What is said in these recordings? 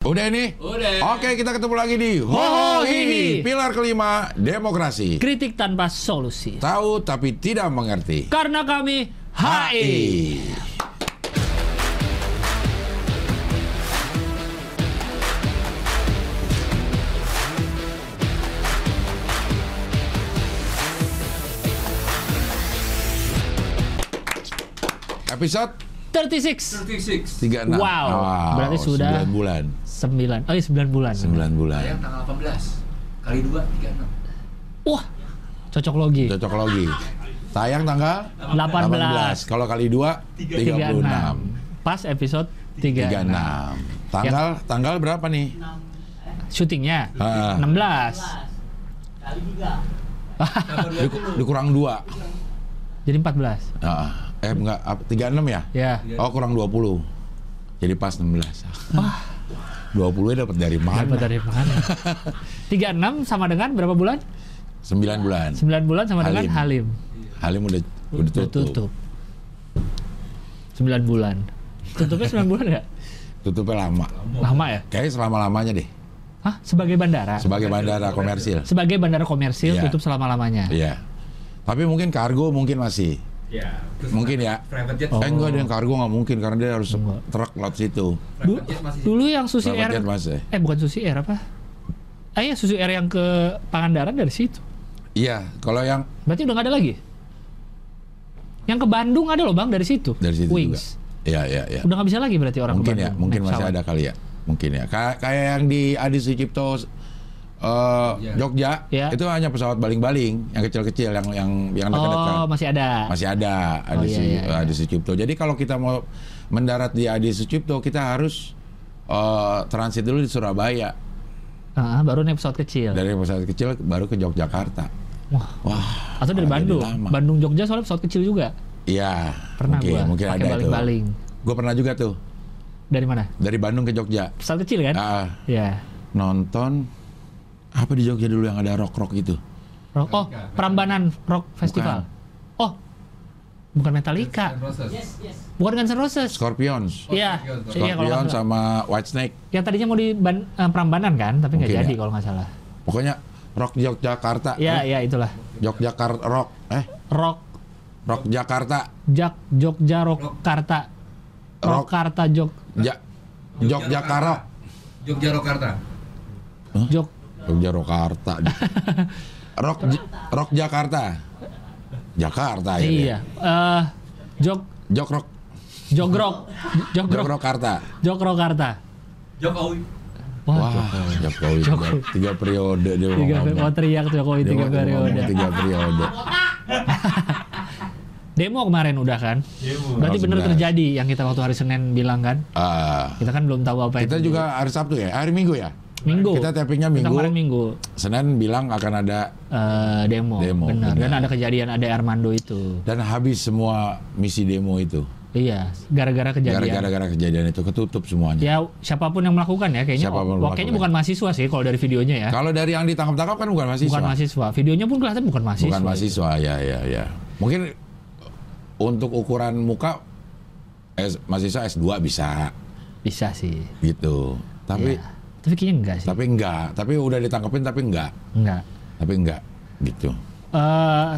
Udah ini? Udah. Oke, kita ketemu lagi di Ho Ho Hihi, Hihi. pilar kelima demokrasi. Kritik tanpa solusi. Tahu tapi tidak mengerti. Karena kami HI. Episode 36 36. Wow, berarti sudah- 9 bulan. 9. Oh iya 9 bulan. 9 bulan. Tayang tanggal 18 kali 2 36. Wah, cocok logi. Cocok logi. Tayang tanggal 18. Kalau kali 2 36. 36. Pas episode 36. 36. Tanggal tanggal berapa nih? Syutingnya Ah. 16. Diku- Dikurang 2. Jadi 14. eh enggak, ap- 36 ya? Ya. Oh, kurang 20. Jadi pas 16. Wah. 20 dapat dari mana? Dapat dari mana? 36 sama dengan berapa bulan? 9 bulan. 9 bulan sama dengan Halim. Halim. Udah udah tutup. tutup. 9 bulan. Tutupnya 9 bulan nggak? Tutupnya lama. Lama ya? Kayaknya selama-lamanya deh. Hah? Sebagai bandara? Sebagai bandara komersil. Sebagai bandara komersil Iya. tutup selama-lamanya. Iya. Tapi mungkin kargo mungkin masih. Ya. Mungkin ya. Private jet. Oh. Eh enggak ada yang kargo nggak mungkin karena dia harus Enggak. truk laut situ. Du- dulu yang Susi Air jet masih. eh bukan Susi Air apa? Ah iya Susi Air yang ke Pangandaran dari situ. Iya, kalau yang Berarti udah nggak ada lagi? Yang ke Bandung ada loh bang dari situ. dari situ Wings. juga. Iya, iya, iya. Udah nggak bisa lagi berarti orang Mungkin ke ya, Bandung. mungkin naik masih ada kali ya. Mungkin ya. Kayak kayak yang di Adi Sucipto eh, Iya. Jogja, Iya. itu hanya pesawat baling-baling yang kecil-kecil yang yang yang dekat-dekat. Oh masih ada. masih ada Adi, Oh, iya, iya, iya. Adi Sucipto. Jadi kalau kita mau mendarat di Adi Sucipto, kita harus eh, transit dulu di Surabaya. Ah, baru naik pesawat kecil. Dari pesawat kecil baru ke Yogyakarta. Wah. Wah, Atau dari Bandung. Bandung Jogja soalnya pesawat kecil juga. Iya, Pernah mungkin, gua mungkin ada itu. baling-baling. Gue pernah juga tuh Dari mana? dari Bandung ke Jogja. Pesawat kecil kan? Ah, Iya. nonton apa di Jogja dulu yang ada rock rock itu? Rock- Oh, Prambanan Rock Festival. Oh, bukan Metallica. Bukan Guns N' Roses. Scorpions, Iya, Scorpions. nggak salah. sama White Snake. Yang tadinya mau di Ban- eh, Prambanan kan, tapi nggak jadi ya. kalau nggak salah. Pokoknya rock Yogyakarta. Iya, Eh, iya itulah. Yogyakarta rock. Eh, Rock rock Jakarta. Jak Jogja Rock Karta. Rock. Rock Karta Jog Ja Yogyakarta. Jogja Rokarta. Jog Jogja Rokarta. rock J- Rock Jakarta. Jakarta ya. iya. Eh Jog Jok Rock Jogrok Jok Jogrok Rokarta. Jogro Karta. Jokowi. Wah, Wah, Jokowi tiga, Jokowi. tiga periode dia tiga ngomong. oh, teriak Jokowi Dia tiga ngomong periode. Tiga periode. Demo kemarin udah kan? Berarti Oh, benar terjadi yang kita waktu hari Senin bilang kan? Ah, Kita kan belum tahu apa kita itu. juga hari Sabtu ya, hari Minggu ya. Minggu. Kita tappingnya Kita Minggu. kemarin Minggu Senin bilang akan ada eh, demo. Demo, benar. Dan ada kejadian ada Armando itu. dan habis semua misi demo itu. Iya, gara-gara kejadian. Gara-gara kejadian itu ketutup semuanya. Ya siapa pun yang melakukan ya kayaknya. Siapa pun oh, kayaknya bukan mahasiswa sih kalau dari videonya ya. Kalau dari yang ditangkap-tangkap kan bukan mahasiswa. Bukan mahasiswa. Videonya pun kelihatan bukan mahasiswa. Bukan mahasiswa, ya ya ya. Mungkin untuk ukuran muka S, mahasiswa S2 bisa Bisa sih. gitu. Tapi Iya. Tapi kayaknya enggak sih. tapi enggak, tapi udah ditangkapin tapi enggak. Enggak. Tapi enggak gitu. Eh,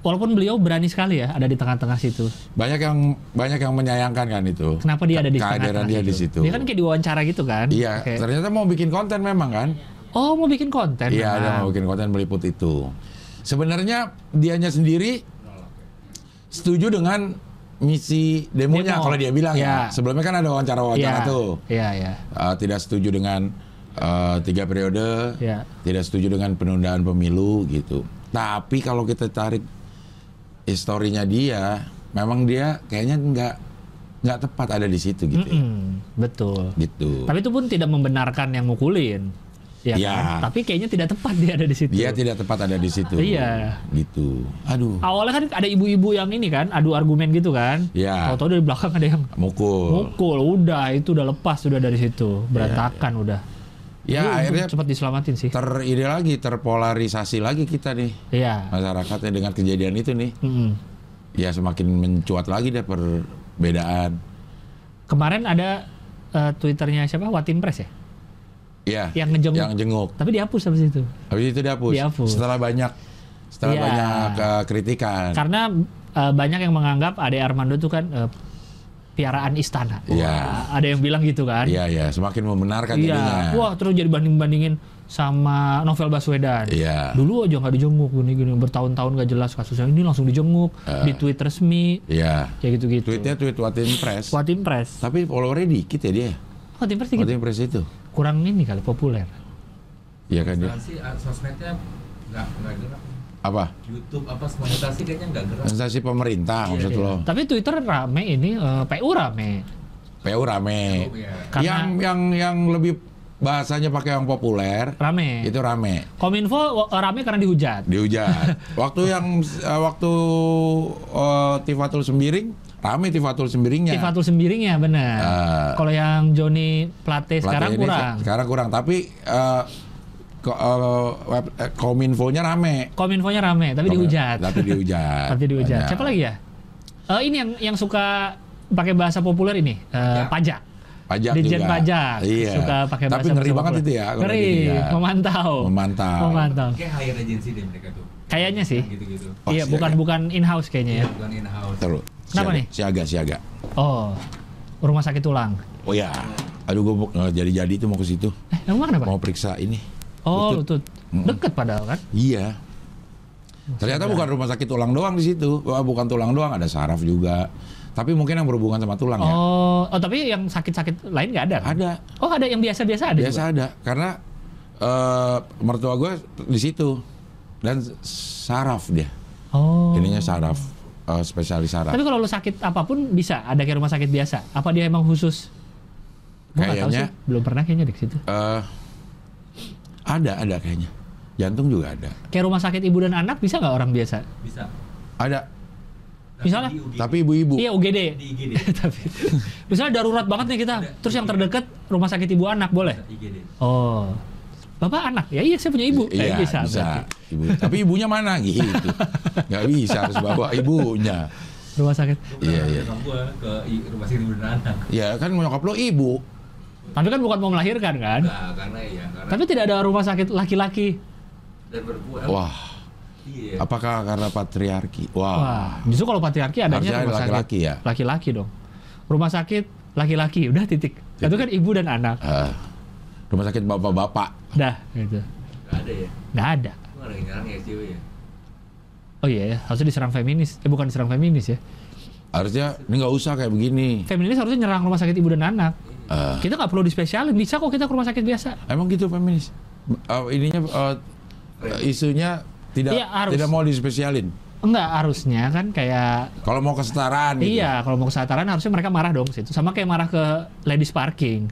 walaupun beliau berani sekali ya ada di tengah-tengah situ. Banyak yang banyak yang menyayangkan kan itu. Kenapa dia ada di Kehadiran tengah-tengah dia di situ. Dia kan kayak diwawancara gitu kan. Iya, Kayak, ternyata mau bikin konten memang kan? oh mau bikin konten. Iya, mau bikin konten meliput itu. Sebenarnya dianya sendiri setuju dengan misi demonya Demo. kalau dia bilang ya. Iya. Sebelumnya kan ada wawancara-wawancara Iya, tuh. Iya, iya. Uh, tidak setuju dengan uh, tiga periode, Iya. tidak setuju dengan penundaan pemilu gitu. Tapi kalau kita tarik historinya dia, memang dia kayaknya nggak nggak tepat ada di situ gitu. ya. Mm-mm, betul. Gitu. Tapi itu pun tidak membenarkan yang mukulin. Ya Iya. kan? Tapi kayaknya tidak tepat dia ada di situ. Dia tidak tepat ada di situ. Iya. Gitu. Aduh. Awalnya kan ada ibu-ibu yang ini kan, adu argumen gitu kan. Iya. Tahu-tahu dari belakang ada yang Mukul. mukul, udah itu udah lepas sudah dari situ, berantakan udah. Ya Itu akhirnya cepat diselamatin sih. ter ini lagi terpolarisasi lagi kita nih Iya. masyarakatnya dengan kejadian itu nih. Mm-mm. Ya semakin mencuat lagi deh perbedaan. Kemarin ada eh, twitternya siapa? Watim Press ya? Iya. Yang ngejenguk. Yang jenguk. Tapi dihapus habis itu. Habis itu dihapus. Dihapus. Setelah banyak setelah Iya. banyak eh, kritikan. Karena eh, banyak yang menganggap Ade Armando itu kan eh, piaraan istana. Iya. Wah, Ada yang bilang gitu kan. Iya, iya, semakin membenarkan jadinya. Iya. Wah, terus jadi banding-bandingin sama Novel Baswedan. Iya. Dulu aja nggak dijenguk gini-gini bertahun-tahun nggak jelas kasusnya. Ini langsung dijenguk di tweet resmi Iya. kayak gitu-gitu. Tweetnya tweet Watin Press. Watim Press. Tapi followernya dikit ya dia. Watim Press dikit. Watin Press itu. kurang ini kali populer. Iya kan dia. Sosmednya nggak nggak gerak. Apa? YouTube apa monetasi kayaknya nggak gerak. Instansi pemerintah Iya, maksud iya. lo. Tapi Twitter rame ini eh, PU rame. PU rame. Oh, iya. Karena- Yang yang yang lebih bahasanya pakai yang populer Rame. itu rame. Kominfo eh, rame karena dihujat. Dihujat. waktu yang eh, waktu eh, Tifatul Sembiring rame Tifatul Sembiringnya. Tifatul Sembiring ya benar. Eh, Kalau yang Joni Plate Pelatih sekarang kurang. se- Sekarang kurang, tapi eh, ko- eh, web eh, Kominfo-nya rame. Kominfonya rame tapi dihujat. Tapi dihujat. Tapi dihujat. Banyak. Siapa lagi ya? Eh, ini yang yang suka pakai bahasa populer ini, eh, Ya. pajak. Pajak Dirjen juga. pajak. Iya. Suka pakai Tapi bahasa ngeri bahasa banget itu ya. Ngeri, ya. memantau. Memantau. Memantau. Kayak hire agency deh mereka tuh. Kayaknya sih. Gitu-gitu. Oh, iya, siaga. bukan bukan in house kayaknya ya. Bukan in house. Terus. Kenapa nih? Siaga, siaga. Oh. Rumah sakit tulang. Oh ya. Aduh gue jadi-jadi itu mau ke situ. Eh, emang kenapa? Mau periksa ini. Oh, lutut. lutut. Deket padahal kan? Iya. Ternyata bukan rumah sakit tulang doang di situ. Bukan tulang doang, ada saraf juga. Tapi mungkin yang berhubungan sama tulang ya. Oh, oh tapi yang sakit-sakit lain nggak ada kan? Ada. Oh, ada yang biasa-biasa ada Biasa juga? ada. Karena eh, mertua gue di situ dan saraf dia. Oh. Ininya saraf, eh, spesialis saraf. Tapi kalau lu sakit apa pun bisa ada kayak rumah sakit biasa. Apa dia emang khusus? Tahu Kayaknya- sih. Belum pernah kayaknya di situ. Eh, ada, ada kayaknya. Jantung juga ada. Kayak rumah sakit ibu dan anak bisa nggak orang biasa? Bisa. Ada. Tapi Misalnya? Tapi ibu-ibu. Iya UGD. di IGD. Tapi misalnya darurat banget nih kita. Terus yang terdekat rumah sakit ibu anak boleh? Bisa IGD. Oh. Bapak anak? Ya iya saya punya ibu. Iya, Eh, bisa. bisa. berarti. Ibu. Tapi ibunya mana gitu? Gak bisa harus bawa ibunya. Rumah sakit. Iya, iya. ke rumah sakit ibu dan anak. Ya kan nyokap lo ibu. Tapi kan bukan mau melahirkan kan? Enggak, karena ya karena Tapi tidak ada rumah sakit laki-laki. dan berbuat. Wah, Iya. apakah karena patriarki? Wah. Wah, justru kalau patriarki adanya Harusnya rumah sakit laki-laki ya? Laki-laki dong. Rumah sakit laki-laki, udah titik. Itu kan ibu dan anak. Eh, rumah sakit bapak-bapak. Dah, gitu. Nggak ada ya. Nggak ada. Nyerang ya ya. Oh iya ya, harusnya diserang feminis. Eh bukan diserang feminis ya. Harusnya ini nggak usah kayak begini. Feminis harusnya nyerang rumah sakit ibu dan anak. Eh, Kita nggak perlu dispesialin, bisa kok kita ke rumah sakit biasa. emang gitu feminis. Eh, ininya eh, isunya tidak Iya, harus. tidak mau dispesialin. Enggak, harusnya kan kayak Kalau mau kesetaraan gitu. Iya, kalau mau kesetaraan harusnya mereka marah dong situ. Sama kayak marah ke ladies parking.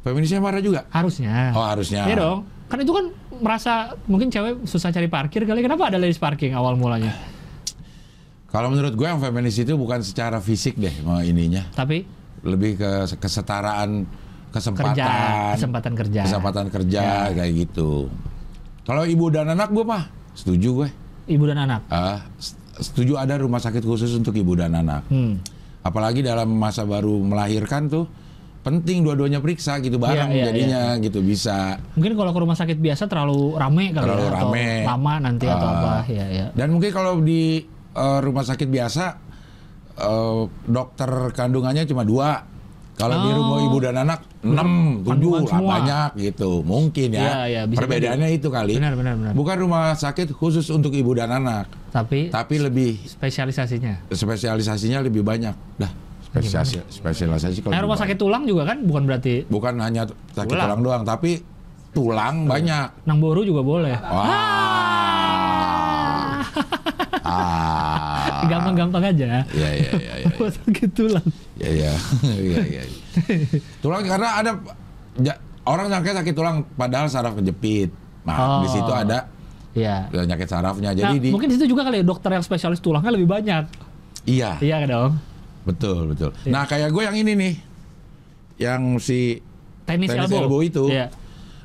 Feminisnya marah juga. Harusnya. Oh, harusnya. Iya dong. Kan itu kan merasa mungkin cewek susah cari parkir kali. Kenapa ada ladies parking awal mulanya? Kalau menurut gue yang feminis itu bukan secara fisik deh mau ininya, Tapi lebih ke kesetaraan kesempatan, kerja, kesempatan kerja. kesempatan kerja kayak gitu. Kalau ibu dan anak gue mah setuju gue. Ibu dan anak. Ah, s- setuju ada rumah sakit khusus untuk ibu dan anak. Hmm. Apalagi dalam masa baru melahirkan tuh penting dua-duanya periksa gitu bareng Iya, iya, jadinya gitu bisa. Mungkin kalau ke rumah sakit biasa terlalu rame kali Terlalu ya, atau rame. lama nanti atau Ah. apa. Ya, ya. Dan mungkin kalau di eh, rumah sakit biasa eh, dokter kandungannya cuma dua. Kalau di Oh. rumah ibu dan anak enam, tujuh, lah, banyak gitu. Mungkin ya. Iya, bisa Perbedaannya itu kali. Benar, benar, benar. Bukan rumah sakit khusus untuk ibu dan anak, Tapi tapi lebih spesialisasinya. spesialisasinya lebih banyak. Dah, spesiasi, spesialisasi kalau Nah, rumah sakit tulang juga kan bukan berarti bukan hanya sakit Tulang. tulang doang, tapi tulang banyak. nang boru juga boleh. Wah. ah. Gampang-gampang aja. Iya, iya, iya, iya. Rumah sakit tulang. Iya, iya. Iya, iya. Tulang karena ada ja- orang nyangka sakit tulang padahal saraf kejepit. Nah, Oh. di situ ada Iya. penyakit sarafnya. Nah, Jadi di mungkin di situ juga kali ya dokter yang spesialis tulangnya lebih banyak. iya, Iya kan dong. betul, betul. Iya. Nah, kayak gue yang ini nih. Yang si Tenis, Tenis elbow. elbow itu. Iya.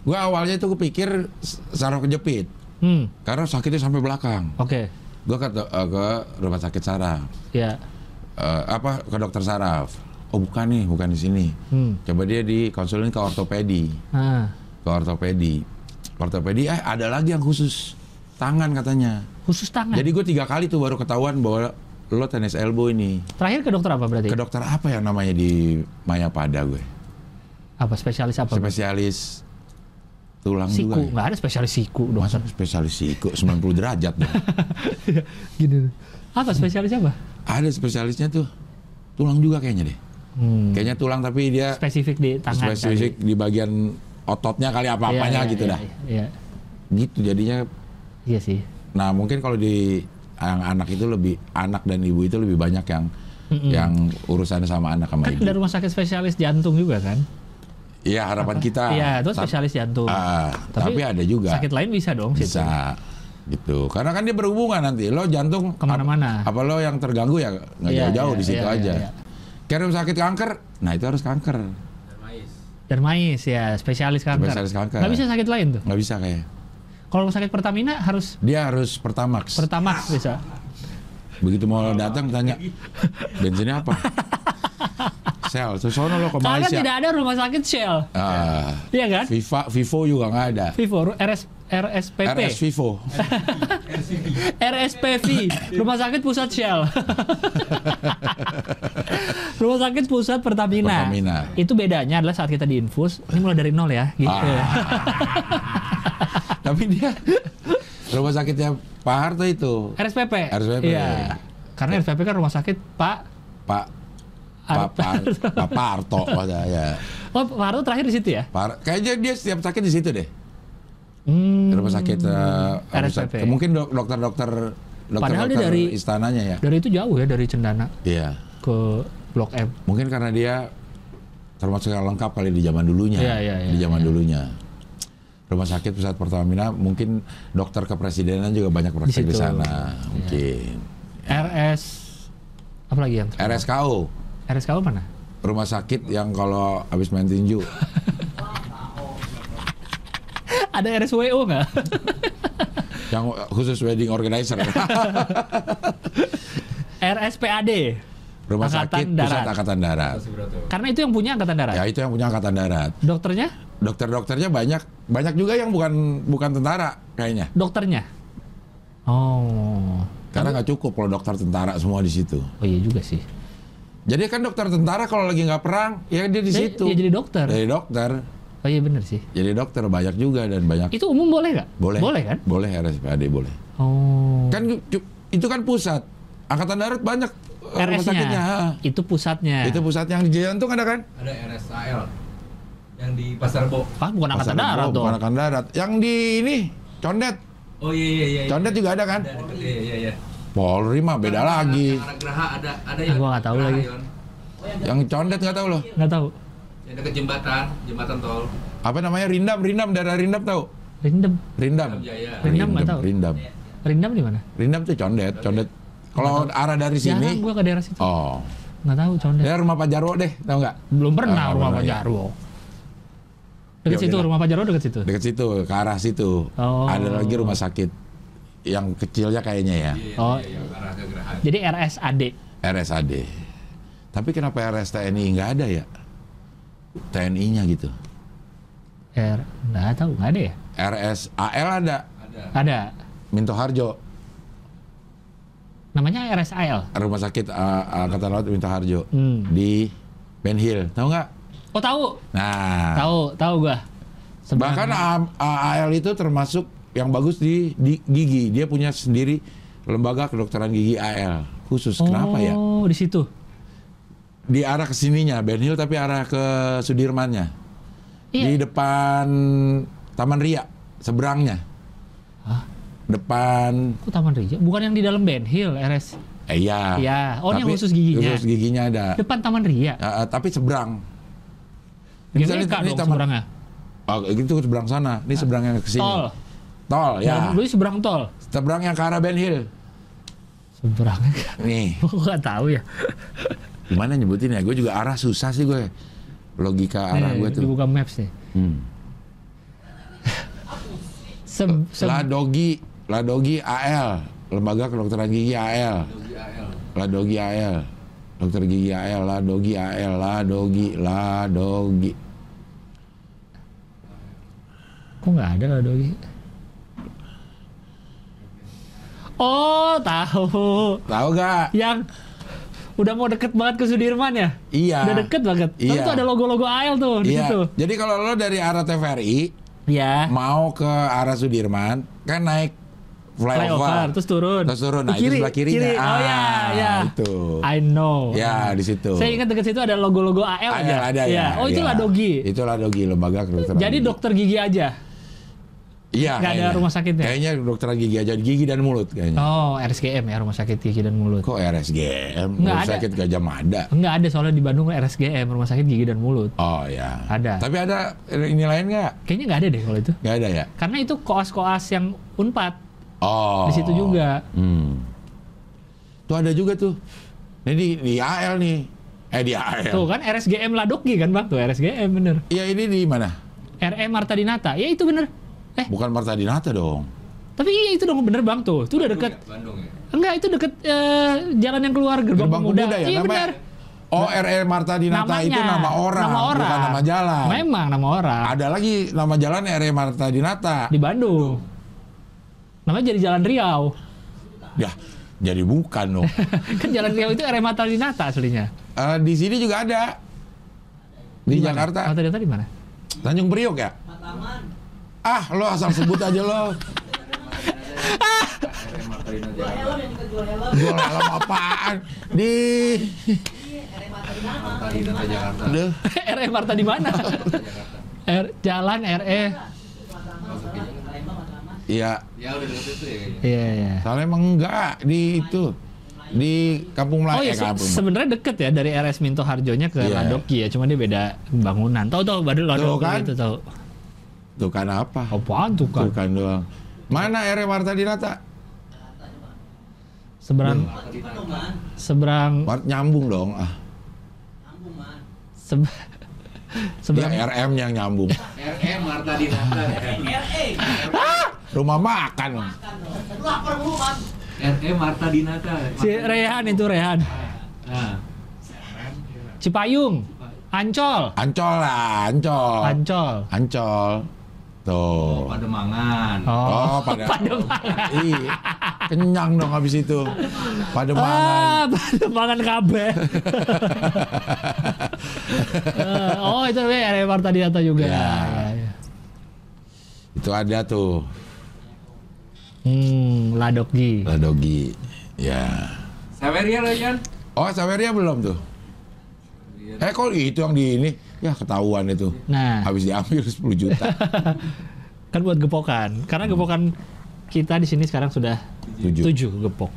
gue awalnya itu kepikir saraf kejepit Hmm. karena sakitnya sampai belakang. Oke. Gue ke, eh, ke rumah sakit saraf. Iya. Eh, apa ke dokter saraf. oh bukan nih, bukan di sini. Hmm. Coba dia di konsulin ke ortopedi, Ah, ke ortopedi. Ortopedi, eh ada lagi yang khusus tangan katanya. khusus tangan. Jadi gue tiga kali tuh baru ketahuan bahwa lo tenis elbow ini. Terakhir ke dokter apa berarti? Ke dokter apa yang namanya di Mayapada gue? Apa spesialis apa? Spesialis tulang siku. juga. ya? Nggak ada spesialis siku Masa dokter. spesialis siku 90 derajat dong. Gini. Apa spesialis apa? Ada spesialisnya tuh tulang juga kayaknya deh. Hmm. Kayaknya tulang tapi dia Spesifik di tangan. spesifik di bagian ototnya kali apa-apanya Iya, iya, gitu iya, dah. Iya, Gitu jadinya. iya sih. Nah mungkin kalau di yang anak itu lebih anak dan ibu itu lebih banyak yang Mm-mm. yang urusannya sama anak sama Kan ibu. ada rumah sakit spesialis jantung juga kan? Iya harapan kita. Iya, itu spesialis jantung. Ah, tapi, Tapi ada juga Sakit lain bisa dong situ. bisa gitu. Karena kan dia berhubungan nanti. Lo jantung Ke mana-mana. Apa, apa lo yang terganggu ya nggak Iya, jauh-jauh iya, di situ iya, aja. Kayak rumah sakit kanker, nah itu harus kanker. Darmais. Dermais ya, spesialis kanker. Spesialis kanker. Nggak bisa sakit lain tuh. Nggak bisa kayak. Kalau sakit Pertamina harus Dia harus pertamax. Pertamax bisa. Begitu mau datang tanya bensinnya apa? Sel, terus sono lo ke Karena Malaysia. tidak ada rumah sakit Shell. Ah, Iya kan? Viva, Vivo juga nggak ada. Vivo, RS, RSPP, RS Vivo. RSPV, Rumah Sakit Pusat Shell. rumah Sakit Pusat Pertamina. Pertamina. Itu bedanya adalah saat kita diinfus, ini mulai dari nol ya, gitu. Ah. Tapi dia rumah sakitnya Pak Harto itu, RSPP. RSPP. Iya. Karena RSPP kan rumah sakit Pak Pak Pak Pak Pak Parto ya. Oh, Pak Harto terakhir di situ ya? Par, kayaknya dia setiap sakit di situ deh. Hmm. Rumah sakit eh, RSPP. mungkin dok- dokter-dokter Padahal dia dokter-dokter dari- istananya ya. Dari itu jauh ya dari Cendana Iya. ke Blok M. Mungkin karena dia termasuk yang lengkap kali di zaman dulunya. Iya, iya, iya, di zaman iya. dulunya. Rumah sakit pusat Pertamina mungkin dokter kepresidenan juga banyak praktek di, situ. sana. Mungkin. RS apa lagi yang RSKO, RSKO mana? rumah sakit yang kalau habis main tinju. Ada RSWO nggak? yang khusus wedding organizer. RSPAD. Rumah Angkatan sakit pusat Darat. angkatan darat. Karena itu yang punya angkatan darat. Ya itu yang punya angkatan darat. Dokternya? Dokter-dokternya banyak, banyak juga yang bukan bukan tentara kayaknya. Dokternya. Oh. Karena nggak cukup kalau dokter tentara semua di situ. Oh iya juga sih. Jadi kan dokter tentara kalau lagi nggak perang, ya dia di situ. dia jadi dokter. Jadi dokter, Oh iya bener sih. jadi dokter banyak juga dan banyak. Itu umum boleh nggak? Boleh. Boleh kan? Boleh RSPAD boleh. Oh. Kan itu kan pusat. Angkatan darat banyak. RS-nya. Itu pusatnya. Itu pusat yang di jantung ada kan? Ada RSAL yang di Pasar Bo. Ah, bukan angkatan Pasar darat Rebo, dong. bukan angkatan darat. Yang di ini Condet. Oh iya iya iya. Condet juga ada kan? Ada iya iya iya. Polri mah beda Yang lagi. Yang Geraha ada ada Ah, gua nggak tahu lagi. Yon. Yang Condet nggak tahu loh. Nggak tahu. Yang dekat jembatan, jembatan tol. Apa namanya Rindam, Rindam daerah Rindam tahu? Rindem. Rindam. Dalam Jaya. Rindam nggak tahu. Rindam. Rindam di mana? Rindam tuh Condet, Condet. Kalau arah dari Jarang sini, gua ke daerah situ. oh, Nggak tahu condet. daerah rumah Pak Jarwo deh, tahu nggak? Belum pernah Ah, rumah Pak ya. Jarwo. Dekat Ya situ, rumah Pak Jarwo dekat situ. Dekat situ, ke arah situ. Oh. Ada lagi rumah sakit yang kecilnya kayaknya ya, Iya, Oh. iya, arah ke Geraha. Jadi RSAD. RSAD. Tapi kenapa RS TNI nggak ada ya? TNI-nya gitu. R nggak tahu, nggak ada ya? RSAL ada, Ada. Ada. Minto Harjo, Namanya RSAL. rumah sakit uh, Angkatan Laut Minto Harjo Hmm. di Ben Hill, tahu nggak? Oh tahu, Nah, tahu, tahu gua. Seberang- bahkan AAL itu termasuk yang bagus di, di gigi. Dia punya sendiri lembaga kedokteran gigi AL khusus. Kenapa ya? Oh, di situ. Di arah ke sininya Ben Hill tapi arah ke Sudirmannya. Iya. Di depan Taman Ria, seberangnya. Depan, Kok Taman Ria? Bukan yang di dalam Ben Hill, RS. eh iya. Iya. Oh, ini yang Tapi khusus giginya. Khusus giginya ada. Depan Taman Ria. Ya, eh, tapi seberang. Ini misalnya ini dong taman- seberangnya. Oh, itu seberang sana. Ini seberang yang ke sini. Tol. Tol, ya. Dulu seberang tol. Seberang yang ke arah Ben Hill. Seberangnya. Nih, Gua nggak tahu ya. gimana nyebutin ya? Gue juga arah susah sih gue. Logika arah Nih, gue tuh. Dibuka maps nih. Hmm. Se se Ladogi, Ladogi AL, Lembaga Kedokteran Gigi AL, Dogi AL. Ladogi AL. Dokter gigi AL lah, dogi AL lah, dogi lah, dogi. Kok nggak ada lah Dogi? Oh, tahu. Tahu gak? Yang udah mau deket banget ke Sudirman ya? Iya. Udah deket banget. Tapi Iya. tuh ada logo-logo AL tuh di Iya. situ. Jadi kalau lo dari arah TVRI Iya. mau ke arah Sudirman, kan naik flyover. Flyover terus turun. Terus turun. Nah, Ke itu sebelah kirinya. Kiri. Oh ya, Ah, ya. itu. I know. Ya, di situ. Saya ingat dekat situ ada logo-logo AL Ada, aja. ada Iya. ya. Oh, itu ya. Ladogi. Itu Ladogi, lembaga kedokteran. Jadi gigi. dokter gigi aja. Iya. nggak ada rumah sakitnya? Kayaknya dokteran gigi aja, gigi dan mulut kayaknya. Oh, RSGM ya, Rumah Sakit Gigi dan Mulut. Kok RSGM? Nggak Rumah ada. sakit Gajah Mada. Enggak ada soalnya di Bandung RSGM, Rumah Sakit Gigi dan Mulut. Oh ya. Ada. Tapi ada ini lain nggak? Kayaknya nggak ada deh kalau itu. Nggak ada ya? Karena itu koas-koas yang Unpad Oh. di situ juga. Hmm. Tuh ada juga tuh. Ini di, di AL nih. Eh di AL. Tuh kan RSGM Ladoki kan Bang? Tuh RSGM bener. Iya ini di mana? RM Marta Dinata. Ya itu bener. Eh, Bukan Marta Dinata dong. tapi iya itu dong bener Bang tuh. Itu udah deket. Bandung ya. Enggak, itu deket eh, jalan yang keluar Gerbang, Gerbang Pemuda. Pemuda ya Iya namanya. bener. Oh RE Marta Dinata Namanya. itu nama orang, Nama orang. bukan nama jalan. Memang nama orang. Ada lagi nama jalan RE Marta Dinata. Di Bandung. Namanya jadi Jalan Riau. Ya, jadi bukan dong. kan Jalan Riau itu RM Marta Dinata aslinya. Eh, di sini juga ada. Di, mana? Jakarta. Marta Dinata di mana? Tanjung Priok ya? Ah, lo asal sebut aja lo. Jual helm apaan? Di. RM Marta di mana? Jakarta. R, jalan RE. Iya, Ya udah deket itu ya kayaknya. Iya, iya. soalnya emang enggak di itu di Kampung Melayu Oh iya, eh, se- sebenarnya deket ya dari RS Minto Harjonya ke Iya. Ladoki ya, cuma dia beda bangunan. Tahu tahu baru Ladoki kan? itu tahu. Tuh kan apa? Apaan tuh kan? Tuh kan doang. Mana RE Marta Dinata? Seberang seberang Mart nyambung dong. Ah, seb- dia seberang RM yang nyambung. RM Marta Dinata. Rumah makan. RM Marta Dinata. si Rehan itu Rehan. Nah, Cipayung, Ancol, Ancol lah, Ancol. Ancol. Ancol. Tuh. oh, Pademangan. Oh, pada Pademangan. Iya. Kenyang dong habis itu. Pademangan. Ah, Pademangan kabeh. Eh, oh, itu namanya RE Marta Dinata juga. Ya. Ya, ya. Itu ada tuh. Hmm, Ladoki. Ladogi. Ya. Saweria lah kan? Oh, Saweria belum tuh? Eh, kok itu yang di ini? Ya, ketahuan itu. Nah, Habis diambil 10 juta. kan buat gepokan. Karena gepokan kita di sini sekarang sudah Tujuh. tujuh gepok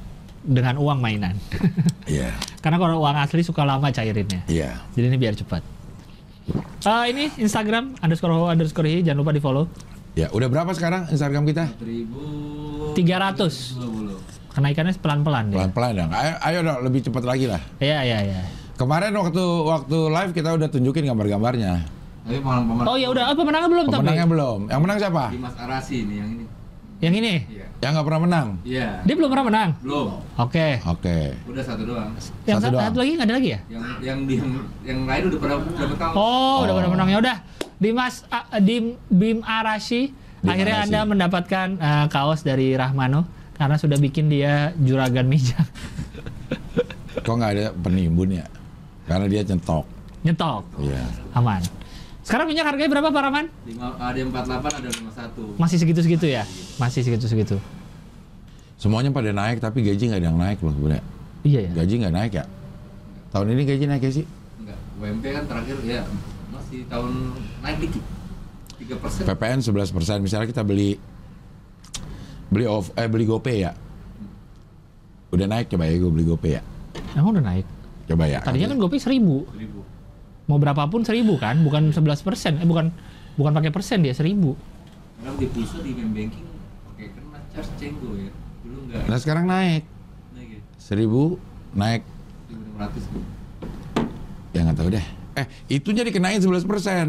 dengan uang mainan. Iya. Karena kalau uang asli suka lama cairinnya. Iya. Jadi ini biar cepat. Eh, ini Instagram underscore underscore hi jangan lupa di follow. Ya, udah berapa sekarang Instagram kita? 1000 300. Kenaikannya pelan-pelan dia. Pelan-pelan dong. Ayo, ayo dong, lebih cepat lagi lah. Iya iya iya. Kemarin waktu waktu live kita udah tunjukin gambar-gambarnya. Tapi malam pemenang. Oh ya udah, apa pemenangnya belum tapi? Pemenangnya belum. Yang menang siapa? Dimas Arasi nih yang ini. Yang ini. Iya. Yang nggak pernah menang. Iya. Dia belum pernah menang. Belum. Oke. Oke. Udah satu doang. Yang Satu satu, doang. satu lagi nggak ada lagi ya? Yang yang di yang lain udah pada dapat kaos. Oh, udah Oh. pada menang ya udah. Dimas ah, Dim Bim Arashi Bim akhirnya Arashi. Anda mendapatkan eh, kaos dari Rahmano karena sudah bikin dia juragan mijang. Kok nggak ada penimbun ya? Karena dia centok. Nyetok. Iya. Aman. Sekarang minyak harganya berapa Pak Rahman? Ah, ada ada 48, ada 51. Masih segitu-segitu ya? Masih segitu-segitu. Semuanya pada naik tapi gaji nggak ada yang naik loh sebenarnya. Iya ya. Gaji nggak naik ya? Tahun ini gaji naik ya sih? Enggak. UMP kan terakhir ya masih tahun naik dikit. 3%. PPN 11 persen. Misalnya kita beli beli off eh beli GoPay ya. Udah naik coba ya gue beli GoPay ya. Emang udah naik? Coba ya. Tadinya kan GoPay seribu. Mau berapapun seribu kan? Bukan 11 persen. Eh bukan bukan pakai persen dia seribu. Karena di pulsa di main banking pakai kena charge cenggo ya. Dulu enggak. Nah sekarang naik Naik ya. seribu naik 1600 gitu. ya nggak tahu deh. Eh itunya dikenain 11 persen.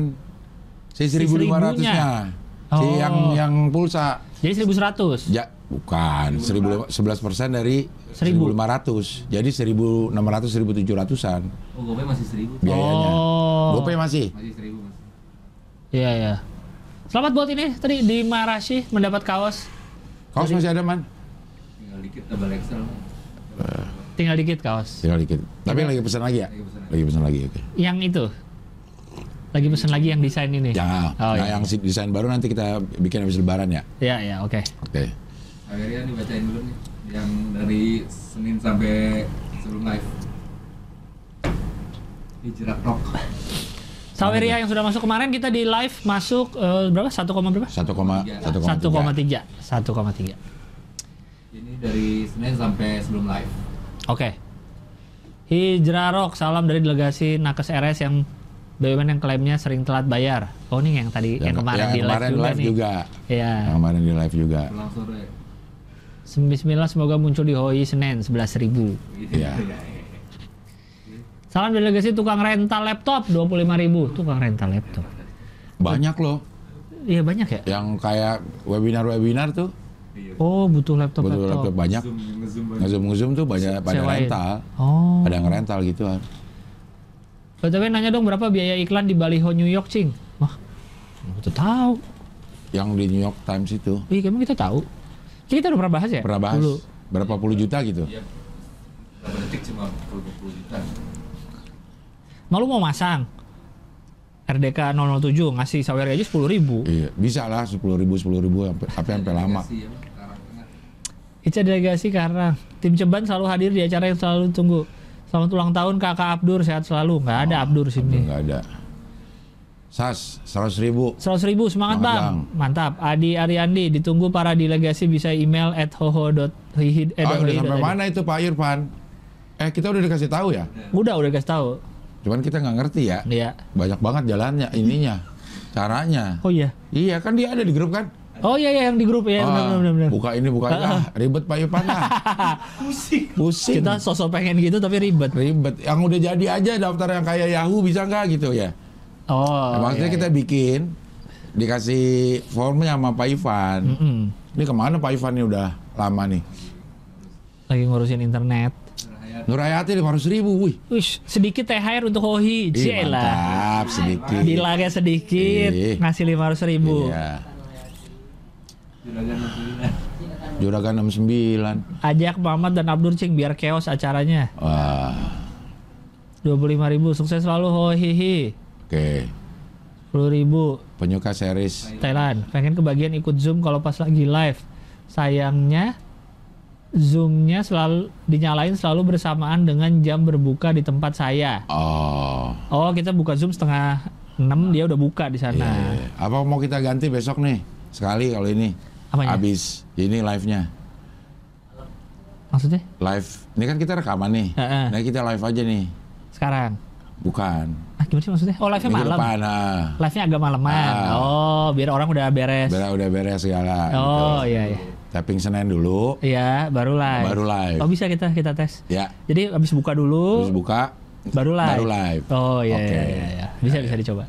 Si Si 1500 nya. Si Oh. yang yang pulsa. Jadi 1100. Ya, bukan. 1000 11 persen dari Seribu. 1500. Jadi 1600 1700-an Oh, GoPay masih seribu. biayanya. Oh. GoPay masih. Masih seribu masih. Iya, iya. Selamat buat ini tadi di Marashi mendapat kaos. Kaos masih ada, Man? Tinggal dikit double XL. Tinggal dikit kaos. Tinggal dikit. Tapi lagi pesan lagi ya? Lagi pesan lagi. Lagi pesan lagi, oke. Yang itu. Lagi pesen lagi yang desain ini. Ya, Oh, nah iya. yang desain baru nanti kita bikin habis lebaran ya. Iya, iya, oke. Oke. Akhirnya dibacain dulu nih. Yang dari Senin sampai sebelum live. Hijrah Rock. Saweria yang sudah masuk kemarin kita di live masuk eh, berapa? 1, berapa? 1,1,3. 1,3. 1,3. Ini dari Senin sampai sebelum live. Oke. Hijrah Rock, salam dari delegasi Nakes RS yang BUMN yang klaimnya sering telat bayar. Oh ini yang tadi yang, kemarin yang di live kemarin juga live nih. juga. Iya. Yang kemarin di live juga. Bismillah semoga muncul di HOI Senin 11.000 ribu. Iya. Salam delegasi tukang rental laptop 25.000 Tukang rental laptop. Banyak loh Iya banyak ya. yang kayak webinar-webinar tuh. Iya. Oh butuh laptop Betul laptop. laptop banyak. Zoom, ngezoom. Ngezoom ngezoom tuh banyak pada Sewain. rental. Oh. Pada ngerental gitu kan. BTW nanya dong berapa biaya iklan di baliho New York, Cing? Wah, kita tahu. Yang di New York Times itu Iya, emang kita tahu. Kita udah pernah bahas ya? pernah bahas Dulu. berapa puluh juta gitu. Iya. Berapa detik cuma 20 juta. Malu mau masang RDK 007 ngasih sawer aja 10 ribu. Iya, bisa lah sepuluh ribu sepuluh ribu sampai sampai lama. Ica delegasi karena tim Ceban selalu hadir di acara yang selalu tunggu. Selamat ulang tahun kakak Abdur sehat selalu. Nggak ada Abdur sini. Enggak ada. Sas seratus ribu. 100 ribu semangat Semangat, bang. Mantap. Adi Ariandi ditunggu para delegasi bisa email at hoho.hihi. Eh, Ah, udah sampai mana itu Pak Irfan? Eh kita udah dikasih tahu ya. Udah udah kasih tahu. Cuman kita nggak ngerti ya. Iya. Banyak banget jalannya, ininya, caranya. Oh iya. Iya kan dia ada di grup kan? Oh iya iya yang di grup ya Ah, benar benar. benar. Buka ini buka ini, ah, ribet Pak Irfan lah. Pusing. Pusing. Kita sosok pengen gitu tapi ribet. ribet. Yang udah jadi aja daftar yang kayak Yahoo bisa nggak gitu ya? Oh. Nah, maksudnya iya, kita bikin dikasih formnya sama Pak Ivan. iya. Mm-mm. Ini ke mana Pak Ivan nih udah lama nih? Lagi ngurusin internet. Nur Hayati lima ribu, wih. Wish, sedikit THR untuk Hohi. Ih, Cielah. mantap, sedikit. Bilangnya sedikit, Ih. ngasih 500 ribu. Iya. Juragan Nusrina. Juragan 69. Ajak Muhammad dan Abdur Cing biar chaos acaranya. Wah, 25 ribu, sukses selalu Hohihi. oke. 10 ribu, Penyuka series. Thailand. Pengen kebagian ikut Zoom kalau pas lagi live. Sayangnya, Zoom-nya selalu dinyalain selalu bersamaan dengan jam berbuka di tempat saya. Oh, Oh, kita buka Zoom setengah 6, dia udah buka di sana. iya. Apa mau kita ganti besok nih? Sekali kalau ini. Apanya? Habis. Ini live-nya. Maksudnya? Live. Ini kan kita rekaman nih. Heeh. Nah, kita live aja nih. Sekarang. Bukan. Ah, gimana sih maksudnya? Oh, live-nya malam. depan, ah. Live-nya agak malaman. Ah. Oh, biar orang udah beres. Udah, udah beres segala. Oh, gitu. iya iya. Tapping Senin dulu. Iya, baru live. Baru live. Oh, bisa kita kita tes. Ya. Jadi habis buka dulu, Terus buka. baru live. Baru live. Oh, iya Oke. iya iya, iya. Bisa bisa dicoba.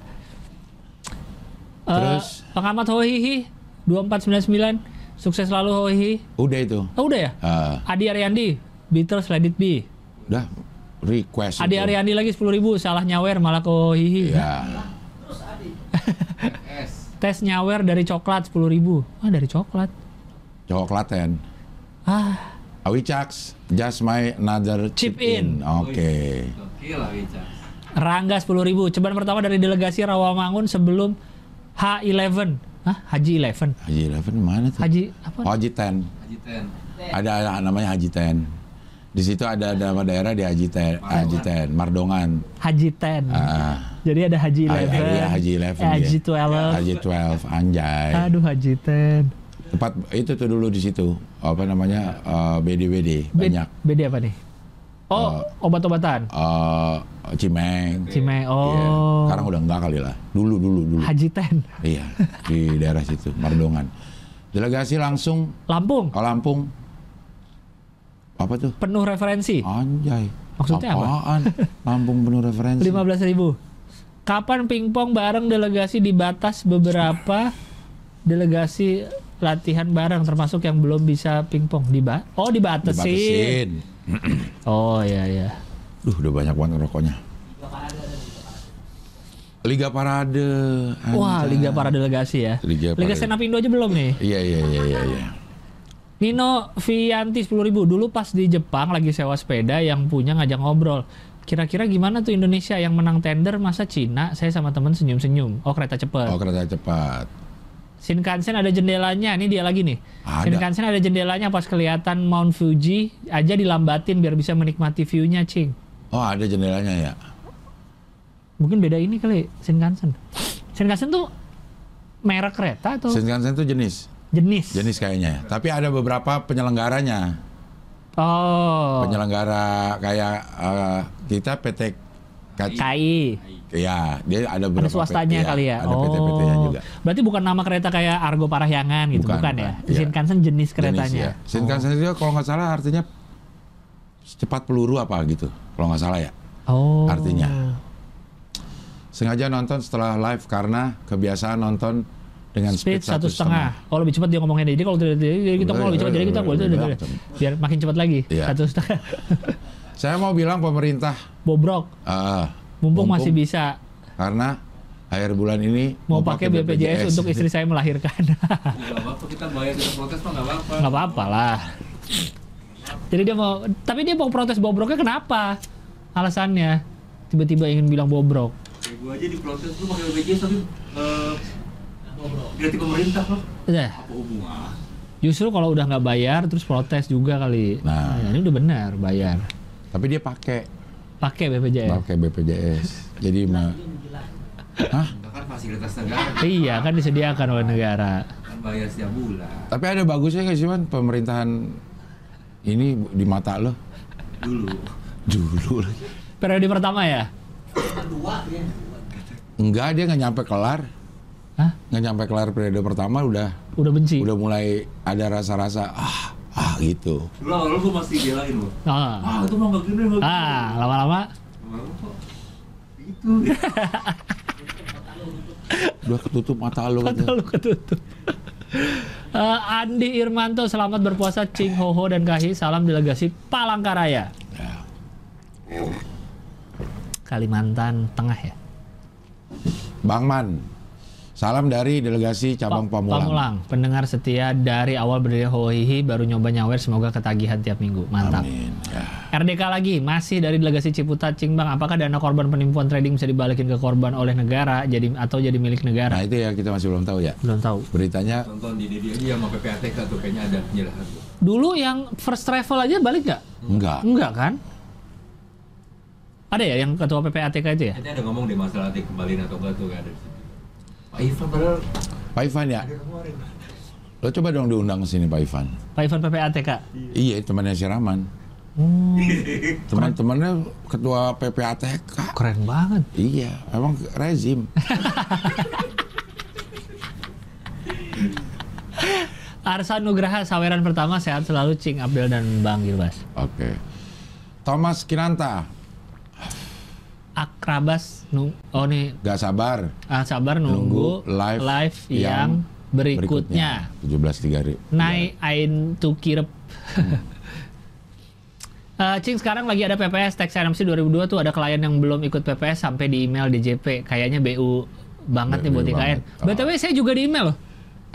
Terus? Eh, pengamat Hohihi 2499 sukses selalu Hohihi. Udah itu. Oh, udah ya? Ah, Adi Ariandi Beatles Let It Be. udah request Adi itu. Ariandi lagi 10.000 salah nyawer malah ke Hohihi. Ya. S. Tes nyawer dari coklat 10.000. Ah, dari coklat. Cowok Klaten. Ah, Awicaks, just my another Chip chip, in. in. Oke. Wica. Rangga 10.000. Ceban pertama dari delegasi Rawamangun sebelum H11. Hah? Haji 11. Haji Eleven mana tuh? Haji apa? Oh, Haji Ten. Haji Ten. Ada namanya Haji Ten. Di situ ada nama daerah di Haji Ten, Haji Ten, Mardongan. Haji 10. Ah, Jadi ada Haji ah, 11. iya, Haji Eleven. Haji dia. 12. Haji 12, Anjay. Aduh Haji 10. Tempat itu tuh dulu di situ. Apa namanya? eh, BD-BD banyak. Beda apa nih? Oh, obat-obatan. Eh, Cimeng. Cime. Iya. Oh. Sekarang udah enggak kali lah. Dulu dulu dulu. Haji 10. Iya, di daerah situ, Mardongan. Delegasi langsung Lampung. ke Lampung. Apa tuh? Penuh referensi. Anjay. Maksudnya apa? Apaan? Lampung penuh referensi. 15.000. Kapan pingpong bareng delegasi di batas beberapa delegasi latihan bareng termasuk yang belum bisa pingpong di ba oh dibatesin. Dibatasin. oh ya ya Duh, udah banyak banget rokoknya. Liga Parade. wah liga para delegasi ya Liga liga Parade. stand up Indo aja belum nih Iya, iya, iya, iya, iya. Nino Vianti 10.000 dulu pas di Jepang lagi sewa sepeda yang punya ngajak ngobrol kira-kira gimana tuh Indonesia yang menang tender masa Cina saya sama temen senyum-senyum oh kereta cepet Oh, kereta cepat. Shinkansen ada jendelanya, ini dia lagi nih. Ada. Shinkansen ada jendelanya pas kelihatan Mount Fuji aja dilambatin biar bisa menikmati view-nya, Cing. Oh, ada jendelanya ya. Mungkin beda ini kali Shinkansen. Shinkansen tuh merek kereta atau Shinkansen itu jenis, jenis? jenis kayaknya. Tapi ada beberapa penyelenggaranya. Oh. Penyelenggara kayak eh, kita PT K- KI. Ya, dia ada Ada beberapa swastanya PT, kali ya. Ada PT-PT-nya oh. juga. Berarti bukan nama kereta kayak Argo Parahyangan gitu, bukan, Bukan, ya? Iya. Shinkansen jenis keretanya. Jenis, ya. Shinkansen itu kalau nggak salah artinya cepat peluru apa gitu. Kalau nggak salah ya. Oh. Artinya. Sengaja nonton setelah live karena kebiasaan nonton dengan Speed satu setengah. Oh lebih cepat dia ngomongnya. Jadi kalau tidak jadi kita mau lebih cepat. Jadi kita boleh biar makin cepat lagi. Iya. Satu setengah. Saya mau bilang pemerintah Bobrok. eh, Mumpung, masih bisa karena akhir bulan ini mau pakai BPJS, untuk istri saya melahirkan. Nggak apa-apa kita bayar kita protes mah nggak apa-apa. Nggak apa-apa lah. Jadi dia mau, tapi dia mau protes bobroknya kenapa? Alasannya tiba-tiba ingin bilang bobrok. Kayak gue aja diprotes lu pakai BPJS tapi eh gratis pemerintah loh. Udah. Apa hubungan? Justru kalau udah nggak bayar terus protes juga kali. Nah. Nah, ini udah benar bayar. Tapi dia pakai Pakai BPJS. pakai BPJS. Jadi mah Hah? Kan fasilitas negara Iya kan disediakan oleh negara. kan bayar setiap bulan. Tapi ada bagusnya nggak sih man pemerintahan ini di mata lo Dulu. dulu lagi. Periode pertama ya? Enggak dia nggak nyampe kelar, Hah? nggak nyampe kelar periode pertama udah Udah benci? udah mulai ada rasa-rasa ah ah gitu. Dulu awal gue masih belain loh. Ah. Ah itu mah nggak gini nggak gini. Ah, lama-lama Lama-lama kok Itu. Udah ketutup mata lo mata lu ketutup. Eh, Andi Irmanto selamat berpuasa Cing Hoho dan Kahi salam delegasi Palangkaraya Ya. Kalimantan Tengah ya Bang Man, salam dari delegasi cabang Pa- Pamulang. pendengar setia dari awal berdiri Hohihi baru nyoba nyawer semoga ketagihan tiap minggu mantap Amin. Ya. RDK lagi masih dari delegasi Ciputat Cing Bang apakah dana korban penipuan trading bisa dibalikin ke korban oleh negara jadi atau jadi milik Nah negara itu ya kita masih belum tahu ya. belum tahu Beritanya Tonton di Dedi aja sama PPATK tuh kayaknya ada penjelasan dulu yang first travel aja balik nggak enggak. enggak kan ada ya yang ketua PPATK itu ya Kayaknya ada ngomong deh masalah nanti kembaliin atau enggak tuh ada di situ. Pak Ivan padahal Pak Ivan ya, lo coba dong diundang ke sini Pak Ivan. Pak Ivan PPATK Iya temannya si Raman. Hmm, Teman-temannya ketua PPATK. keren banget Iya, emang rezim. Arsa Nugraha saweran pertama sehat selalu Cing Abdel dan Bang Gilbas Oke. Thomas Kinanta, Akrabas nu oh nih gak sabar ah, sabar nunggu, Nunggu live yang, yang berikutnya, berikutnya. 17.3 Nai Ain Tukirep Eh, Cing sekarang lagi ada PPS Tax NMC 2002 tuh ada klien yang belum ikut PPS sampai di email DJP kayaknya BU banget nih BU buat IKN. banget. Oh. BTW saya juga di email loh.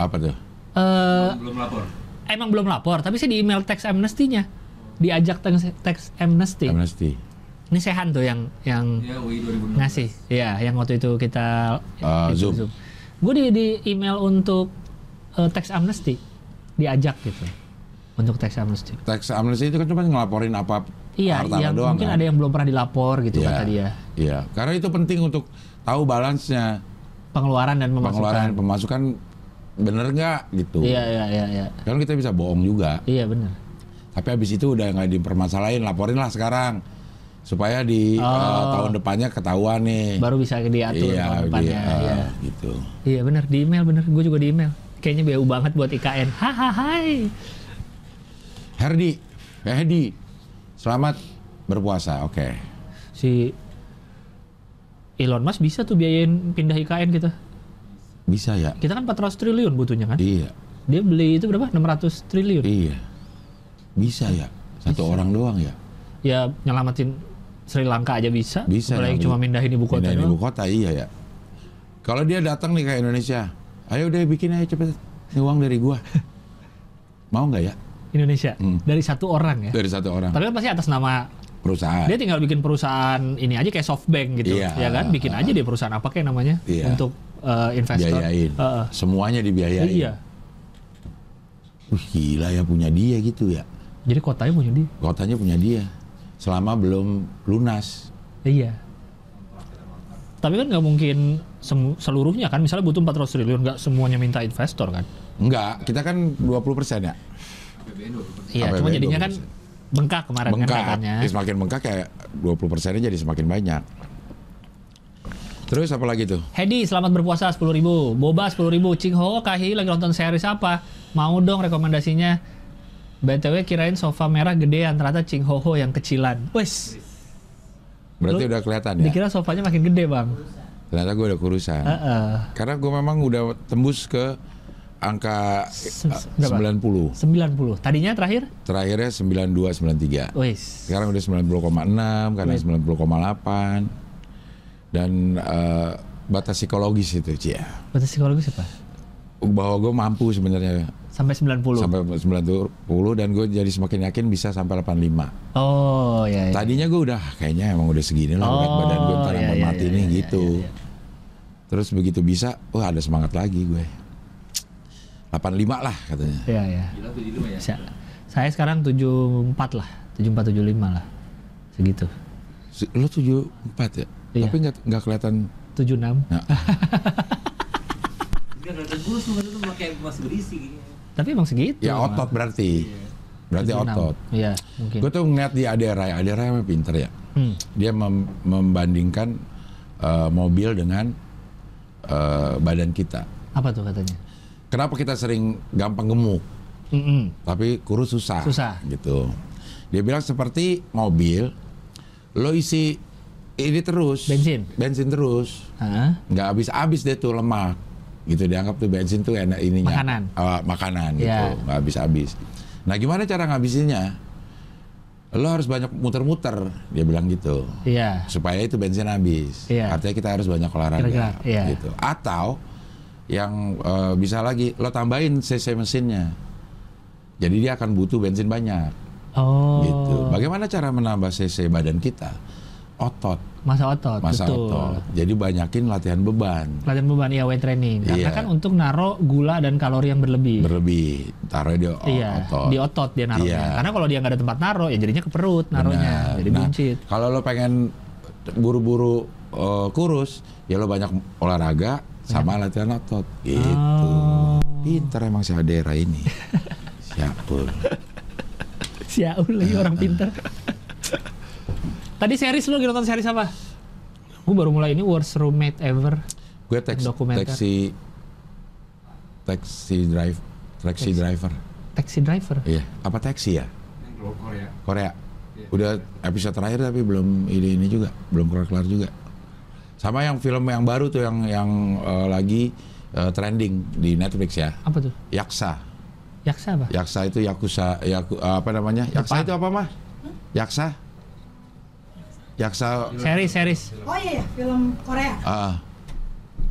Apa tuh? Eh, belum lapor. emang belum lapor, tapi saya di email tax amnesty-nya. Diajak tax, tax amnesty. Amnesty. Ini Sehan tuh yang yang Ya UI 2016. ngasih. Iya, yang waktu itu kita Uh, itu Zoom. Gue di, di email untuk eh, tax amnesty diajak gitu. Untuk tax amnesty. Tax amnesty itu kan cuma ngelaporin apa Iya, yang doang mungkin kan? ada yang belum pernah dilapor gitu Iya. kata dia. Iya, karena itu penting untuk tahu balance-nya. Pengeluaran dan pemasukan. Pengeluaran pemasukan bener nggak gitu. Iya, iya, iya, iya. Kan kita bisa bohong juga. Iya, benar. Tapi habis itu udah nggak dipermasalahin, laporin lah sekarang supaya di Oh. eh, tahun depannya ketahuan nih. Baru bisa diatur iya, tahun depannya. dia, eh, Iya. gitu. Iya bener di email bener, gue juga di email. Kayaknya BU banget buat IKN. Hahaha. Herdi, eh, Hedi, selamat berpuasa. Oke. Si Elon Musk bisa tuh biayain pindah IKN kita. Bisa ya? Kita kan 400 triliun butuhnya kan. Iya. Dia beli itu berapa? 600 triliun. Iya. Bisa ya? Satu orang doang ya? Ya nyelamatin Sri Lanka aja bisa. Bisa, Apalagi ya, cuma mindahin ibu kota Pindahin doang. ibu kota iya ya. Kalau dia datang nih ke Indonesia, ayo deh bikin aja cepet. Ini uang dari gua. Mau nggak ya? Indonesia Hmm. dari satu orang ya. Dari satu orang Tapi kan pasti atas nama perusahaan. dia tinggal bikin perusahaan ini aja kayak SoftBank gitu, Iya. ya kan? Bikin aja dia perusahaan apa kayak namanya Iya. untuk eh, investor. biayain. Heeh. Semuanya dibiayain. Iya. Wih, gila ya punya dia gitu ya. Jadi kotanya punya dia. Kotanya punya dia. Selama belum lunas. Iya. Tapi kan nggak mungkin seluruhnya kan, misalnya butuh 400 triliun, nggak semuanya minta investor kan? Enggak, kita kan 20% ya. APBN 20%. Iya, cuma jadinya kan 20%. bengkak kemarin kan Bengkak. katanya. Ya, semakin bengkak kayak 20%-nya jadi semakin banyak. Terus apa lagi tuh? Hedi, selamat berpuasa 10.000 ribu. Boba 10.000 ribu. Cing Ho, Kahi lagi nonton series apa? Mau dong rekomendasinya. BTW kirain sofa merah gedean, ternyata Cing Ho Ho yang kecilan. Wes, Berarti Lu- udah kelihatan ya? dikira sofanya makin gede bang. Ternyata gue udah kurusan. Heeh. Karena gue memang udah tembus ke angka eh, berapa? 90. 90. Tadinya terakhir? Terakhirnya 92, 93. Wes. Sekarang udah 90,6, karena Wait. 90,8. Dan eh, batas psikologis itu, Cia. Batas psikologis apa? Bahwa gue mampu sebenarnya Sampai 90. sampai 90 dan gue jadi semakin yakin bisa sampai 85. Oh, ya. ya. Tadinya gue udah kayaknya emang udah segini lah berat Oh, badan gue ntar iya, iya, mati iya, nih iya, gitu. iya, iya. Terus begitu bisa, wah ada semangat lagi gue. 85 lah katanya. Iya, iya. Gila ya. Sa- Saya sekarang 74 lah. 74 75 lah. Segitu. Se- Lo 74 ya? Iya. Tapi nggak nggak kelihatan 76. Nah, Enggak kelihatan kurus lu itu kayak masih berisi gini. Tapi emang segitu. ya emang. otot berarti. Berarti 76. otot. Iya, mungkin. Gue tuh ngeliat di Adera, Adera emang pinter ya. Hmm. Dia mem- membandingkan eh, mobil dengan eh, badan kita. Apa tuh katanya? Kenapa kita sering gampang gemuk, Mm-mm. tapi kurus susah? Susah. Gitu. Dia bilang seperti mobil, lo isi ini terus. Bensin? Bensin terus. Nggak habis-habis deh tuh lemak gitu dianggap tuh bensin tuh enak ininya Makanan. Eh, makanan gitu Iya. nggak habis-habis nah gimana cara ngabisinnya lo harus banyak muter-muter dia bilang gitu Iya. supaya itu bensin habis Iya. artinya kita harus banyak olahraga Kira-kira, iya. gitu atau yang eh, bisa lagi lo tambahin cc mesinnya jadi dia akan butuh bensin banyak Oh. gitu bagaimana cara menambah cc badan kita otot Masa otot, masa betul. otot jadi banyakin latihan beban Latihan beban iya weight training. Karena Iya. kan untuk naro gula dan kalori yang berlebih. berlebih taruh di iya, otot di otot dia naruhnya. Iya. Karena kalau dia nggak ada tempat naro, ya jadinya ke perut naruhnya, Benar. jadi Nah, buncit. kalau lo pengen buru-buru eh, kurus ya lo banyak olahraga sama latihan otot gitu Oh. pinter emang si Adera ini siapul Siaul lagi orang pinter. Tadi series lu lagi nonton series apa? Gue baru mulai ini Worst Roommate Ever. gue teks, Dokumenter. taksi taksi drive taxi driver Taxi Driver. iya apa taksi ya Korea. Korea Iya. udah episode terakhir tapi belum ini ini juga belum kelar kelar juga sama yang film yang baru tuh yang yang eh, lagi eh, trending di Netflix ya Apa tuh? Yaksa Yaksa apa? Yaksa itu Yakuza Yaku, apa namanya Yaksa Jepang. itu apa mah Yaksa Yaksa Series, series. Oh iya ya, film Korea. ah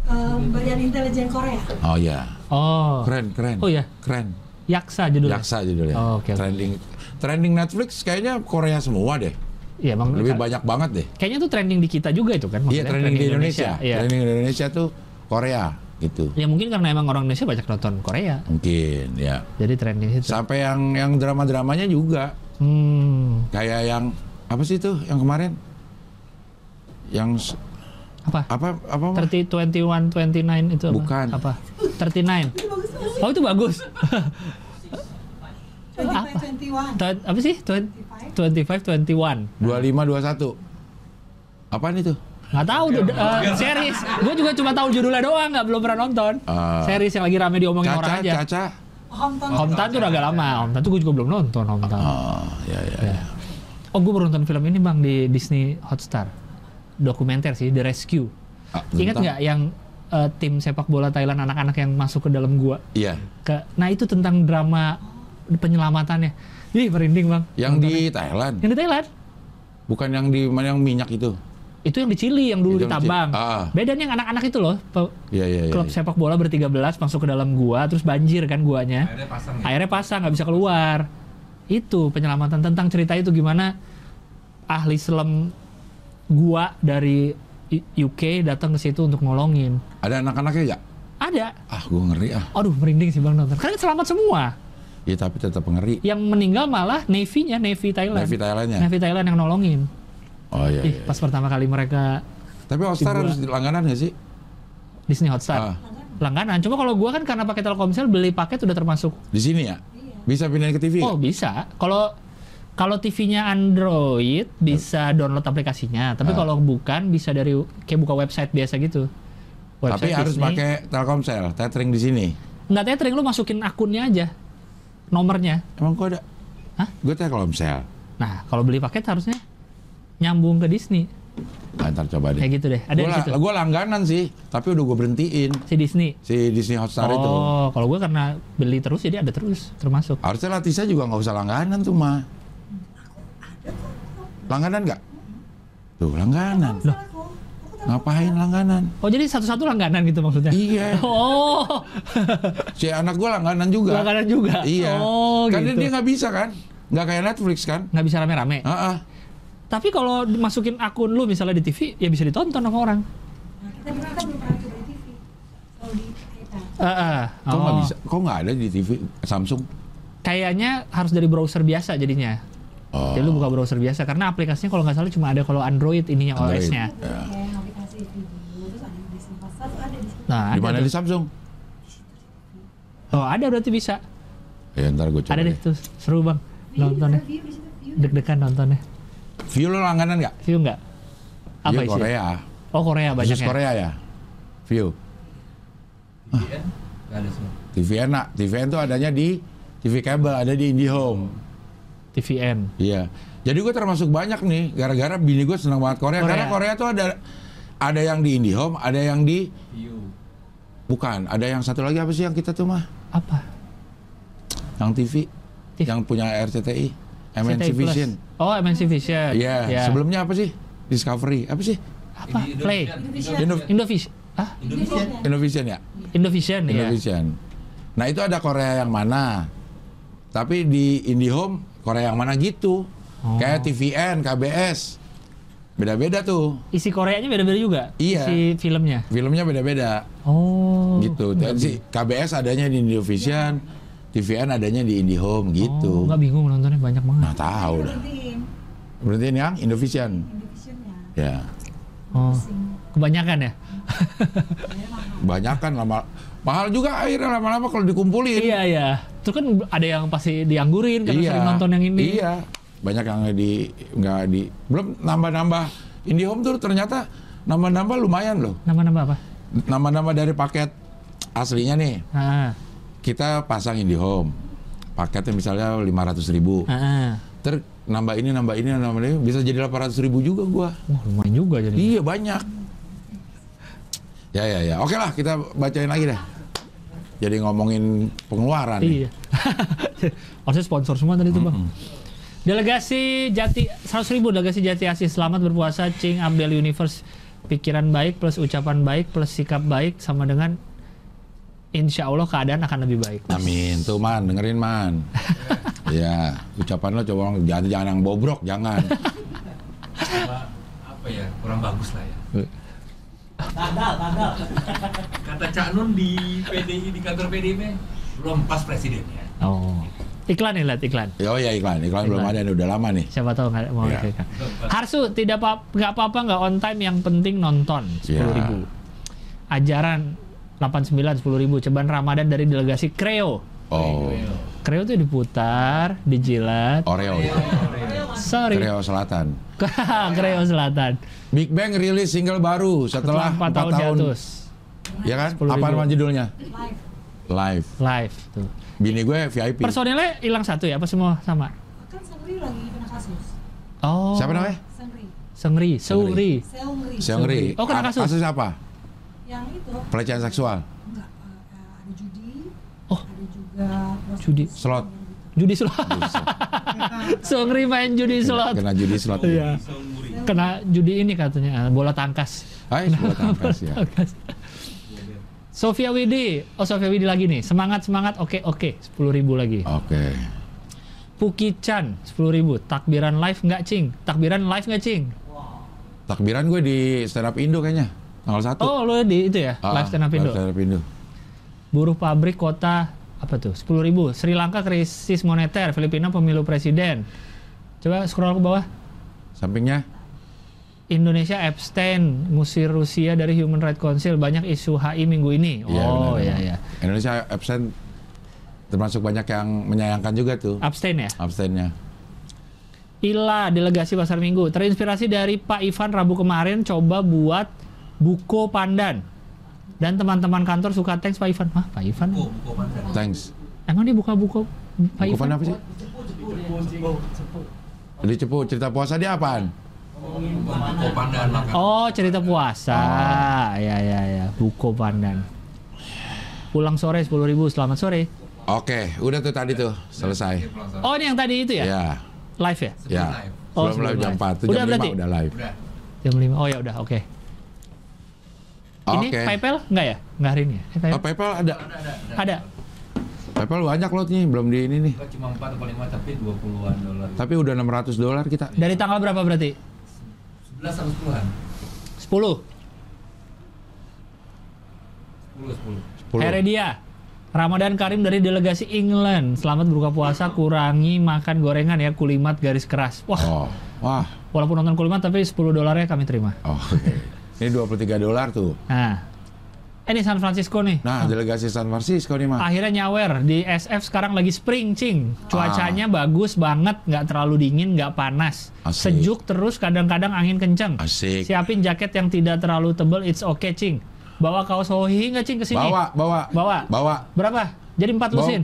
Eh, Badan Intelijen Korea. oh ya Oh. keren keren Oh ya, keren Yaksa judulnya. Yaksa judulnya Oh, oke, oke. trending trending Netflix kayaknya Korea semua deh Iya, emang lebih banyak banget deh Kayaknya tuh trending di kita juga itu kan? Iya maksudnya, trending di Indonesia. Iya. Trending di Indonesia tuh Korea gitu. Ya mungkin karena emang orang Indonesia banyak nonton Korea. Mungkin ya. Jadi trending situ. Sampai yang yang drama-dramanya juga Hmm. kayak yang apa sih itu yang kemarin? Yang Apa? apa apa Mah? 30, 21, 29 itu apa? Bukan. Apa? 39. Oh itu bagus. 25, Apa? 21. Twen- apa sih? Twen- 25, 21. 25 21. Apaan itu? Nggak tahu tuh, eh, series. Gue juga cuma tahu judulnya doang, nggak belum pernah nonton. Ah. series yang lagi rame diomongin orang Caca, aja. Caca. Hometown. Hometown tuh udah agak lama. Hometown tuh gue juga belum nonton Hometown. Oh, ya ya. Ya. ya. Oh gue baru nonton film ini bang di Disney Hotstar. Dokumenter sih, The Rescue. Ah, Ingat nggak yang eh, tim sepak bola Thailand anak-anak yang masuk ke dalam gua. Iya. Ke, nah itu tentang drama penyelamatannya. Ih merinding bang. Yang di Thailand, Yang di Thailand. bukan yang di mana yang minyak itu. Itu yang di Chili yang dulu Itu ditambang. Ah. Beda nih yang anak-anak itu loh. pe- Iya iya iya. klub iya. sepak bola bertiga belas masuk ke dalam gua terus banjir kan guanya. Akhirnya pasang ya. Akhirnya pasang nggak bisa keluar. Itu penyelamatan tentang cerita itu gimana ahli selam gua dari UK datang ke situ untuk nolongin. Ada anak-anaknya nggak? Ada. Ah, gue ngeri ah. Aduh merinding sih bang nonton. Karena selamat semua. Iya tapi tetap ngeri. Yang meninggal malah Navy-nya, Navy Thailand. Navy Thailandnya. Navy Thailand yang nolongin. Oh iya. Ih, iya. pas pertama kali mereka Tapi Gua- harus langganan nggak sih? Disney Hotstar Ah, langganan. Cuma kalau gua kan karena pakai Telkomsel beli paket udah termasuk. di sini ya? Bisa pindahin ke TV? Oh bisa. Kalau kalau TV-nya Android bisa download aplikasinya. Tapi Ah. kalau bukan bisa dari kayak buka website biasa gitu. Tapi harus Disney. pakai Telkomsel, tethering di sini. Nggak tethering lu masukin akunnya aja, nomornya. Emang gua ada? Hah? Gue Telkomsel. Nah kalau beli paket harusnya nyambung ke Disney. Nah, ntar coba deh. Kayak gitu deh. Ada Gue di situ. gua langganan sih, tapi udah gue berhentiin Si Disney. si Disney Hotstar itu. Oh, kalau gua karena beli terus jadi ada terus termasuk. Harusnya Latisa juga nggak usah langganan tuh mah. Langganan nggak? Tuh langganan. Tahu. Ngapain langganan? Oh jadi satu-satu langganan gitu maksudnya? Iya. Oh, Si anak gue langganan juga. langganan juga. Iya. Oh kan gitu. dia nggak bisa kan? Nggak kayak Netflix kan? nggak bisa rame-rame. Ah, ah. Tapi kalau masukin akun lu misalnya di TV, ya bisa ditonton sama orang. Nah, kita pernah kan belum pernah coba di TV. Kalau di iPad. Heeh. Kok nggak Oh. bisa? Kok nggak ada di TV Samsung? Kayaknya harus dari browser biasa jadinya. Oh. Jadi lu buka browser biasa karena aplikasinya kalau nggak salah cuma ada kalau Android ininya. OS-nya. Di situ. Nah, Di ada mana di Samsung? Oh, ada berarti bisa. Ya ntar gue coba ada deh tuh. Seru, Bang. Nontonnya. ada view di situ, view. Deg-degan nontonnya. View lo langganan nggak? View nggak? Apa View isi? Korea. Oh, Korea banyak Khusus ya. Korea ya? View. Ada semua. TVN nak. TVN tuh adanya di TV kabel, ada di IndiHome. TVN. Iya. Jadi gue termasuk banyak nih, gara-gara bini gue senang banget Korea. Korea. Karena Korea tuh ada ada yang di IndiHome, ada yang di View. bukan, ada yang satu lagi apa sih yang kita tuh mah? Apa? Yang TV, TV. yang punya RCTI, MNC CTI Plus. Vision. Oh, MNC Vision. Iya. Ya. Sebelumnya apa sih? Discovery, apa sih? apa? Play. Indovision. Indo- Indovision. Ah, Indovision. Indovision ya? Indovision ya. Indovision. Nah itu ada Korea yang mana? Tapi di IndiHome Korea yang mana gitu? Oh. Kayak TVN, KBS, beda-beda tuh. Isi Koreanya beda-beda juga. Iya. Isi filmnya. Filmnya beda-beda. Oh. gitu. Dan si KBS adanya di Indovision, TVN adanya di IndiHome Oh, gitu. nggak bingung nontonnya banyak banget. Nah tahu dah. Berhentiin Berarti ini yang Indovision. Indovisionnya. Ya, Oh, Pusing. kebanyakan ya? Bayar mahal. banyak kan lama mahal juga akhirnya lama-lama kalau dikumpulin. iya, iya. Terus kan ada yang pasti dianggurin karena Iya. sering nonton yang ini. Iya. Banyak yang di nggak di belum nambah-nambah IndiHome tuh ternyata nambah-nambah lumayan loh. Nama-nama apa? Nambah-nambah dari paket aslinya nih. Ah, Kita pasang IndiHome. Paketnya misalnya 500 ribu. ah, ah. Ter nambah ini nambah ini nambah ini bisa jadi 800 ribu juga gua. Wah, lumayan juga jadi. Iya banyak. Ya ya ya. Oke lah kita bacain lagi deh. Jadi ngomongin pengeluaran. nih. Iya. Harusnya sponsor semua tadi tuh, Bang. Delegasi Jati 100 ribu delegasi Jati Asih selamat berpuasa Cing Abdel Universe pikiran baik plus ucapan baik plus sikap baik sama dengan Insya Allah keadaan akan lebih baik. Amin. Tuh man, dengerin man. ya, ucapan lo coba jangan jangan yang bobrok, jangan. Apa, apa ya kurang bagus lah ya. Kata Cak Nun di PDI di kantor PDIP belum pas presidennya. Oh. Iklan nih, lihat iklan. Oh ya iklan, iklan belum Iklan. ada nih, udah lama nih. Siapa tahu nggak mau Iya. iklan. Harsu tidak apa nggak apa-apa nggak on time yang penting nonton Iya. 10.000 ribu. Ajaran 89 10.000 ribu cobaan Ramadan dari delegasi Kreo. Oh, Kreo tuh diputar, dijilat. Oreo itu. Sorry. Korea Selatan. Kreo Selatan. Big Bang rilis single baru setelah, Setelah 4 4 tahun, tahun. Ya kan? 10.000. Apa nama judulnya? Live. Live. Live tuh. Bini gue VIP. Personilnya hilang satu ya? Apa semua sama? Kan Seungri lagi kena kasus. Oh. Siapa namanya? Seungri. Sengri. Seungri. Seungri. Seungri. Oh, kena kasus. Kasus apa? Yang itu. Pelecehan seksual. Enggak, eh, ada judi. Oh. Ada juga Judi. Slot. Judi slot. Songri main judi slot. Kena judi slot. Iya. Kena judi ini katanya bola tangkas. Hai, buat tangkas ya. Tangkas. Sofia Widi, oh Sofia Widi lagi nih, semangat semangat, oke oke, sepuluh ribu lagi. Oke. Puki Chan, sepuluh ribu, takbiran live nggak cing, takbiran live nggak cing. Takbiran gue di stand up Indo kayaknya. Tanggal satu. Oh lo di itu ya, Ah, live stand up Indo. Stand up Indo. Buruh pabrik kota apa tuh? Sepuluh ribu. Sri Lanka krisis moneter, Filipina pemilu presiden. Coba scroll ke bawah. Sampingnya Indonesia abstain ngusir Rusia dari Human Rights Council banyak isu HI minggu ini. Iya, Oh benar, iya benar. iya. Indonesia absen termasuk banyak yang menyayangkan juga tuh Abstain ya. absennya. Ila delegasi pasar minggu terinspirasi dari Pak Ivan Rabu kemarin coba buat buko pandan dan teman-teman kantor suka thanks Pak Ivan. Hah Pak Ivan? Buku, buku pandan. Thanks. Emang dia buka buko Pak Buku Ivan? apa sih? Di cepu cerita puasa dia apaan? Buku pandan makan. Oh cerita puasa. Ya ya ya buko pandan. Pulang sore 10.000 ribu selamat sore. Oke, udah tuh tadi tuh selesai. Oh ini yang tadi itu ya? Ya, Live ya? Sebelum ya. live. Oh, Belum live sebelum jam live. 4, tuh Udah jam berarti? 5 udah live. Udah. Jam 5. Oh ya udah oke. Ini Oke. PayPal enggak ya? Enggak hari ini ya? Eh, Oh, PayPal. PayPal ada. Ada, ada, ada. Ada. PayPal banyak loh nih, belum di ini nih. Cuma 4 atau 5 tapi 20-an dolar. Tapi udah 600 dolar kita. Dari tanggal berapa berarti? 11 atau 10-an? 10. 10 10. 10. Heredia. Ramadan Karim dari delegasi England. Selamat berbuka puasa, kurangi makan gorengan ya, kulimat garis keras. Wah, Oh, wah. walaupun nonton kulimat tapi 10 dolarnya kami terima. Oh, oke. Ini 23 dolar tuh. Nah. Ini San Francisco nih. Nah, delegasi San Francisco nih, mah. Akhirnya nyawer di SF sekarang lagi spring, cing. Cuacanya Ah. bagus banget, nggak terlalu dingin, nggak panas. Asik. Sejuk terus, kadang-kadang angin kenceng. Asik. Siapin jaket yang tidak terlalu tebal, it's okay, cing. Bawa kaos hohi nggak, cing, ke sini? Bawa, bawa. Bawa. Bawa. Berapa? Jadi empat lusin.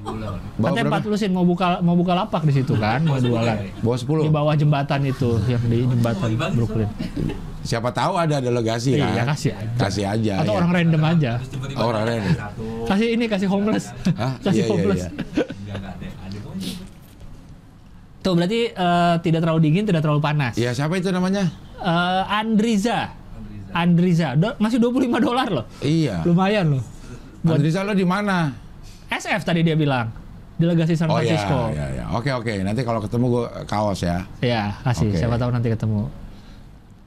Bawa Katanya berapa? empat lusin mau buka mau buka lapak di situ kan, mau jualan. Bawa 10. Di bawah jembatan itu, yang di jembatan Brooklyn. Siapa tahu ada delegasi kan? Iya, kasih aja. Kasih aja. Atau ya. orang random aja. Oh, orang. Satu. Kasih ini, kasih homeless. Hah? kasih Iya, iya, homeless. iya. Enggak enggak ada. Ada pokoknya. Tuh berarti eh, tidak terlalu dingin, tidak terlalu panas. Iya, siapa itu namanya? Eh, Andriza. Andriza. Andriza. Do- masih 25 dolar loh. Iya. Lumayan loh. Buat Andriza lo di mana? SF tadi dia bilang. Delegasi San Oh iya, Francisco. iya, iya. Oke, oke. Nanti kalau ketemu gue kaos ya. Ya, kasih. Oke. Siapa tahu nanti ketemu.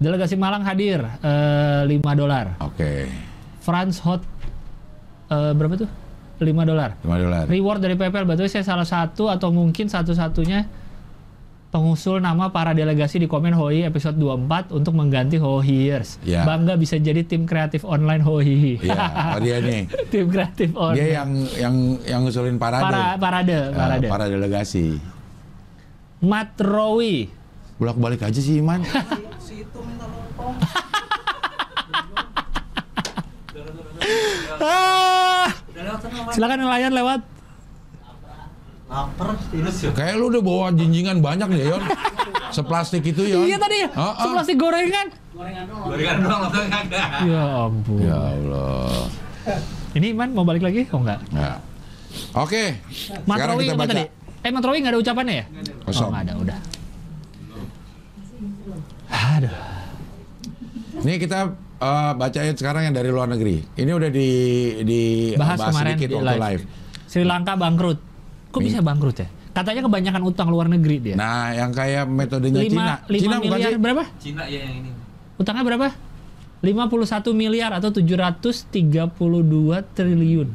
Delegasi Malang hadir eh, 5 dolar. Oke. Franz Hot eh, berapa tuh? 5 dolar. 5 dolar. Reward dari PPL betul saya salah satu atau mungkin satu-satunya pengusul nama para delegasi di komen Hoi episode 24 untuk mengganti Hohiers. Ya. Bangga bisa jadi tim kreatif online Hoi. Iya, oh dia nih. tim kreatif online. Dia yang yang yang ngusulin parade. para parade, Eh, parade. para delegasi. Matt Rowi. Bolak-balik aja sih Iman. Ah, silakan nelayan lewat. Kayak lu udah bawa jinjingan banyak nih, Yon. Seplastik itu, Yon. Iya tadi ya, Ah, ah. seplastik gorengan. Gorengan doang langsung kagak. Ya ampun. Ya Allah. Ini Iman mau balik lagi? Oh enggak. Ya. Oke. Matt Sekarang kita baca. tadi? Eh Matt Rowi nggak ada ucapannya ya? Kosong. Oh nggak ada, udah. Aduh. Nih kita eh, bacain sekarang yang dari luar negeri. Ini udah di di Bahas bahas kemarin sedikit di waktu live. live. Sri Lanka bangkrut. Kok Min- bisa bangkrut ya? Katanya kebanyakan utang luar negeri dia. Nah, yang kayak metodenya Cina. 5, Cina bukan miliar sih? berapa? Cina ya yang ini. Utangnya berapa? 51 miliar atau 732 triliun.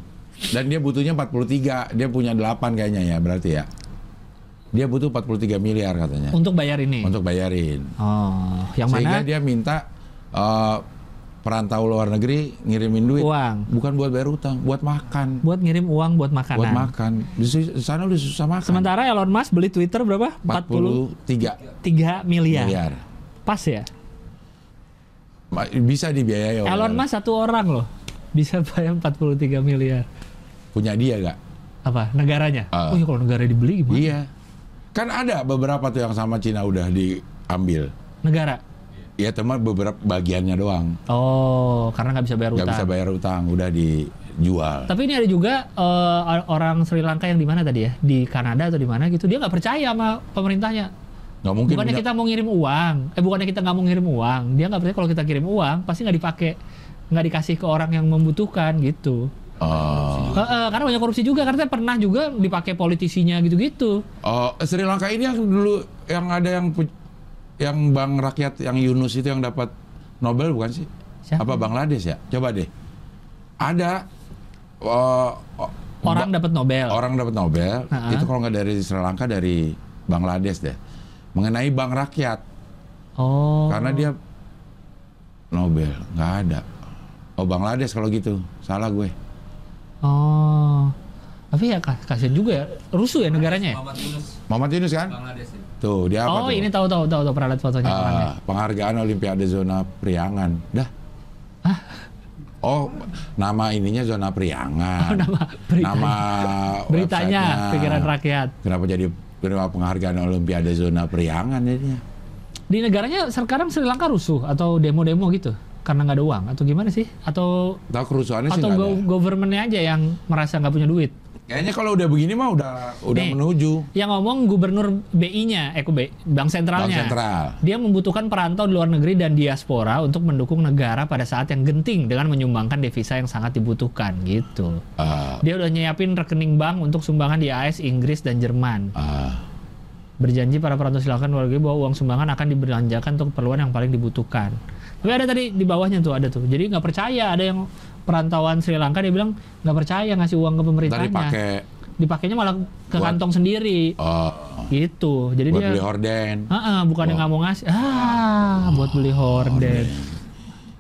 Dan dia butuhnya 43. Dia punya 8 kayaknya ya, berarti ya. Dia butuh 43 miliar katanya Untuk bayar ini. untuk bayarin. Oh, yang Sehingga mana? dia minta eh, perantau luar negeri ngirimin duit. Uang. Bukan buat bayar utang, buat makan. Buat ngirim uang buat makanan. Buat makan. Di sana udah susah makan. Sementara Elon Musk beli Twitter berapa? 43 43 miliar. miliar. Pas ya? Bisa dibiayai oleh Elon Musk satu orang loh. Bisa bayar 43 miliar. punya dia gak? Apa? Negaranya? Ah. oh ya kalau negara dibeli gimana? Iya. Kan ada beberapa tuh yang sama Cina udah diambil. Negara. Ya teman beberapa bagiannya doang. Oh, karena nggak bisa bayar Nggak utang. bisa bayar utang, udah dijual. Tapi ini ada juga eh, orang Sri Lanka yang di mana tadi ya? Di Kanada atau di mana gitu. Dia nggak percaya sama pemerintahnya. Nggak mungkin. bukannya punya- kita mau ngirim uang, eh bukannya kita nggak mau ngirim uang, dia nggak percaya kalau kita kirim uang pasti nggak dipakai, nggak dikasih ke orang yang membutuhkan gitu. Oh. Eh, eh, karena banyak korupsi juga, karena pernah juga dipakai politisinya gitu-gitu. Oh, Sri Lanka ini yang dulu yang ada yang yang Bank Rakyat yang Yunus itu yang dapat Nobel bukan sih? Siapa? Apa Bangladesh ya? Coba deh. Ada oh, Orang dapat Nobel. orang dapat Nobel Ha-ha. itu kalau nggak dari Sri Lanka dari Bangladesh deh mengenai bank rakyat Oh. karena dia Nobel nggak ada oh Bangladesh kalau gitu salah gue Oh. Tapi ya kas- kasihan juga ya. Rusuh ya negaranya ya? Muhammad Yunus Muhammad Yunus kan Bangladesh ya. tuh dia apa oh, tuh ini tahu tahu tahu tahu pernah lihat fotonya orangnya. penghargaan Olimpiade zona Priangan dah Oh, nama ininya zona Priangan. Oh, nama beritanya. Nama Beritanya pikiran rakyat. Kenapa jadi penerima penghargaan Olimpiade zona Priangan jadinya? Di negaranya sekarang Sri Lanka rusuh atau demo-demo gitu? Karena nggak ada uang atau gimana sih? Atau Tahu kerusuhannya sih atau nggak go- ada. governmentnya aja yang merasa nggak punya duit? Kayaknya kalau udah begini mah udah udah Nih. menuju Yang ngomong gubernur BI-nya, eh Bank Sentralnya. Bank Sentral. Dia membutuhkan perantau di luar negeri dan diaspora untuk mendukung negara pada saat yang genting dengan menyumbangkan devisa yang sangat dibutuhkan gitu. Ah, Dia udah nyiapin rekening bank untuk sumbangan di AS, Inggris, dan Jerman. ah. Berjanji para perantau silakan negeri bahwa uang sumbangan akan dibelanjakan untuk keperluan yang paling dibutuhkan. Tapi ada tadi di bawahnya tuh ada tuh. Jadi nggak percaya ada yang perantauan Sri Lanka dia bilang nggak percaya ngasih uang ke pemerintahnya. pakai Dipakainya malah ke Buat- kantong sendiri. oh, Gitu. Jadi buat dia beli horden. Ah, bukan yang nggak mau ngasih. Ah, buat beli horden.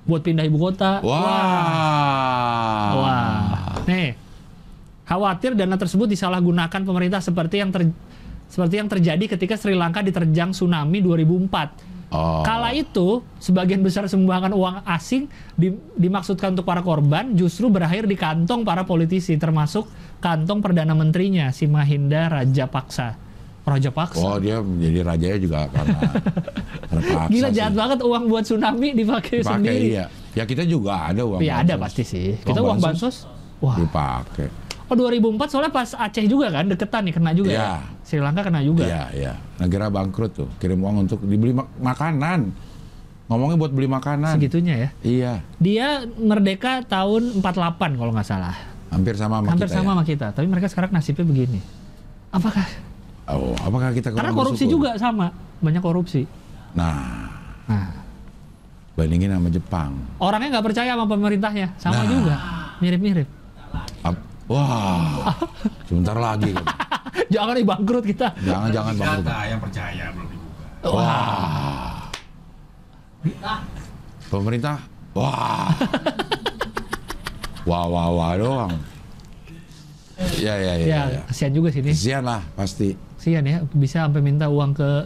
Buat pindah ibu kota. Wah. Wah. Nih. Khawatir dana tersebut disalahgunakan pemerintah seperti yang ter- seperti yang terjadi ketika Sri Lanka diterjang tsunami 2004. Oh. Kala itu, sebagian besar sumbangan uang asing di- dimaksudkan untuk para korban justru berakhir di kantong para politisi, termasuk kantong Perdana Menterinya, si Mahinda Rajapaksa. Rajapaksa. Oh, dia menjadi rajanya juga karena terpaksa Gila sih. jahat banget uang buat tsunami dipakai Dipakai sendiri. iya. Ya kita juga ada uang. Ya ada pasti sih. Kita uang bansos. Wah. dipakai. Oh 2004 soalnya pas Aceh juga kan deketan nih kena juga Iya. ya. Sri Lanka kena juga. Iya, iya. Negara bangkrut tuh, kirim uang untuk dibeli mak- makanan. Ngomongnya buat beli makanan. Segitunya ya. Iya, Dia merdeka tahun 48 kalau nggak salah. hampir sama sama Hampir kita. sama ya. sama kita. Tapi mereka sekarang nasibnya begini. Apakah? Oh, apakah kita Karena korupsi bersyukur? juga sama. Banyak korupsi. Nah, Nah, bandingin sama Jepang. orangnya nggak percaya sama pemerintahnya. Sama Nah. juga. Mirip-mirip. Wah, sebentar lagi. kan. Jangan nih bangkrut kita. Jangan-jangan bangkrut. Data yang percaya belum dibuka. Wah. Pemerintah, wah. wah, wah, wah doang. Ya, ya, ya. Ya, ya. kasihan juga sih ini. Lah, pasti. Kasihan ya, bisa sampai minta uang ke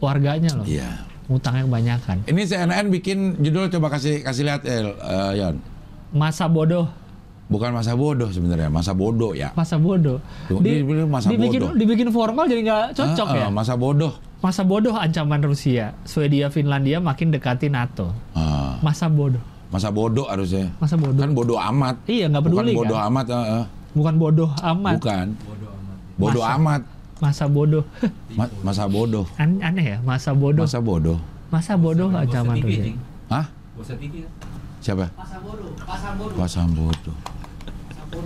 warganya loh. Iya. Utangnya kebanyakan. Ini CNN bikin judul coba kasih kasih lihat El, eh, Yon. Masa bodoh, Bukan masa bodoh sebenarnya, masa bodoh ya. masa bodoh. Dia bilang masa dibikin, bodoh. dibikin formal jadi nggak cocok Ah, ya. ah, Masa bodoh. Masa bodoh ancaman Rusia. Swedia, Finlandia makin dekati NATO. Ah, Masa bodoh. masa bodoh harusnya. Masa bodoh. Kan bodoh amat. Iya, nggak peduli Bukan bodoh kan? amat. eh, eh. Bukan bodoh amat. Bukan. Bodoh amat. Bodoh Masa. amat. Masa bodoh. Ma- masa bodoh. An- aneh ya, masa bodoh. Masa bodoh. Masa bodoh ancaman Rusia. Hah? Ya? Siapa? Pasar bodoh, pasar bodoh. Pasang bodoh.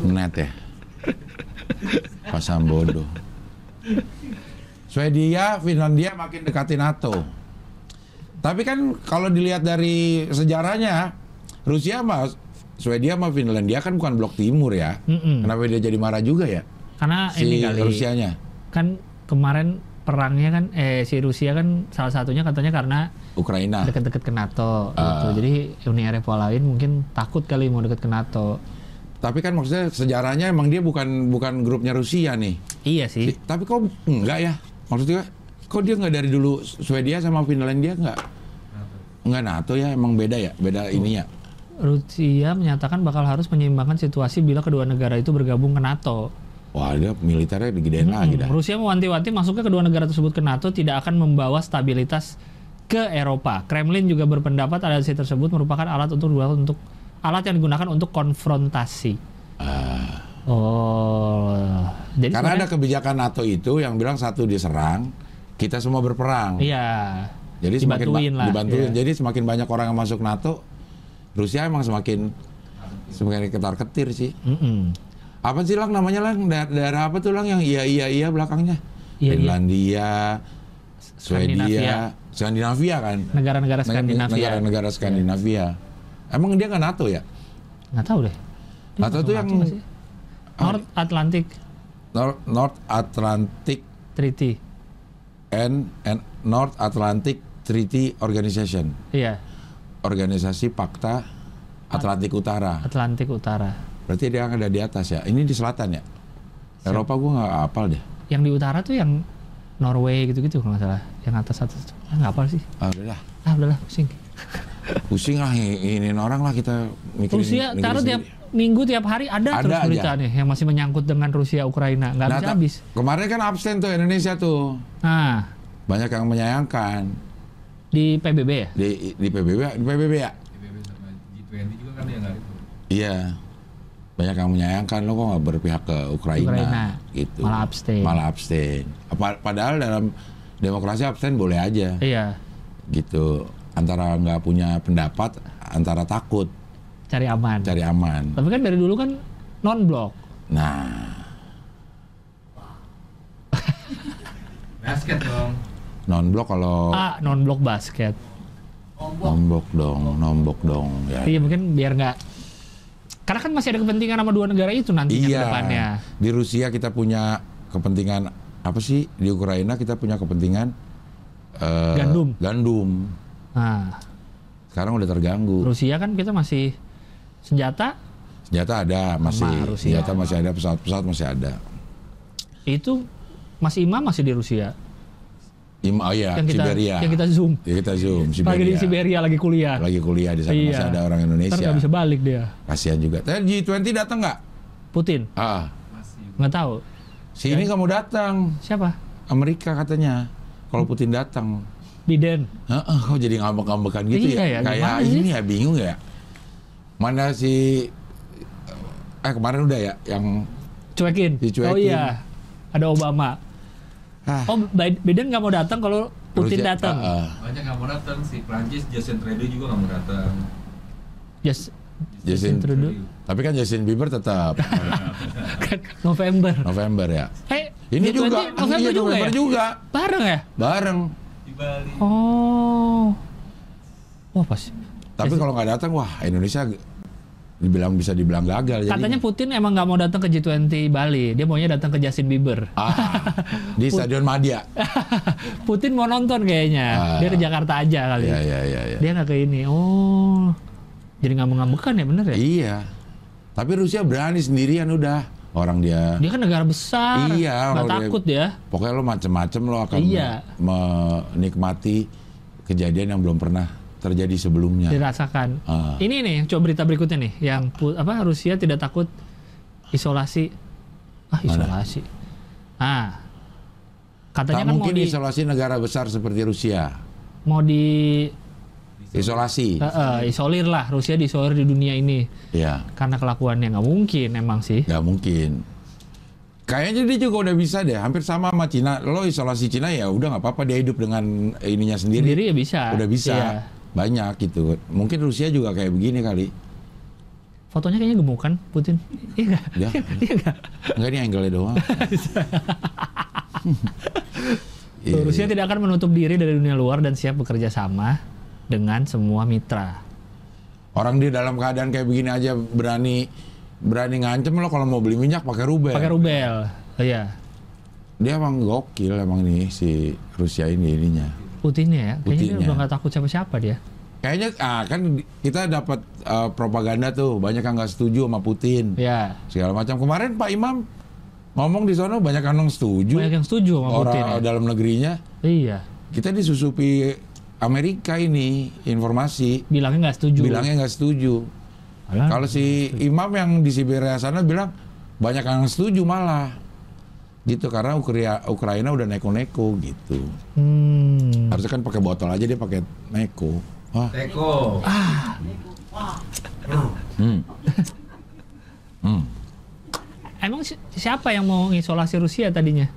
Net ya. Pasang bodoh. Swedia, Finlandia makin dekati NATO. Tapi kan kalau dilihat dari sejarahnya, Rusia mah Swedia sama Finlandia kan bukan blok timur ya. Mm-mm. Kenapa dia jadi marah juga ya? Karena Si ini kali. Rusianya. Kan kemarin perangnya kan eh si Rusia kan salah satunya katanya karena Ukraina. deket-deket ke NATO Ah. gitu. Jadi Uni Eropa lain mungkin takut kali mau deket ke NATO. Tapi kan maksudnya sejarahnya emang dia bukan bukan grupnya Rusia nih. Iya sih. Di- Tapi kok enggak ya? Maksudnya kok dia nggak dari dulu Swedia sama Finlandia nggak nggak NATO ya? Emang beda ya? Beda ini ya? Rusia menyatakan bakal harus menyeimbangkan situasi bila kedua negara itu bergabung ke NATO. Wah dia militernya digedein lagi dah. Hmm, Rusia mewanti-wanti masuknya kedua negara tersebut ke NATO tidak akan membawa stabilitas ke Eropa. Kremlin juga berpendapat aliansi tersebut merupakan alat untuk untuk alat yang digunakan untuk konfrontasi. Oh, jadi. Karena ada kebijakan NATO itu yang bilang satu diserang, kita semua berperang. iya. Jadi semakin ba- dibantuin lah, dibantuin. iya. Jadi semakin banyak orang yang masuk NATO, Rusia emang semakin semakin ketar ketir sih. Mm-mm. Apa sih lang namanya lang daerah, daerah apa tuh lang yang iya iya iya belakangnya? Iya, iya. Finlandia, Skandinavia. Swedia, Skandinavia kan? Negara-negara Skandinavia. Negara-negara Skandinavia. Emang dia nggak NATO ya? Nggak tahu deh. Dia NATO tuh yang- sih? North Atlantic North, North Atlantic Treaty. and, and North Atlantic Treaty Organization, Iya, organisasi Pakta Atlantik Utara. Atlantik Utara. Berarti dia ada di atas ya. Ini di selatan ya. Eropa gua nggak hafal deh. Yang di utara tuh yang Norway gitu-gitu kalau nggak salah. Yang atas atas. Ah, nggak apa sih. Ah, udahlah. Ah udahlah pusing. Pusing lah ini orang lah kita mikirin Rusia taruh tiap minggu tiap hari ada, Ada terus aja. beritanya yang masih menyangkut dengan Rusia Ukraina nggak Nah, habis. Kemarin kan absen tuh Indonesia tuh. Nah Banyak yang menyayangkan di PBB ya. di di PBB di PBB ya. PBB sama G20 juga kan dia nggak itu. Iya. Banyak yang menyayangkan lo kok nggak berpihak ke Ukraina, Ukraina. gitu. Malah abstain. Malah abstain. Apa- Padahal dalam demokrasi abstain boleh aja Iya gitu. Antara nggak punya pendapat, antara takut cari aman. cari aman. Tapi kan dari dulu kan non blok. Nah, Basket dong. non blok kalau Ah non blok basket. nombok dong, nombok dong ya. Iya mungkin biar nggak. Karena kan masih ada kepentingan sama dua negara itu nantinya ke Iya. depannya. Di Rusia kita punya kepentingan apa sih? Di Ukraina kita punya kepentingan eh, Gandum. Gandum. Nah Sekarang udah terganggu. Rusia kan kita masih senjata Senjata ada masih, Rusia. senjata masih ada, pesawat-pesawat masih ada. itu Mas Imam masih di Rusia. Im, oh iya, yang kita Siberia. yang kita zoom. Ya, kita zoom Siberia. Lagi di Siberia lagi kuliah. Lagi kuliah di sana Iya. masih ada orang Ntar Indonesia. nggak bisa balik dia. Kasihan juga. Tapi G20 datang nggak? Putin Ah, nggak tahu si ini mau datang. siapa. Amerika katanya. Kalau Putin datang. Biden. Heeh, kok jadi ngambek-ngambekan gitu Iya ya? ya, Kayak ini ya bingung ya. Mana si eh kemarin udah ya yang Cuekin. Dicuekin. Oh iya. Ada Obama. ah, Oh Bi- Biden nggak mau datang kalau Putin Rusia- datang. Banyak nggak mau datang si Prancis Justin Trudeau juga nggak mau datang. Just Justin Trudeau. Tapi kan Justin Bieber tetap kan November. November ya. Eh, Ini G20 juga, November iya, juga November ya? juga. Bareng ya? Bareng. Bali. Oh. Wah pas. Tapi kalau nggak datang, wah Indonesia dibilang bisa dibilang gagal. Katanya Putin emang nggak mau datang ke G20 Bali. Dia maunya datang ke Justin Bieber. ah, di Stadion Madia. Putin mau nonton kayaknya. Ah. Dia ke Jakarta aja kali. Iya iya iya. iya. Dia nggak ke ini. Oh. Jadi nggak mengambekan ya bener ya? Iya. Tapi Rusia berani sendirian udah. Orang dia Dia kan negara besar. Iya, Nggak dia- takut ya. pokoknya lo macem-macem lo akan Iya. menikmati kejadian yang belum pernah terjadi sebelumnya. Dirasakan. Ah. Ini nih, coba berita berikutnya nih, yang apa Rusia tidak takut isolasi. Ah, isolasi. Ah. Katanya Tak kan mau mungkin di isolasi negara besar seperti Rusia. mau di Isolasi. eh, eh, isolir lah Rusia diisolir di dunia ini Ya, karena kelakuannya nggak mungkin emang sih. nggak mungkin. Kayaknya dia juga udah bisa deh, hampir sama sama Cina. Lo isolasi Cina ya udah nggak apa-apa dia hidup dengan ininya sendiri. Sendiri ya bisa. Udah bisa. Iya. Banyak gitu. Mungkin Rusia juga kayak begini kali. Fotonya kayaknya gemuk kan Putin? Iya nggak? Ya. Iya nggak? Enggak ini angle doang. Iya, Rusia iya. tidak akan menutup diri dari dunia luar dan siap bekerja sama dengan semua mitra. Orang dia dalam keadaan kayak begini aja berani berani ngancem lo kalau mau beli minyak pakai rubel. Pakai rubel. Oh, iya. Dia emang gokil emang nih si Rusia ini ininya. Putinnya ya. Kayaknya dia Putinnya. udah nggak takut siapa-siapa dia. Kayaknya ah kan kita dapat eh, propaganda tuh banyak yang nggak setuju sama Putin Ya. segala macam. Kemarin Pak Imam ngomong di sana banyak yang setuju. Banyak yang setuju sama Orang Putin ya. dalam negerinya Iya. kita disusupi Amerika ini informasi Bilangnya nggak setuju. bilangnya nggak setuju. Alah, Kalau si imam yang di Siberia sana bilang banyak yang setuju malah. Gitu karena Ukria- Ukraina udah neko-neko gitu. Hmm. Harusnya kan pakai botol aja dia pakai neko. Wah, Teko. hmm. Hmm. Emang si- siapa yang mau isolasi Rusia tadinya?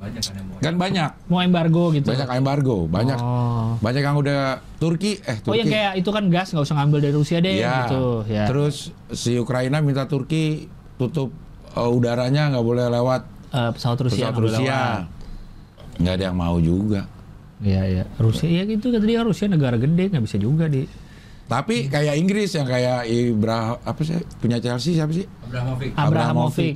Banyak kan yang mau. Kan banyak, Mau embargo gitu? banyak embargo, banyak Oh. banyak yang udah Turki eh Oh Turki. yang kayak itu kan gas nggak usah ngambil dari Rusia deh Iya. gitu ya. Terus si Ukraina minta Turki tutup uh, udaranya nggak boleh lewat Eh, pesawat Rusia pesawat Rusia. Nggak ada yang mau juga. Iya iya. Rusia ya gitu kata dia Rusia negara gede nggak bisa juga di. Tapi kayak Inggris yang kayak Ibra apa sih punya Chelsea siapa sih? Abramovich. Abrahamovic.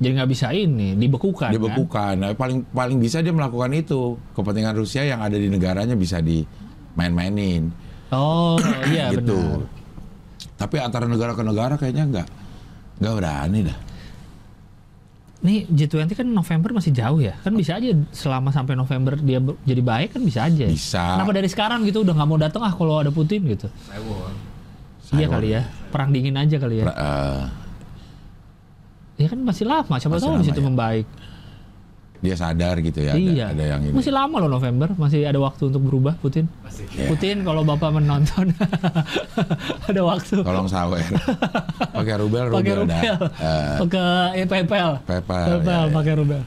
Jadi nggak bisa ini dibekukan. Kan? Dibekukan. Nah, paling paling bisa dia melakukan itu. Kepentingan Rusia yang ada di negaranya bisa dimain-mainin Oh iya gitu. benar. Tapi antara negara ke negara kayaknya nggak nggak berani dah. Nih G20 kan November masih jauh ya. Kan bisa aja selama sampai November dia jadi baik kan bisa aja. Bisa. Kenapa dari sekarang gitu udah nggak mau datang ah kalau ada Putin gitu. Taiwan. Iya kali ya. Perang dingin aja kali ya. Pra- eh, Ya kan masih lama. Siapa Masih tahu di lama situ ya. membaik. dia sadar gitu ya. Ada, iya. ada yang ini. Masih lama loh November. Masih ada waktu untuk berubah Putin. Masih. Ya. Putin kalau bapak menonton ada waktu. Tolong sawer. Pakai rubel, Pakai rubel dah. rubel. Eh, Pakai eh, PayPal. PayPal, PayPal ya, ya. pakai rubel.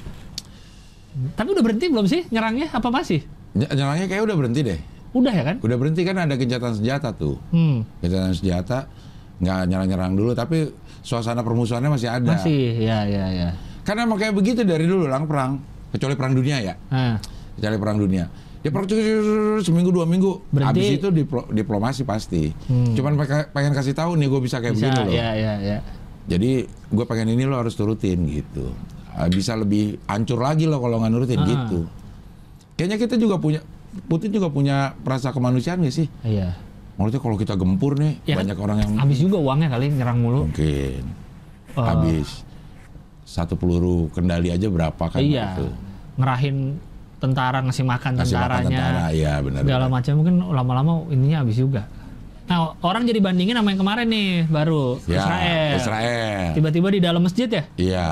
Tapi udah berhenti belum sih nyerangnya? Apa masih? ny- nyerangnya kayak udah berhenti deh. Udah ya kan? Udah berhenti kan ada gencatan senjata tuh. Hmm. Gencatan senjata nggak nyerang-nyerang dulu tapi suasana permusuhannya masih ada. Masih, ya, ya, ya. Karena emang kayak begitu dari dulu lang perang. Kecuali perang dunia ya. Nah, Kecuali perang dunia. Ya perang seminggu dua minggu. Berarti- Habis itu diplo- diplomasi pasti. Hmm. Cuman pengen kasih tahu nih gue bisa kayak bisa, begini loh. ya, ya, ya. Jadi gue pengen ini lo harus turutin gitu. Ah, Bisa lebih hancur lagi lo kalau nggak nurutin Ah. gitu. Kayaknya kita juga punya Putin juga punya perasa kemanusiaan gak sih? Iya. Maksudnya kalau kita gempur nih Ya banyak orang yang Habis juga uangnya kali nyerang mulu. mungkin Oh. habis satu peluru kendali aja berapa kan iya. gitu. Ngerahin tentara ngasih makan makan tentaranya. tentara, iya benar. segala macam mungkin lama-lama ininya habis juga. Nah, orang jadi bandingin sama yang kemarin nih, baru Ya, Israel. Israel. Tiba-tiba di dalam masjid ya? Iya.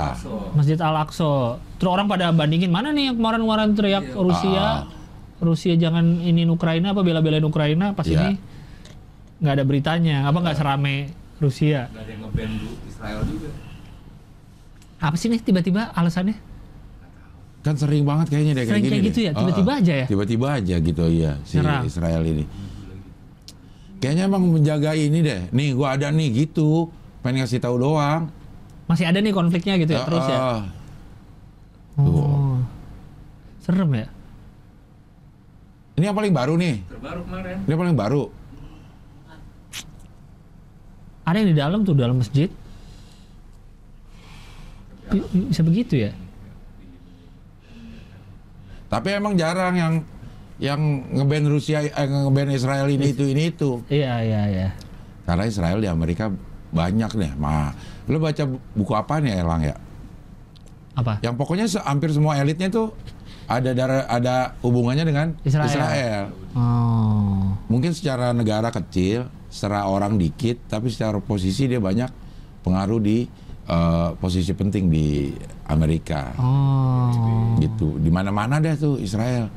Masjid Al-Aqsa. Terus orang pada bandingin mana nih yang kemarin-kemarin teriak Iya. Rusia, Ah. Rusia jangan ini Ukraina apa bela-belain Ukraina pas Iya. ini nggak ada beritanya, apa nggak serame Rusia. nggak ada yang ngeband Israel juga. Apa sih nih tiba-tiba alasannya? Kan sering banget kayaknya deh Sering kayak gitu deh. ya? Tiba-tiba Ah, aja ya? Tiba-tiba aja gitu iya si Nyerang. Israel ini. Kayaknya emang menjaga ini deh. Nih gua ada nih gitu. Pengen ngasih tahu doang. Masih ada nih konfliknya gitu ya Ah, terus ya? ah. Tuh. Oh. Serem ya? Ini yang paling baru nih. Terbaru kemarin. Ini yang paling baru. Ada yang di dalam tuh dalam masjid. Bi- Bisa begitu ya? Tapi emang jarang yang yang ngeband Rusia, eh, ngeband Israel ini itu ini itu. Iya iya iya. Karena Israel di Amerika banyak deh. Ma, lo baca buku apa nih Elang ya? Apa? Yang pokoknya hampir semua elitnya tuh ada darah ada hubungannya dengan Israel. Israel. Oh. Mungkin secara negara kecil, secara orang dikit, tapi secara posisi dia banyak pengaruh di eh, posisi penting di Amerika. Oh. Gitu. Di mana-mana deh tuh Israel.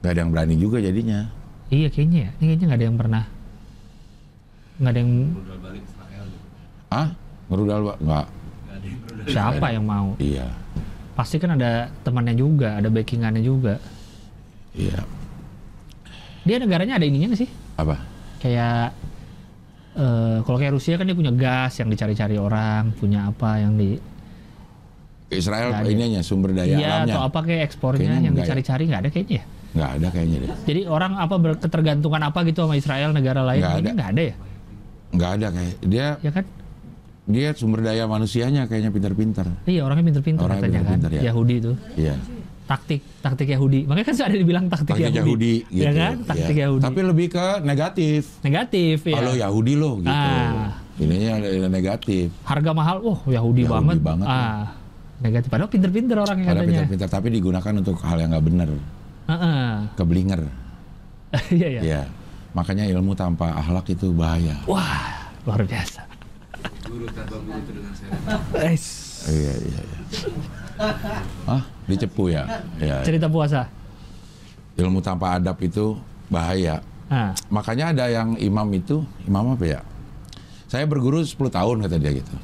Gak ada yang berani juga jadinya. Iya kayaknya ya. Ini kayaknya nggak ada yang pernah. Nggak ada yang Udah balik Israel gitu. Ah, ngerudal Pak? Nggak. Yang berudah. siapa yang mau? Iya. Pasti kan ada temannya juga, ada backingannya juga. Iya. Dia negaranya ada ininya nggak sih? Apa? Kayak eh kalau kayak Rusia kan dia punya gas yang dicari-cari orang, punya apa yang di Israel ada. ininya sumber daya iya alamnya. atau apa kayak ekspornya Kayaknya yang ya. dicari-cari nggak ada kayaknya ya. Nggak ada kayaknya deh. Jadi orang apa berketergantungan apa gitu sama Israel negara lain Nggak ada. nggak ada ya. Nggak ada kayak dia Ya kan? dia sumber daya manusianya kayaknya pintar-pintar. Iya orangnya pinter-pinter Orangnya katanya pinter-pinter, kan. ya. Yahudi itu. Iya. Taktik, taktik Yahudi. Makanya kan ada dibilang taktik, Taktik Yahudi, gitu. Ya kan? Taktik Iya. Yahudi. Tapi lebih ke negatif. Negatif ya. Kalau Yahudi loh gitu. Ah. Ininya ada negatif. Harga mahal, wah Yahudi, Yahudi banget. banget, ah. Negatif. Padahal pinter-pinter orang yang Ada katanya. pintar-pintar tapi digunakan untuk hal yang nggak benar. Heeh. Keblinger. Iya ya. Iya. Makanya ilmu tanpa akhlak itu bahaya. Wah, luar biasa. Guru tanpa guru itu dengan saya. Es. Iya, iya, iya. Ah, dicepu ya. Ya. Cerita puasa. Ilmu tanpa adab itu bahaya. Ah, Makanya ada yang imam itu, imam apa ya? Saya berguru 10 tahun kata dia gitu.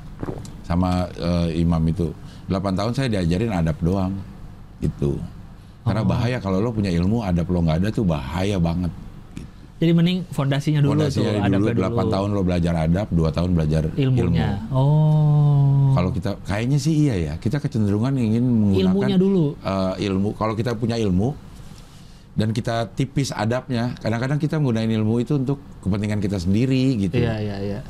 Sama eh, imam itu. 8 tahun saya diajarin adab doang. Gitu. Karena bahaya kalau lo punya ilmu, adab lo nggak ada tuh bahaya banget. Jadi mending fondasinya dulu Fondasinya tuh, dulu 8 tahun lo belajar adab, 2 tahun belajar ilmunya. ilmu. Oh. Kalau kita kayaknya sih iya ya, kita kecenderungan ingin menggunakan Ilmunya dulu. eh, ilmu. Kalau kita punya ilmu dan kita tipis adabnya, kadang-kadang kita menggunakan ilmu itu untuk kepentingan kita sendiri gitu. Iya, iya, iya.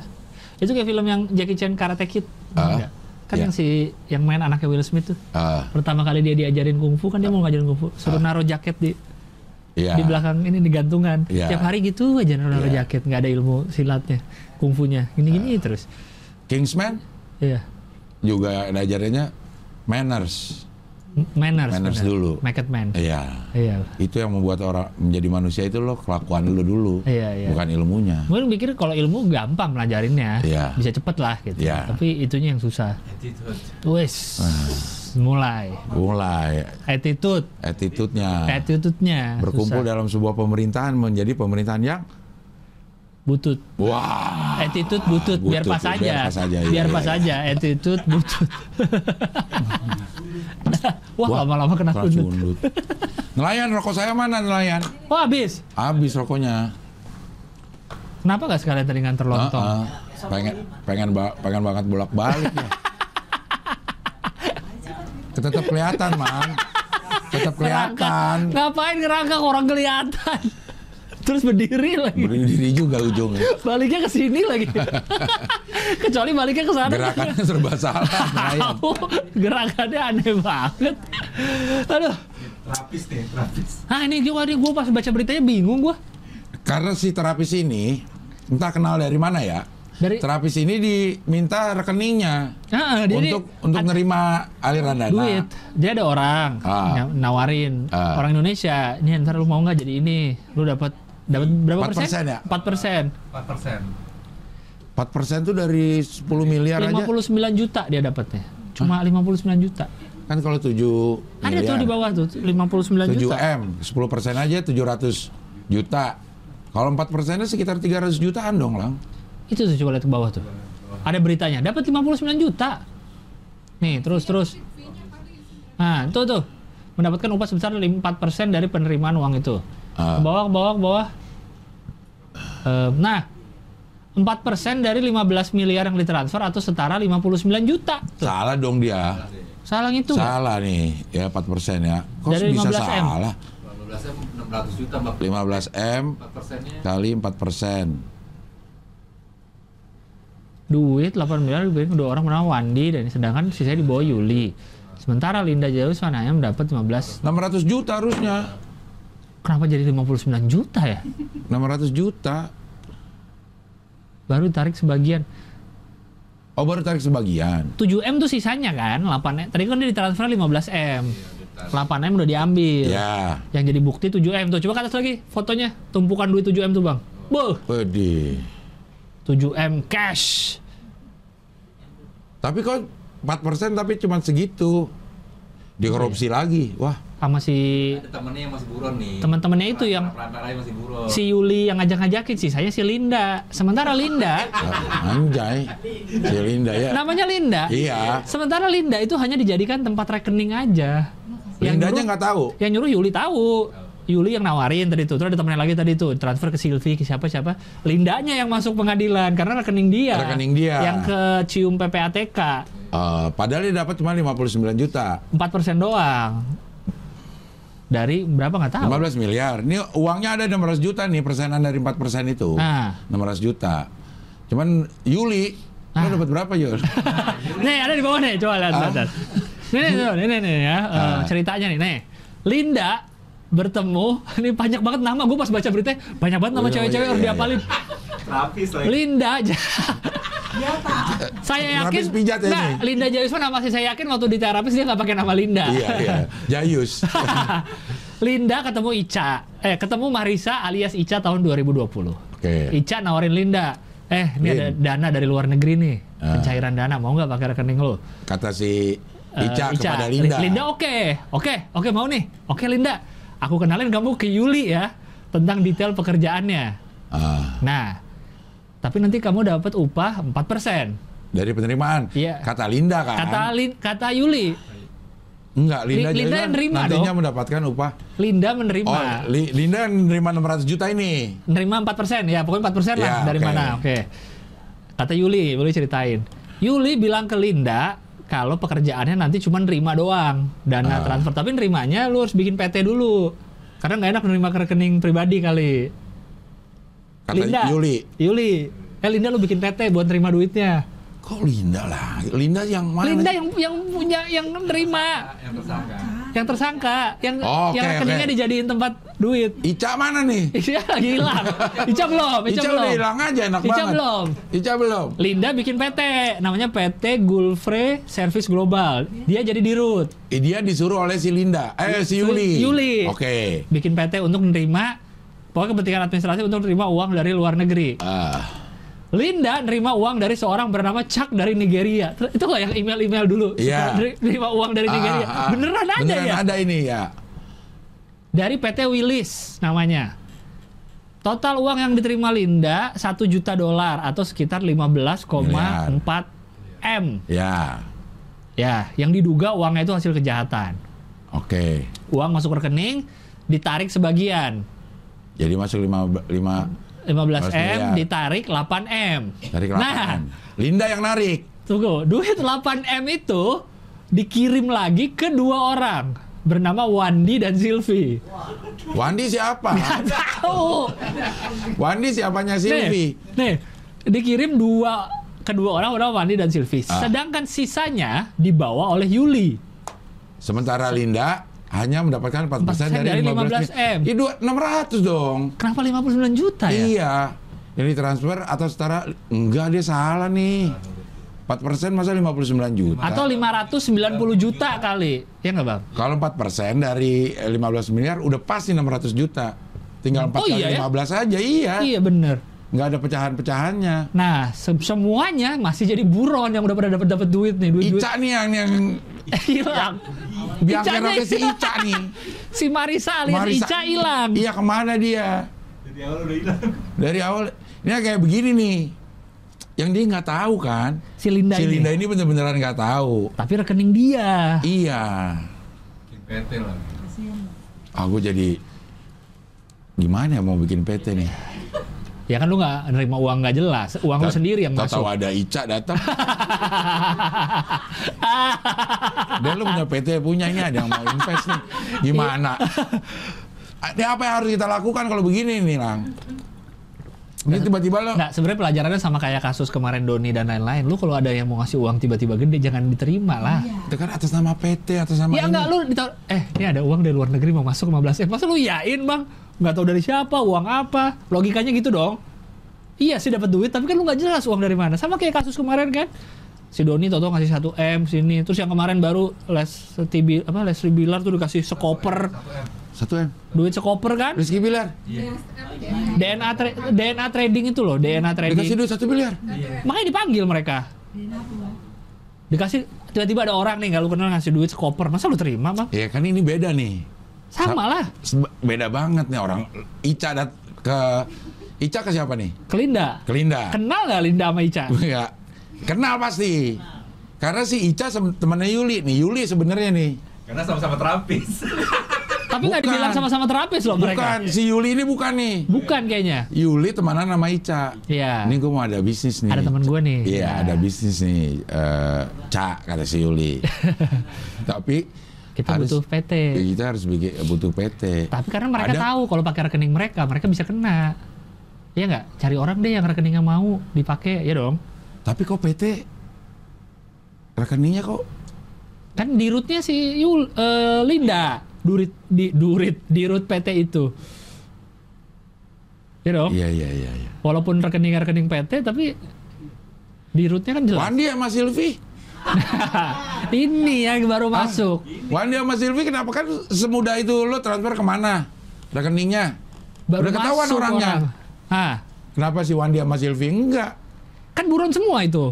Itu kayak film yang Jackie Chan Karate Kid. Ah, Enggak? Kan iya. yang si yang main anaknya Will Smith tuh. Ah, Pertama kali dia diajarin kungfu kan dia mau ngajarin kungfu, suruh naruh jaket di iya. di belakang ini digantungan. Iya. Tiap hari gitu aja naruh Iya. jaket, nggak ada ilmu silatnya, kungfunya. Gini-gini terus. Kingsman Iya. juga ajarannya manners. Manners. Manners benar. dulu. Make it man. Iya. Iya. Itu yang membuat orang menjadi manusia itu lo kelakuan lo dulu, Iya, iya. bukan ilmunya. Mungkin pikir kalau ilmu gampang melajarinnya, Iya. bisa cepet lah gitu. Iya. Tapi itunya yang susah. Attitude. Wes, mulai Mulai attitude, attitude-nya attitude-nya berkumpul susah. dalam sebuah pemerintahan menjadi pemerintahan yang butut. wah Attitude butut, biar butut, pas biar aja. pas aja, Biar iya, pas iya. aja, attitude butut. Wah, Wah, lama-lama kena sundut. Nelayan rokok saya mana nelayan? Oh, habis. Habis rokoknya. Kenapa gak sekalian tadi nganter lontong? Heeh. pengen pengen ba- pengen banget bolak balik ya. Tetap kelihatan man. Tetap kelihatan. Ngapain ngerangkak orang kelihatan? Terus berdiri lagi. Berdiri juga ujungnya. Baliknya ke sini lagi. Kecuali baliknya ke sana. Gerakannya serba salah. Tahu, gerakannya aneh banget. Aduh. Terapis nih, terapis. Ah ini juga nih gue pas baca beritanya bingung gue. Karena si terapis ini entah kenal dari mana ya. Dari Terapis ini diminta rekeningnya Ah, dia untuk nih untuk nerima aliran dana. duit. Dia ada orang Ah. nawarin Ah. orang Indonesia. Nih ntar lu mau nggak jadi ini? Lu dapat dapat berapa 4% persen? ya? 4 persen. 4 persen. 4% tuh dari 10 miliar aja. 59 juta dia dapatnya. Cuma 59 juta. Kan kalau 7 Ada miliar. tuh di bawah tuh 59 7 juta. M, 10 persen aja 700 juta. Kalau 4 persennya sekitar 300 jutaan dong, Lang. Itu tuh coba lihat ke bawah tuh. Ada beritanya, dapat 59 juta. Nih, terus terus. Nah, itu tuh. Mendapatkan upah sebesar 4% dari penerimaan uang itu. Ah. Ke bawah, ke bawah, ke bawah. Eh, nah, 4% dari 15 miliar yang ditransfer atau setara 59 juta. Tuh, Salah dong dia. salah itu. Salah nih, ya 4 persen ya. Kok Dari bisa 15 M? salah? 15 M 600 juta, Mbak. 15 M 4 persennya kali 4 persen. Duit 8 miliar diberikan kedua orang bernama Wandi dan sedangkan sisanya di bawah Yuli. Sementara Linda Jauh hanya mendapat 15. 600 juta harusnya. Kenapa jadi 59 juta ya? 600 juta. Baru tarik sebagian. Oh baru tarik sebagian. 7M tuh sisanya kan, 8M. Tadi kan dia ditransfer 15M. 8M udah diambil. Ya. Yang jadi bukti 7M tuh. Coba ke atas lagi fotonya. Tumpukan duit 7M tuh, Bang. Boh, Pedih. 7M cash. Tapi kok 4 persen tapi cuma segitu. Dikorupsi lagi. Wah, Sama si ada temennya yang masih buron nih. teman-temannya itu yang masih buron. si Yuli yang ngajak-ngajakin sisanya si Linda. Sementara Linda, anjay. Si Linda ya. namanya Linda. Iya. Sementara Linda itu hanya dijadikan tempat rekening aja. Yang Lindanya nggak tahu. Yang nyuruh Yuli tahu. Yuli yang nawarin tadi itu. Terus ada temennya lagi tadi itu transfer ke Silvi ke siapa siapa. Lindanya yang masuk pengadilan karena rekening dia. Rekening dia. Yang ke cium PPATK Eh, padahal dia dapat cuma 59 juta. 4% doang. Dari berapa nggak tahu. 15 miliar. Ini uangnya ada 600 juta nih persenan dari 4 persen itu. Nah. 600 juta. Cuman Yuli, Ah. lo dapat berapa Yul? nih ada di bawah nih, coba lihat. Ah. Nih, nih, nih, nih, nih, ya. Ah. ceritanya nih, nih. Linda bertemu, ini banyak banget nama. Gue pas baca berita, banyak banget nama Oh, iya, cewek-cewek iya, harus iya. diapalin. Terapis lagi. Linda aja. saya yakin, pijat ya Nggak, ini. Linda Jayusman nama sih saya yakin waktu di terapis dia nggak pakai nama Linda. iya, iya. Jayus. Linda ketemu Ica, eh ketemu Marisa alias Ica tahun 2020. Oke. Ica nawarin Linda, eh ini Lin. ada dana dari luar negeri nih, Ah. pencairan dana mau nggak pakai rekening lo? Kata si Eh, Ica, kepada Linda. Linda oke, oke, oke mau nih. Oke Linda, aku kenalin kamu ke Yuli ya tentang detail pekerjaannya. Ah, Nah, tapi nanti kamu dapat upah 4%. dari penerimaan. Iya. Kata Linda kan. Kata Lin- kata Yuli, Enggak, Linda, Li- Linda kan nerima nantinya dong. mendapatkan upah. Linda menerima Oh, Li- Linda menerima 600 juta ini. menerima 4% ya, pokoknya 4% lah Ya, dari oke. mana? Oke. Kata Yuli, Yuli ceritain. Yuli bilang ke Linda kalau pekerjaannya nanti cuma nerima doang dana Ah. transfer, tapi nerimanya lu harus bikin PT dulu. Karena nggak enak menerima ke rekening pribadi kali. Kata Linda. Yuli. Yuli. Eh Linda lu bikin PT buat nerima duitnya. Kok Linda lah? Linda yang mana? Linda yang yang punya yang nerima, yang tersangka yang tersangka, yang Oh, yang oke, rekeningnya oke. dijadiin tempat duit. Ica mana nih? Ica lagi hilang. Ica belum, Ica, Ica belum. udah hilang aja enak Ica banget. belum. Ica belum. Linda bikin PT, namanya PT Gulfre Service Global. Dia jadi dirut. Eh, dia disuruh oleh si Linda. Eh si Yuli. Yuli. Oke. Bikin PT untuk menerima pokoknya kepentingan administrasi untuk menerima uang dari luar negeri. Ah, Linda nerima uang dari seorang bernama Chuck dari Nigeria. Itu nggak yang email-email dulu? Iya. Neri- Nerima uang dari Nigeria. ah, ah. Beneran ada Beneran ya? ada ini ya. Dari PT Willis namanya. Total uang yang diterima Linda 1 juta dolar atau sekitar 15,4 M. Ya. Ya, yang diduga uangnya itu hasil kejahatan. Oke. Uang masuk rekening, ditarik sebagian. Jadi masuk 5 5 15 M ditarik 8 M. dari Nah, kelapan. Linda yang narik. tunggu, duit 8 M itu dikirim lagi ke dua orang bernama Wandi dan Silvi. Wandi siapa? Nggak tahu. Wandi siapanya Nih, Silvi? nih, dikirim dua kedua orang bernama Wandi dan Silvi. Ah. Sedangkan sisanya dibawa oleh Yuli. Sementara Linda hanya mendapatkan 4% 4% dari dari 15 15 M. Itu 600 dong. Kenapa 59 juta ya? Iya. Ini transfer atau setara enggak dia salah nih. 4% masa 59 juta. Atau 590 juta kali. Ya nggak bang? Kalau 4% dari eh, 15 miliar udah pasti 600 juta. Tinggal 4 Oh, kali iya ya? 15 aja, iya. Iya bener. Nggak ada pecahan-pecahannya. Nah, se- semuanya masih jadi buron yang udah pada dapat dapat duit nih, duit duit Ica nih yang yang hilang. biang Icanya keroknya si Ica nih. Si Marisa alias Marisa- Ica hilang. Iya ke mana dia? Dari awal udah hilang. Dari awal ini kayak begini nih. Yang dia nggak tahu kan. Si Linda si ini. Linda ini bener-beneran nggak tahu. Tapi rekening dia. Iya. PT lah. Aku jadi gimana ya mau bikin PT nih? Ya kan lu nggak nerima uang nggak jelas, uang lu sendiri yang masuk. ada Ica datang. Dan lu punya PT punya ini ada yang mau invest nih. Gimana? Ini apa yang harus kita lakukan kalau begini nih, Lang? Ini tiba-tiba lo Nggak, sebenarnya pelajarannya sama kayak kasus kemarin Doni dan lain-lain. Lu kalau ada yang mau ngasih uang tiba-tiba gede, jangan diterima lah. itu kan atas nama PT, atas nama Ya ini. enggak lu eh ini ada uang dari luar negeri mau masuk 15 M. Masa lu yain bang? Nggak tahu dari siapa, uang apa? Logikanya gitu dong. Iya sih dapat duit, tapi kan lu nggak jelas uang dari mana. Sama kayak kasus kemarin kan. Si Doni tau ngasih 1 M sini. Terus yang kemarin baru les tibi apa Leslie Bilar tuh dikasih sekoper Satu M. duit sekoper kan? Rizky Bilar. DNA tra- DNA trading itu loh, DNA Dikasih trading. duit satu miliar. Makanya dipanggil mereka. Dikasih tiba-tiba ada orang nih nggak lu kenal ngasih duit sekoper. Masa lu terima, Bang? Ya kan ini beda nih. Sama lah. Beda banget nih orang. Ica dat ke Ica ke siapa nih? Ke Linda. Ke Linda. Kenal nggak Linda sama Ica? Ya, kenal pasti. Karena si Ica temannya Yuli nih. Yuli sebenarnya nih. Karena sama-sama terapis. Tapi nggak Bukan. dibilang sama-sama terapis loh mereka. Bukan, si Yuli ini bukan nih. Bukan kayaknya. Yuli temanan sama Ica. Iya. Ini gue mau ada bisnis nih. Ada teman gue nih. Iya, Ya. ada bisnis nih. Eh, Ca, kata si Yuli. Tapi Kita harus- butuh PT. Kita harus bikin butuh PT. Tapi karena mereka Ada- tahu kalau pakai rekening mereka, mereka bisa kena. Iya nggak? Cari orang deh yang rekeningnya mau dipakai, ya dong. Tapi kok PT rekeningnya kok Kan di rootnya si Yul, eh, Linda, durit di durit di root PT itu. Ya dong. Iya iya iya iya. Walaupun rekening rekening PT, tapi di rootnya kan jelas. Wandi sama Silvi. Ini yang baru Ah. masuk. Wandi sama Silvi kenapa kan semudah itu lo transfer ke mana? Rekeningnya. Baru Udah ketahuan masuk orangnya. orang. Hah, Kenapa si Wandi sama Silvi enggak? kan buron semua itu.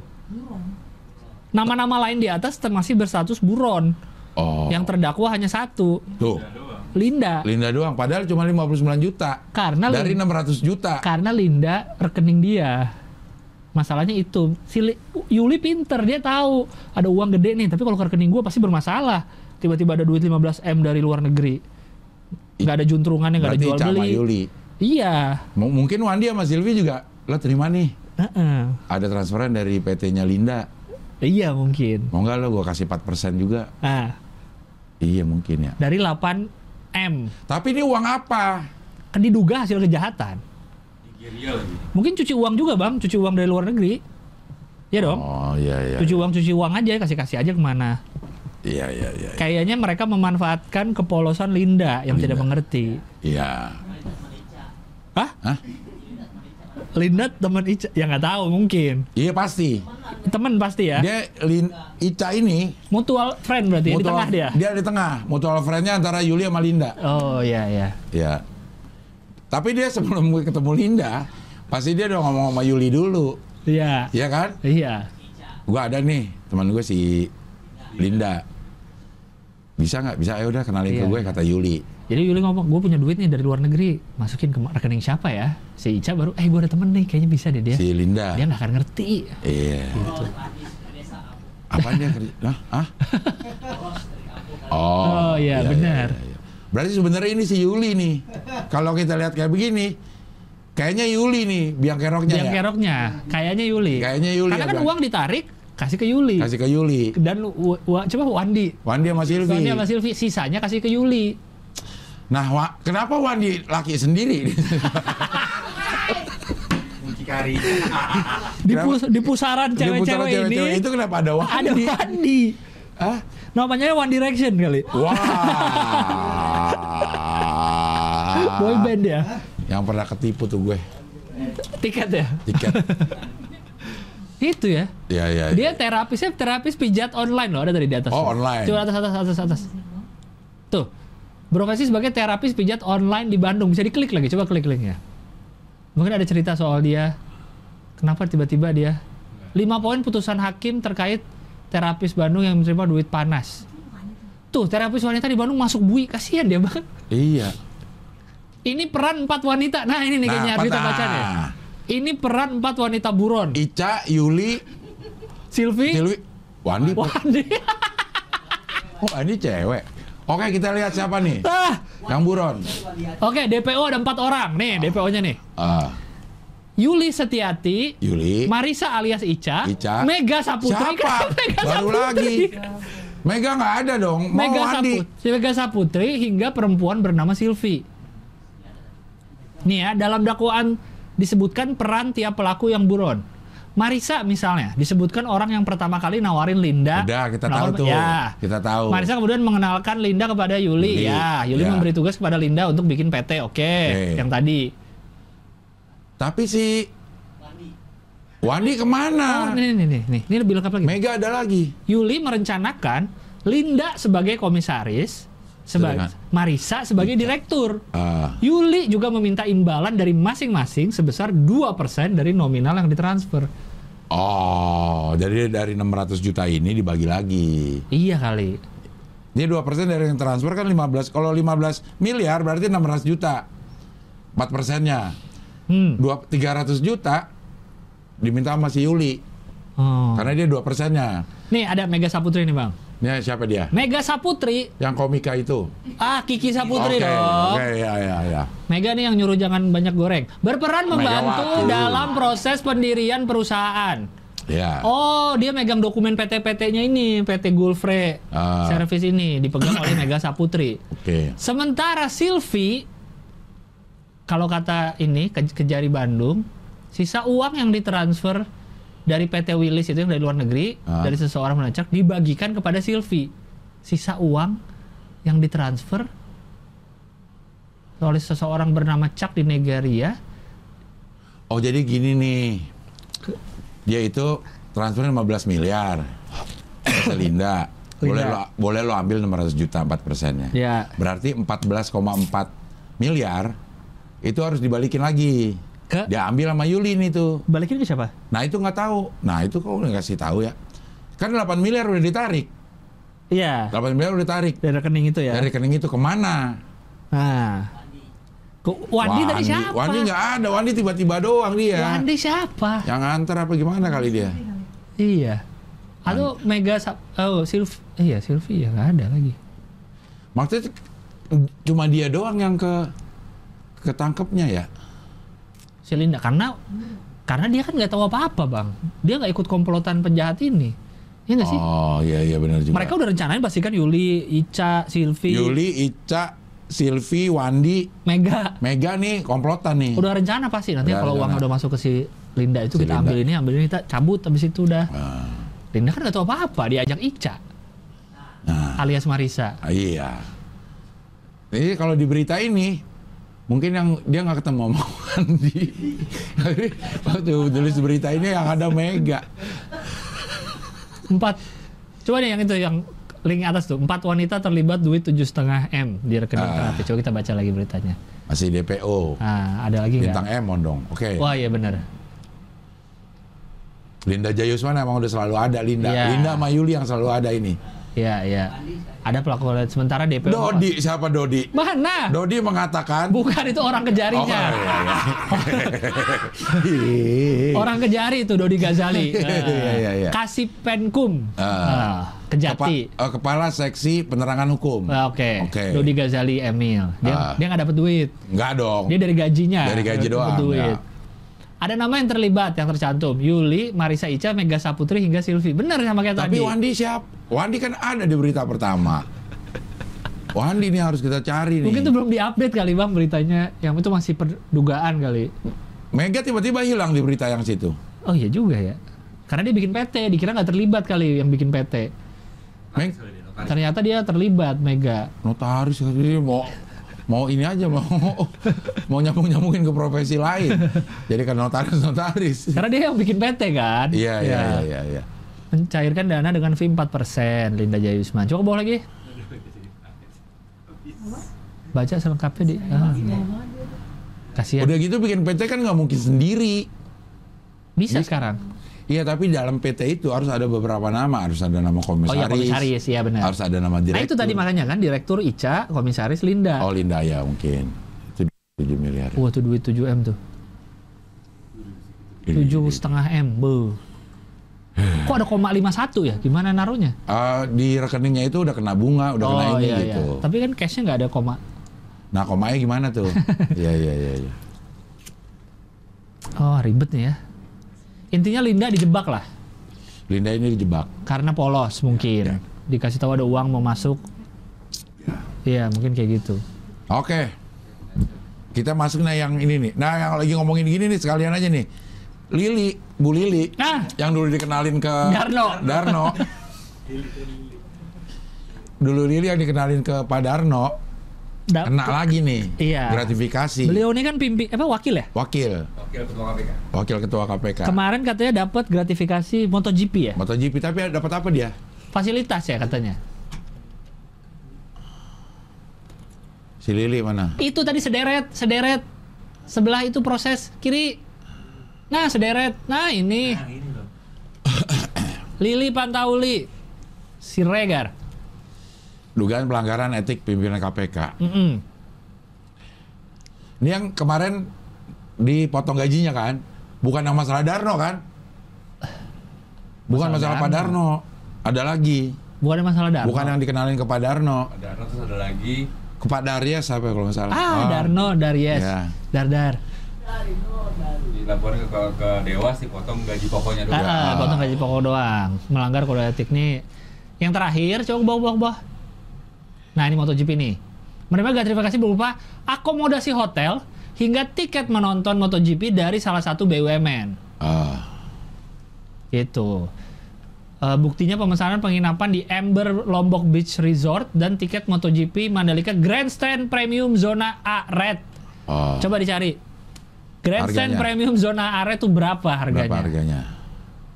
Nama-nama lain di atas masih berstatus buron. Oh. Yang terdakwa hanya satu, Tuh, Linda. Linda doang. Padahal cuma 59 juta. Karena Dari Lin- 600 juta. karena Linda rekening dia. Masalahnya itu, si Li- Yuli pinter, dia tahu ada uang gede nih, tapi kalau ke rekening gue pasti bermasalah. Tiba-tiba ada duit 15 m dari luar negeri, nggak ada juntrungannya, nggak ada jual beli. Yuli. Iya, M- mungkin Wandi sama Silvi juga, lo terima nih. Heeh. Ada transferan dari PT-nya Linda. iya mungkin. Mau nggak lo gue kasih 4% juga? Nah, Iya mungkin ya. dari 8 m, Tapi ini uang apa? kan diduga hasil kejahatan. Lagi. Mungkin cuci uang juga bang, cuci uang dari luar negeri. Ya dong, Oh iya iya. cuci uang cuci uang aja, kasih kasih aja ke mana. Iya iya iya. Kayaknya mereka memanfaatkan kepolosan Linda yang tidak Linda. mengerti. Iya. Hah? Hah? Linda teman Ica? Ya nggak tahu mungkin. Iya pasti. Temen pasti ya. Dia Lin, Ica ini Mutual friend berarti ya, di mutual- tengah dia. Dia di tengah. Mutual friend-nya antara Yuli sama Linda. Oh iya iya. Ya. Tapi dia sebelum ketemu Linda, pasti dia udah ngomong sama Yuli dulu. Iya. Iya kan? Iya. Gua ada nih, teman gue si Linda. Bisa nggak? Bisa, ya udah kenalin ke Iya. gue kata Yuli. Jadi Yuli ngomong, gue punya duit nih dari luar negeri, masukin ke rekening siapa ya? Si Ica baru, eh gue ada temen nih, kayaknya bisa deh dia. Si Linda. Dia nggak akan ngerti. Iya. Gitu. Apaan dia kerja? Hah? Hah? Oh, Oh, iya, benar. iya. Berarti sebenarnya ini si Yuli nih. Kalau kita lihat kayak begini, kayaknya Yuli nih biang keroknya Yang ya. keroknya, kayaknya Yuli. Kayaknya Yuli Karena ya, kan uang ditarik, kasih ke Yuli. Kasih ke Yuli. Dan coba Wandi. Wandi sama Silvi. Wandi sama Silvi, sisanya kasih ke Yuli. Nah, wa- kenapa Wandi laki sendiri? Muncikari. Di, pus- di pusaran cewek-cewek ini, cewek-cewek itu kenapa ada Wandi? ada Wandi. Hah? Namanya One Direction kali. Wah. Boy band ya. Yang pernah ketipu tuh gue Tiket ya. tiket. Itu ya. ya ya. Dia terapisnya terapis pijat online loh, ada tadi di atas. Oh, tuh. online. Coba atas atas atas atas. Tuh. Profesi sebagai terapis pijat online di Bandung. Bisa diklik lagi, coba klik linknya. Mungkin ada cerita soal dia. Kenapa tiba-tiba dia? 5 poin putusan hakim terkait terapis Bandung yang menerima duit panas. Tuh, terapis wanita di Bandung masuk bui. Kasihan dia banget. Iya. Ini peran empat wanita. Nah, ini nih kayaknya harus kita patah. baca deh. Ini peran empat wanita buron. Ica, Yuli, Silvi, Silvi, Wandi. Wandi. Oh, ini cewek. Oke, kita lihat siapa nih? ah, Yang buron. Oke, DPO ada empat orang. Nih, DPO-nya nih. Ah, Yuli Setiati, Yuli. Marisa alias Ica, Ica. Mega Saputri. Siapa? Mega Baru Saputri. lagi. Mega nggak ada dong. Mau Mega Wandi. Saputri, Mega Saputri hingga perempuan bernama Silvi. Nih ya, dalam dakwaan disebutkan peran tiap pelaku yang buron. Marisa misalnya disebutkan orang yang pertama kali nawarin Linda. Udah, kita Nawar- tahu tuh. Ya. Kita tahu. Marisa kemudian mengenalkan Linda kepada Yuli. Yuli, Ya, Yuli ya. memberi tugas kepada Linda untuk bikin PT. Oke, Oke. yang tadi. Tapi si Wandi Oh, ke mana? nih, nih, nih, nih, ini lebih lengkap lagi. Mega ada lagi. Yuli merencanakan Linda sebagai komisaris, sebagai Marisa sebagai direktur. Ah, Yuli juga meminta imbalan dari masing-masing sebesar 2% dari nominal yang ditransfer. oh, jadi dari 600 juta ini dibagi lagi. Iya kali. Ini 2% dari yang transfer kan 15. Kalau 15 miliar berarti 600 juta. 4 persennya. Hmm. Dua, 300 juta diminta sama si Yuli. Oh. Karena dia 2 persennya. Nih ada Mega Saputri nih bang. Ini siapa dia? Mega Saputri, Yang komika itu. ah Kiki Saputri Oke, dong. Oke, ya, ya, ya. Mega nih yang nyuruh jangan banyak goreng. Berperan membantu Megawati. dalam proses pendirian perusahaan. Ya. Oh, dia megang dokumen PT-PT-nya ini, PT Gulfre Ah. Service ini dipegang oleh Mega Saputri. Oke. Sementara Silvi, kalau kata ini ke Kejari Bandung, sisa uang yang ditransfer dari PT Willis itu yang dari luar negeri, Ah. dari seseorang menacak, dibagikan kepada Silvi. Sisa uang yang ditransfer oleh seseorang bernama Cak di Nigeria. Oh, jadi gini nih. Dia itu transfer 15 miliar. ke Linda. Boleh lo, boleh lo ambil 600 juta 4 persennya. Ya. Berarti 14,4 miliar itu harus dibalikin lagi Ke Dia ambil sama Yuli nih tuh. balikin ke siapa? Nah itu nggak tahu. Nah itu kok udah kasih tahu ya. Kan 8 miliar udah ditarik. Iya. 8 miliar udah ditarik. Dari rekening itu ya. Dari rekening itu ke mana? Nah. Kok Wandi, tadi siapa? Wandi nggak ada. Wandi tiba-tiba doang dia. Wandi siapa? Yang nganter apa gimana kali dia? Iya. Atau Mega oh Silvi iya Silvi ya nggak ada lagi. Maksudnya cuma dia doang yang ke ketangkepnya ya. Si Linda karena karena dia kan nggak tahu apa-apa bang. Dia nggak ikut komplotan penjahat ini. Iya nggak sih? Oh iya iya benar juga. Mereka udah rencanain pasti kan Yuli, Ica, Silvi, Yuli, Ica, Silvi, Wandi, Mega. Mega nih komplotan nih. Udah rencana pasti nanti Udah kalau uang udah masuk ke si Linda itu Si kita Linda. ambil ini, ambil ini kita cabut habis itu udah. Ah, Linda kan nggak tahu apa-apa, diajak Ica Nah, alias Marisa. iya. Jadi kalau di berita ini mungkin yang dia nggak ketemu sama Wandi. Waktu tulis berita ini yang ada Mega. Empat. Coba deh yang itu yang link atas tuh. Empat wanita terlibat duit tujuh setengah m di rekening Ah. terapi. Coba kita baca lagi beritanya. Masih DPO. Ah, ada lagi nggak? Bintang Emon dong. Oke. Wah iya benar. Linda Jayusman emang udah selalu ada Linda. Iya. Linda sama Yuli yang selalu ada ini. Iya iya. Ada pelaku lain sementara DPO. Dodi siapa Dodi? Mana? Dodi mengatakan Bukan itu orang Oh, kejarinya. iya, iya. Orang kejari itu Dodi Gazali. Ah. Iya, iya, iya. Kasih Penkum. Ah. Ah, Kepa- Kejati. eh, kepala seksi penerangan hukum. Ah, Oke. Oke. Dodi Gazali Emil. Dia Ah. dia nggak dapat duit. Enggak dong. Dia dari gajinya. Dari gaji nggak doang, Duit. ya. Ada nama yang terlibat yang tercantum. Yuli, Marisa Ica, Mega Saputri hingga Silvi. Benar sama kayak Tapi tadi. Wandi siap? Wandi kan ada di berita pertama. Wandi ini harus kita cari nih. Mungkin itu belum diupdate kali bang beritanya. Yang itu masih perdugaan kali. Mega tiba-tiba hilang di berita yang situ. Oh iya juga ya. Karena dia bikin PT, dikira nggak terlibat kali yang bikin PT. Meg Ternyata dia terlibat Mega. notaris ini mau mau ini aja mau mau nyambung nyambungin ke profesi lain. Jadi kan notaris notaris. Karena dia yang bikin PT kan. Iya iya Ya. iya iya. iya. Mencairkan dana dengan fee 4%. Linda Jayusman. Coba bawa lagi. Baca selengkapnya di. Ah. Kasihan. Udah gitu bikin PT kan nggak mungkin sendiri. Bisa sekarang. Iya tapi dalam PT itu harus ada beberapa nama, harus ada nama Oh komisaris, iya komisaris, iya benar. harus ada nama Nah direktur. itu tadi makanya kan direktur Ica, komisaris Linda. Oh Linda ya mungkin itu 7 miliar. Wah tuh duit 7 m tuh. Tujuh setengah m, bu. Kok ada koma 51 ya? Gimana naruhnya? Eh, di rekeningnya itu udah kena bunga, udah kena ini iya, gitu. iya. Tapi kan cashnya nggak ada koma. Nah komanya gimana tuh? Iya iya iya. iya. Oh ribet nih ya. Intinya Linda dijebak lah. Linda ini dijebak. Karena polos mungkin. Ya. Dikasih tahu ada uang mau masuk. Iya mungkin kayak gitu. Oke. Kita masuk nah yang ini nih. Nah yang lagi ngomongin gini nih sekalian aja nih. Lili, Bu Lili. Nah. Yang dulu dikenalin ke Darno. Darno. dulu Lili yang dikenalin ke Pak Darno. Da- Kena lagi nih. Iya. Gratifikasi. Beliau ini kan pimpin apa wakil ya? Wakil. Wakil Ketua KPK. Wakil Ketua KPK. Kemarin katanya dapat gratifikasi MotoGP ya? MotoGP tapi dapat apa dia? Fasilitas ya katanya. Si Lili mana? Itu tadi sederet, sederet. Sebelah itu proses kiri. Nah, sederet. Nah, ini. Lili Pantauli. Siregar. Dugaan pelanggaran etik pimpinan KPK. Mm-mm. Ini yang kemarin dipotong gajinya kan? Bukan yang masalah Darno kan? Bukan Masalah masalah, Pak Darno. Darno. Ada lagi. Bukan masalah Darno. Bukan yang dikenalin ke Pak Darno. Ada Arno terus ada lagi Ke Pak Daryas apa ya kalau nggak salah. Ah, Oh. Darno, Daries. Iya. Dardar. dilaporin ke, ke Dewas dipotong gaji pokoknya dulu. Ah, ah, Ah. potong gaji pokok doang. Melanggar kode etik nih. Yang terakhir, coba ke bawah, bawah. Nah, ini MotoGP nih. Menerima gratifikasi berupa akomodasi hotel hingga tiket menonton MotoGP dari salah satu BUMN. Ah. Gitu. Eh, buktinya pemesanan penginapan di Amber Lombok Beach Resort dan tiket MotoGP Mandalika Grandstand Premium Zona A Red. Oh. Coba dicari. Grandstand Harganya. Premium Zona A Red itu berapa harganya? Berapa harganya?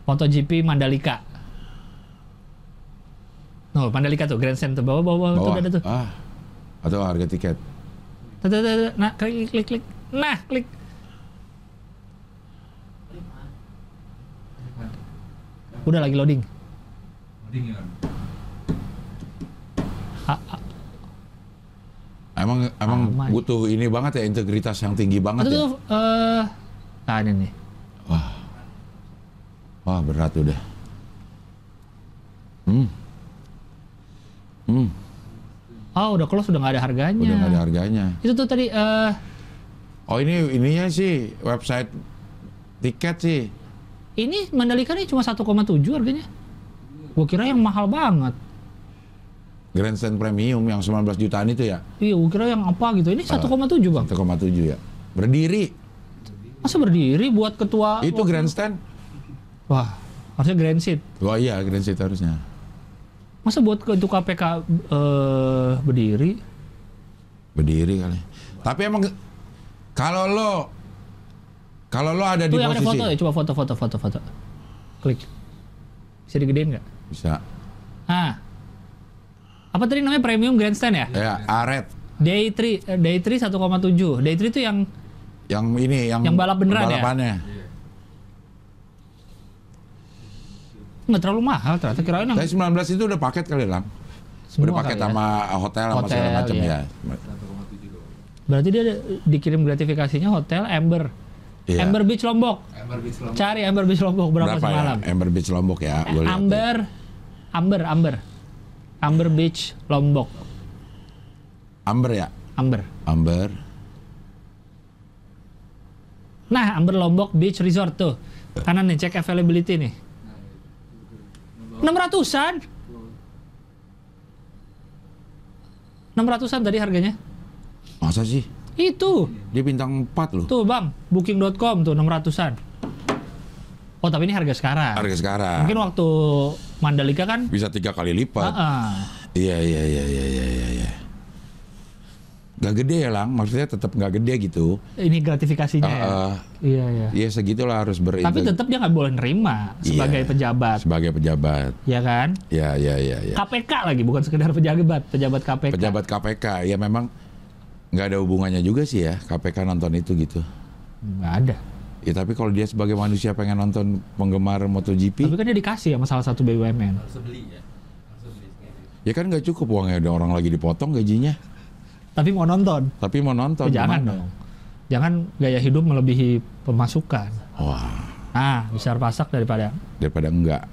MotoGP Mandalika. No, Mandalika tuh Grand Center tuh bawah bawah tuh ada tuh. Ah. Atau harga tiket. Tuh, tuh, tuh. Nah, klik klik klik. Nah, klik. Udah lagi loading. Loading ya. Emang emang Aman. Ya. butuh ini banget ya integritas yang tinggi banget Atau, ya. Tuh, eh, uh, nah ini nih. Wah. Wah, berat udah. Hmm. Hmm, Oh, udah close udah nggak ada harganya. udah nggak ada harganya. Itu tuh tadi eh Oh, ini ininya sih website tiket sih. ini Mandalika nih cuma 1,7 harganya. Gua kira yang mahal banget. Grandstand Premium yang 19 jutaan itu ya. Iya, gua kira yang apa gitu. Ini 1,7, Bang. 1,7 ya. Berdiri. Masa berdiri buat ketua Itu grandstand. Wah, harusnya grand seat. Wah iya, grandstand harusnya. Masa buat ketua KPK eh berdiri? Berdiri kali. Tapi emang kalau lo kalau lo ada di Tuh yang ada posisi foto ya, coba foto foto foto foto. Klik. Bisa digedein nggak? bisa Ah. Apa tadi namanya premium grandstand ya? ya aret Day 3 eh, Day 3 1,7. Day 3 itu yang yang ini yang Yang balap beneran ya? balapannya. Nggak terlalu mahal ternyata kirain yang Saya 19 itu udah paket kali semua udah paket ya. sama hotel sama segala Hotel, macam iya. ya. 1,7 doang. Berarti dia dikirim gratifikasinya hotel Amber. Iya. Amber Beach Lombok. Amber Beach Lombok. Cari Amber Beach Lombok berapa, Berapa semalam? ya? Amber Beach Lombok ya. Gua lihat Amber, Amber, Amber, Amber Beach Lombok, ya. Amber ya. Amber. Amber. Nah, Amber Lombok Beach Resort tuh. Kanan nih, cek availability nih. 600-an. 600-an tadi harganya. Masa sih? Itu. Dia bintang 4 loh. Tuh, Bang. Booking.com tuh 600-an. Oh, tapi ini harga sekarang. Harga sekarang. Mungkin waktu Mandalika kan Bisa tiga kali lipat. Ah, ah. Iya iya iya iya iya iya. Iya. Gak gede ya lang, maksudnya tetap gak gede gitu. ini gratifikasinya ya. Ah, ah. Iya, iya. Ya segitulah harus Tapi berintegrasi tetap dia nggak boleh nerima sebagai Iya. pejabat, sebagai pejabat. ya kan? Ya ya ya ya. KPK lagi bukan sekedar pejabat, pejabat KPK. Pejabat KPK ya memang nggak ada hubungannya juga sih ya KPK nonton itu gitu. Nggak ada. Ya tapi kalau dia sebagai manusia pengen nonton penggemar MotoGP, Tapi kan dia dikasih sama salah satu BUMN. Harus beli ya. Harus beli sekali. ya kan nggak cukup uangnya ada orang lagi dipotong gajinya. Tapi mau nonton, Tapi mau nonton Oh, jangan dong. Jangan gaya hidup melebihi pemasukan. Wah, Ah, besar pasak daripada daripada enggak.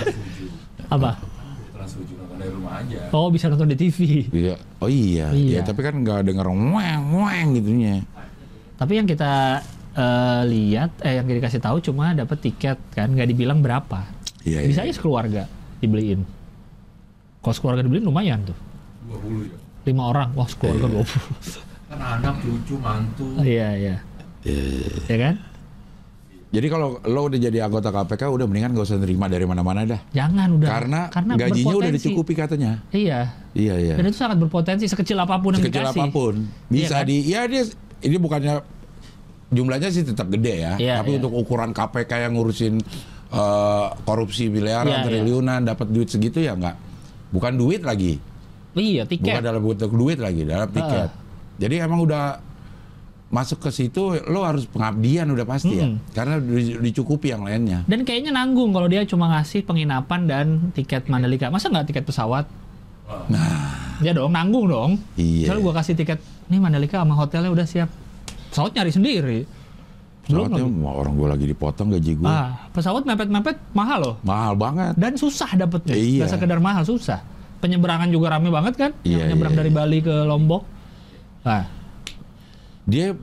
apa? Nonton dari rumah aja. Oh, bisa nonton di TV. Iya. Oh iya. Iya. Ya, tapi kan nggak denger weng weng gitunya. Tapi yang kita eh, lihat, eh yang dikasih tahu cuma dapat tiket kan, nggak dibilang berapa. Iya. Bisa iya. aja sekeluarga dibeliin. Kalau sekeluarga dibeliin lumayan tuh. 20 ya. Lima orang, wah sekeluarga 20. Kan anak, cucu, mantu. Iya, iya. Ya kan? Jadi kalau lo udah jadi anggota KPK udah mendingan gak usah nerima dari mana-mana dah. Jangan udah. Karena, gajinya udah berpotensi. dicukupi katanya. Iya. Iya iya. Dan itu sangat berpotensi sekecil apa pun yang Sekecil dikasih. apa pun Iya kan? bisa di. Ya dia ini bukannya jumlahnya sih tetap gede ya. Iya, tapi iya. untuk ukuran KPK yang ngurusin eh, korupsi miliaran, Iya, iya. triliunan, dapat duit segitu ya nggak. Bukan duit lagi. Iya, Bukan tiket. dalam bentuk duit lagi, dalam tiket. Jadi emang udah masuk ke situ lo harus pengabdian udah pasti ya. Mm. Karena di- dicukupi yang lainnya. Dan kayaknya nanggung kalau dia cuma ngasih penginapan dan tiket Mandalika. Masa nggak tiket pesawat? Nah, Ya dong, nanggung dong. iya. Misalnya gua kasih tiket, nih Mandalika sama hotelnya udah siap. Pesawat nyari sendiri. Belum lagi. mau orang gue lagi dipotong gaji gue. Ah, pesawat mepet-mepet mahal loh. Mahal banget. Dan susah dapetnya. Iya. Nggak sekedar mahal, susah. Penyeberangan juga rame banget kan? Iya, yang nyeberang iya, dari iya. Bali ke Lombok. Nah, Dia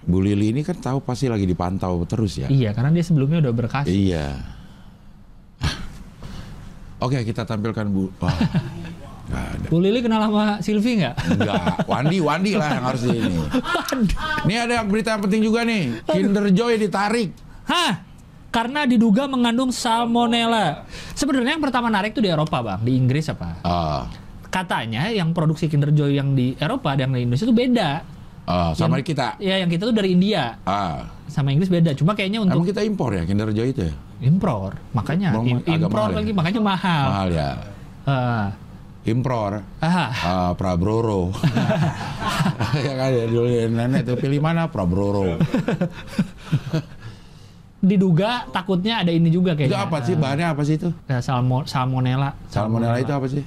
Bu Lili ini kan tahu pasti lagi dipantau terus ya. iya karena dia sebelumnya udah berkas. Iya. Oke, kita tampilkan Bu. Wah. Ada. Bu Lili kenal sama Silvi nggak? Enggak, Wandi, Wandi lah yang harus di ini. Ini ada yang berita yang penting juga nih. Kinder Joy ditarik. Hah? Karena diduga mengandung salmonella. Sebenarnya yang pertama narik tuh di Eropa bang, di Inggris apa? Ah, Katanya yang produksi Kinder Joy yang di Eropa dan di Indonesia tuh beda. ah, sama kita. Ya yang kita tuh dari India, Ah, sama Inggris beda. Cuma kayaknya untuk emang kita impor ya Kinder Joy itu ya? impor, makanya Bang, impor ya? lagi, makanya mahal. Mahal ya. Ah. Impor. Ah. Ah, Prabroro. ya kan ya dulu ya, nenek tuh pilih mana Prabroro. diduga takutnya ada ini juga Itu kayaknya. apa sih? Bahannya apa sih itu? Eh, salmo, salmonella. Salmonella itu apa sih?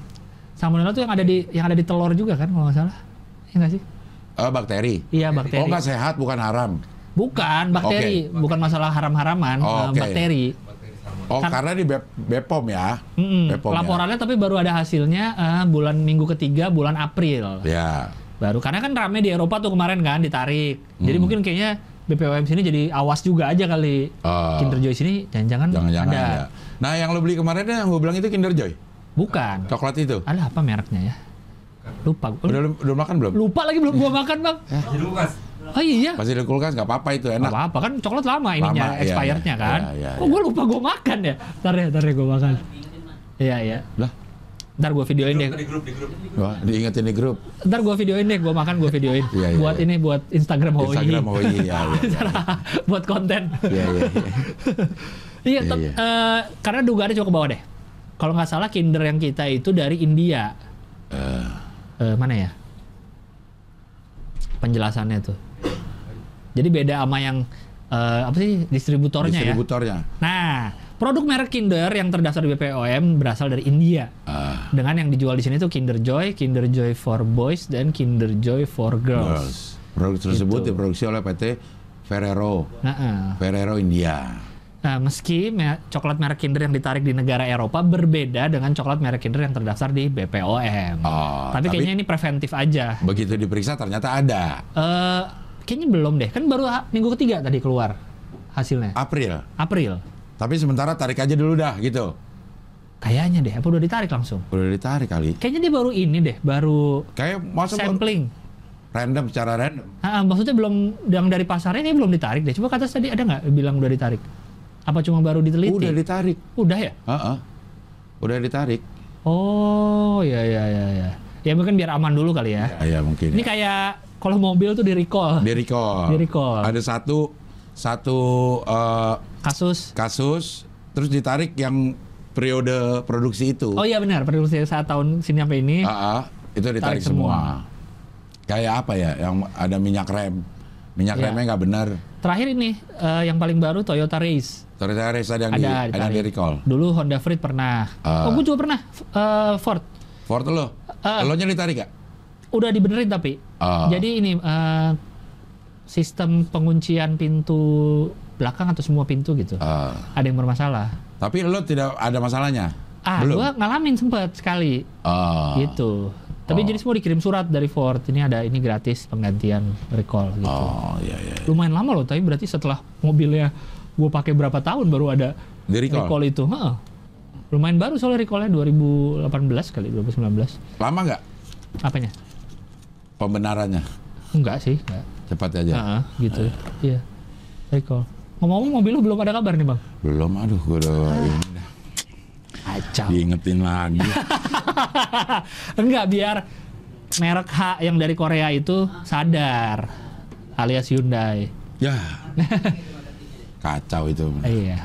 Salmonella tuh yang ada di yang ada di telur juga kan kalau nggak salah. Iya nggak sih? Eh, bakteri. Iya bakteri. Oh nggak sehat, bukan haram. Bukan bakteri, bukan masalah haram-haraman, Oh, eh, oke. bakteri. Oh Kan- karena di Bep- Bepom ya. Mm-mm. Bepom ya. Laporannya tapi baru ada hasilnya eh, bulan minggu ketiga bulan April. Ya. Baru karena kan rame di Eropa tuh kemarin kan ditarik. Jadi Hmm. mungkin kayaknya BPOM sini jadi awas juga aja kali. Oh. Kinder Joy sini jangan-jangan Jangan-jangan ada. ada. Nah yang lo beli kemarin yang gue bilang itu Kinder Joy. Bukan. Coklat itu. Ada apa mereknya ya? Lupa. Udah, udah makan belum? Lupa lagi belum gua makan, Bang. Jadi Lukas. Oh iya. Masih di kulkas nggak apa-apa itu Gak enak. apa-apa kan coklat lama ininya Lama, iya, expirednya iya. kan. Iya, iya, Kok iya. gue lupa gue makan ya? Ntar ya, ntar ya gue makan. Iya iya. Lah, Ntar gue videoin deh. Di grup, di grup. wah, diingetin di grup. Ntar gue videoin deh. Gue makan gue videoin. Iya, iya, buat iya. ini buat Instagram Hoi. Instagram oh iya, iya, iya. buat konten. Iya, iya, iya. Iya, Iya, iya. eh, karena dugaannya coba ke bawah deh. Kalau nggak salah Kinder yang kita itu dari India. Eh, Eh, mana ya? Penjelasannya tuh. Jadi beda sama yang eh, apa sih distributornya, ya. distributornya. Nah, produk merek Kinder yang terdaftar di BPOM berasal dari India. Ah, Dengan yang dijual di sini tuh Kinder Joy, Kinder Joy for Boys dan Kinder Joy for Girls. girls. Produk tersebut Gitu. diproduksi oleh PT Ferrero, Nah, eh. Ferrero India. Nah, meski me- coklat merek Kinder yang ditarik di negara Eropa berbeda dengan coklat merek Kinder yang terdaftar di BPOM. Oh, tapi, kayaknya ini preventif aja. begitu diperiksa ternyata ada. Eh, kayaknya belum deh. Kan baru minggu ketiga tadi keluar hasilnya. April. April. Tapi sementara tarik aja dulu dah gitu. Kayaknya deh. Apa udah ditarik langsung? Udah ditarik kali. Kayaknya dia baru ini deh. Baru Kayak masa baru- sampling. random secara random. Ah, maksudnya belum yang dari pasarnya ini belum ditarik deh. Coba kata tadi ada nggak bilang udah ditarik? Apa cuma baru diteliti? Udah ditarik. Udah ya? Heeh. Udah ditarik. Oh, ya ya ya ya. Ya mungkin biar aman dulu kali ya. Ya, ya mungkin. Ini kayak kalau mobil tuh di recall. di recall. Di recall. Ada satu satu eh, Kasus. kasus terus ditarik yang periode produksi itu. Oh iya benar, produksi saat tahun sini sampai ini. Ah, ah, itu ditarik Tarik semua. Kayak apa ya? Yang ada minyak rem. Minyak Iya. remnya nggak benar. Terakhir ini eh, yang paling baru Toyota Race. Toyota Race ada yang Ada, di ada yang di recall. Dulu Honda Freed pernah. Ah. oh, gue juga pernah. Eh, Ford. Ford lo, Ah. lo nya ditarik gak? Udah dibenerin tapi. Ah. Jadi ini eh, sistem penguncian pintu belakang atau semua pintu gitu. Ah. Ada yang bermasalah. tapi lo tidak ada masalahnya. Ah, Belum. gua ngalamin sempet sekali Ah. gitu. Tapi Oh. jadi semua dikirim surat dari Ford. Ini ada ini gratis penggantian recall gitu. Oh iya iya. Lumayan lama loh, tapi berarti setelah mobilnya gue pakai berapa tahun baru ada Di recall. recall itu. Heeh. Lumayan baru soalnya recallnya 2018 kali 2019. Lama nggak Apanya? pembenarannya? Enggak sih, enggak. Cepat aja. Heeh, gitu. Iya. Recall. Ngomong-ngomong mobil lu belum ada kabar nih, Bang? Belum, aduh, gue udah ini dah. Acau. diingetin lagi. Enggak, biar merek H yang dari Korea itu sadar alias Hyundai. ya, kacau itu. Iya.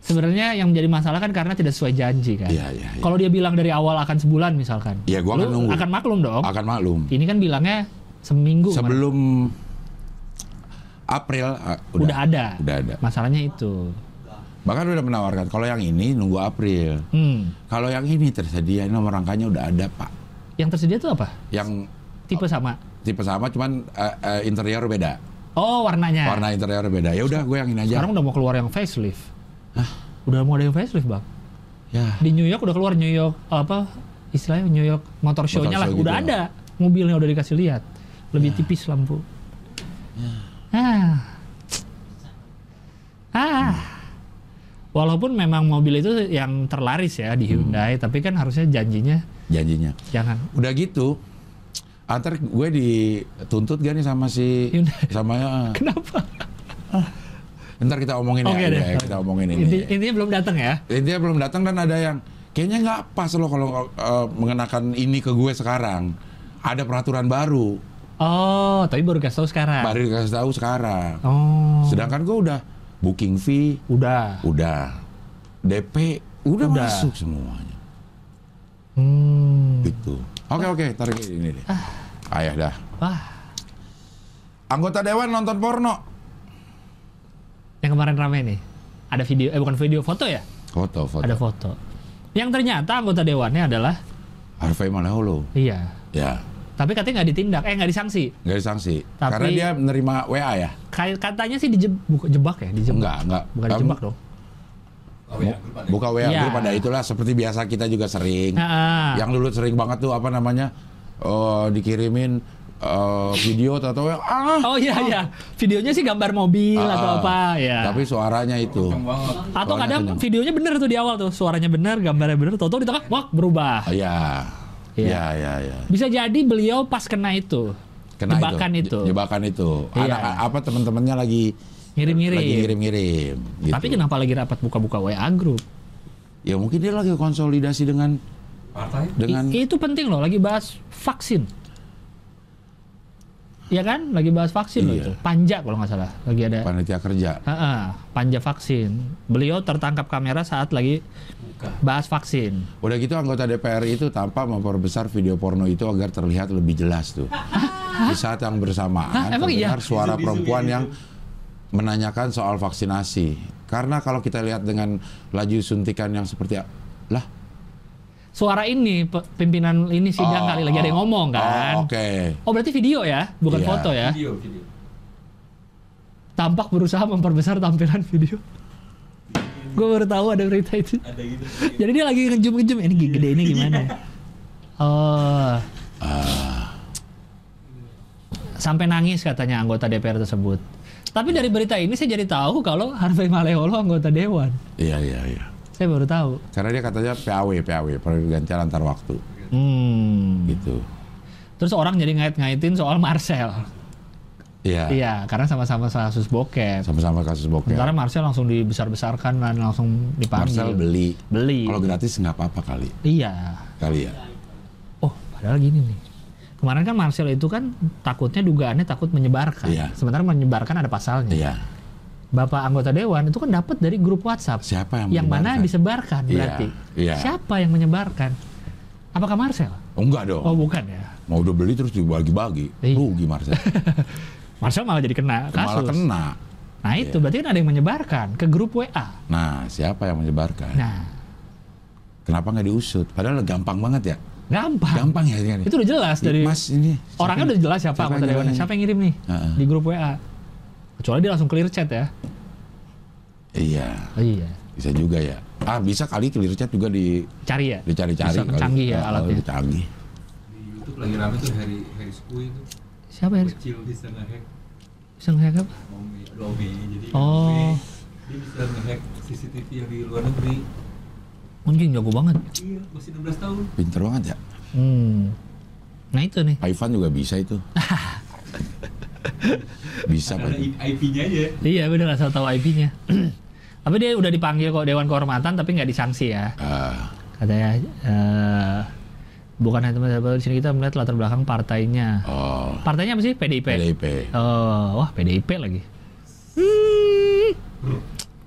Sebenarnya yang menjadi masalah kan karena tidak sesuai janji kan. Iya iya. iya. Kalau dia bilang dari awal akan sebulan misalkan. Iya, gua akan nunggu. akan maklum dong. Akan maklum. Ini kan bilangnya seminggu kemarin. Sebelum April ah, udah, udah, ada. Udah ada. Masalahnya itu. Bahkan udah menawarkan kalau yang ini nunggu April. Hmm. Kalau yang ini tersedia nomor rangkanya udah ada pak. Yang tersedia itu apa? Yang Tipe sama. tipe sama cuman eh, eh, interior beda. Oh, warnanya. Warna interior beda. Ya udah gue yang ini aja. Sekarang udah mau keluar yang facelift. Udah mau ada yang facelift, Bang. Ya. Di New York udah keluar New York apa istilahnya New York motor show-nya lah show gitu udah ya. ada mobilnya udah dikasih lihat lebih tipis lampu ah ah walaupun memang mobil itu yang terlaris ya di Hyundai tapi kan harusnya janjinya Janjinya. jangan Udah gitu. Antar gue dituntut gak nih sama si Hyundai. sama ya. kenapa Ntar kita omongin Oke ya, deh. ya, kita omongin ini. Inti- intinya belum datang ya Intinya belum datang dan ada yang kayaknya nggak pas loh kalau uh, mengenakan ini ke gue sekarang. Ada peraturan baru, oh tapi baru kasih tahu sekarang baru dikasih tahu sekarang. oh Sedangkan gue udah booking fee, udah udah DP, udah, Udah. masuk semuanya. hmm Gitu. Oke oke, tarik ini deh. Ayah dah. wah Anggota dewan nonton porno. Yang kemarin rame nih. Ada video, eh bukan video, foto ya? Foto, foto. Ada foto. Yang ternyata anggota dewannya adalah, Harvey Maleholo. iya. Ya, Tapi katanya nggak ditindak, eh nggak disanksi. nggak disanksi. Tapi- Karena dia menerima WA ya? Kayak katanya sih dijebak ya, dijebak. Enggak, enggak. Bukan Em, dijebak dong. Ya. Buka WA Iya. grup ada itulah seperti biasa kita juga sering. Nah, Yang dulu sering banget tuh apa namanya? eh, dikirimin eh, video atau. Ah, Oh iya iya, videonya sih gambar mobil Ah, atau apa ya. Tapi suaranya itu. Atau suaranya kadang kenyang. videonya bener tuh di awal tuh, suaranya bener, gambarnya bener, tahu-tahu di tengah, wah berubah. Oh, Iya. Iya. Iya, iya, iya. Bisa jadi beliau pas kena itu, Kena jebakan itu, Je- Jebakan itu. Iya. Anak apa teman-temannya lagi ngirim-ngirim. lagi ngirim-ngirim gitu. Tapi kenapa lagi rapat buka-buka WA grup? Ya mungkin dia lagi konsolidasi dengan Partai. dengan I- itu penting loh, lagi bahas vaksin. Iya kan, lagi bahas vaksin loh Iya. itu. Panja kalau nggak salah, lagi ada. panitia kerja. Ha-ha, panja vaksin. Beliau tertangkap kamera saat lagi. Bahas vaksin. Udah gitu anggota DPR itu tampak memperbesar video porno itu agar terlihat lebih jelas tuh. Di saat yang bersamaan Hah, iya? suara perempuan yang menanyakan soal vaksinasi. Karena kalau kita lihat dengan laju suntikan yang seperti lah Suara ini pimpinan ini sidang Oh, kali lagi ada yang ngomong kan. Oh, Oke. Oh berarti video ya, bukan Iya. foto ya. Video, video. Tampak berusaha memperbesar tampilan video. Gue baru tahu ada berita itu. Ada gitu. Jadi dia lagi ngejum-ngejum ini gede ini gimana? ya? Oh. Sampai nangis katanya anggota DPR tersebut. Tapi dari berita ini saya jadi tahu kalau Harvey Maleholo anggota dewan. Iya iya iya. Saya baru tahu. Karena dia katanya PAW PAW pergantian antar waktu Hmm. gitu. Terus orang jadi ngait-ngaitin soal Marcel. Iya. Iya, karena sama-sama kasus bokep. Sama-sama kasus bokep. Sementara Marcel langsung dibesar-besarkan dan langsung dipanggil. Marcel beli. Beli. Kalau gratis nggak apa-apa kali. Iya. Kali ya. Oh, padahal gini nih. Kemarin kan Marcel itu kan takutnya dugaannya takut menyebarkan. Iya. Sementara menyebarkan ada pasalnya. Iya. Bapak anggota dewan itu kan dapat dari grup WhatsApp. Siapa yang yang mana menyebarkan? disebarkan Iya, berarti. iya. Siapa yang menyebarkan? Apakah Marcel? Oh, enggak dong. Oh, bukan ya. Mau udah beli terus dibagi-bagi. Iya. Rugi Marcel. Marcel malah jadi kena kasus. Malah kena. Nah, itu Iya. berarti kan ada yang menyebarkan ke grup WA. Nah, siapa yang menyebarkan? Nah, Kenapa nggak diusut? Padahal gampang banget ya. gampang. Gampang ya ini. Itu udah jelas dari Mas ini. orangnya udah jelas siapa, siapa anggota yang dewannya. nyalain? Siapa yang ngirim nih Heeh. di grup WA. Kecuali dia langsung clear chat ya. Iya, Oh, iya. bisa juga ya. Ah, bisa kali clear chat juga di Cari ya. dicari-cari. Canggih ya Oh, alatnya. canggih. Di YouTube lagi rame tuh Harry Harry Skui itu. Siapa ya? Kecil bisa ngehack Bisa nge-hack apa? Ada jadi Oh. Dia bisa ngehack CCTV yang di luar negeri. Mungkin jago banget. Iya, masih 16 tahun. Pinter banget ya. Hmm. Nah itu nih. Ivan juga bisa itu. bisa Ada Ivan. IP-nya aja. Iya bener asal tahu IP-nya. tapi dia udah dipanggil kok Dewan Kehormatan tapi nggak disanksi ya. Ah, Katanya eh bukan hanya teman di sini kita melihat latar belakang partainya. oh, Partainya apa sih? PDIP. PDIP. Oh, wah PDIP lagi.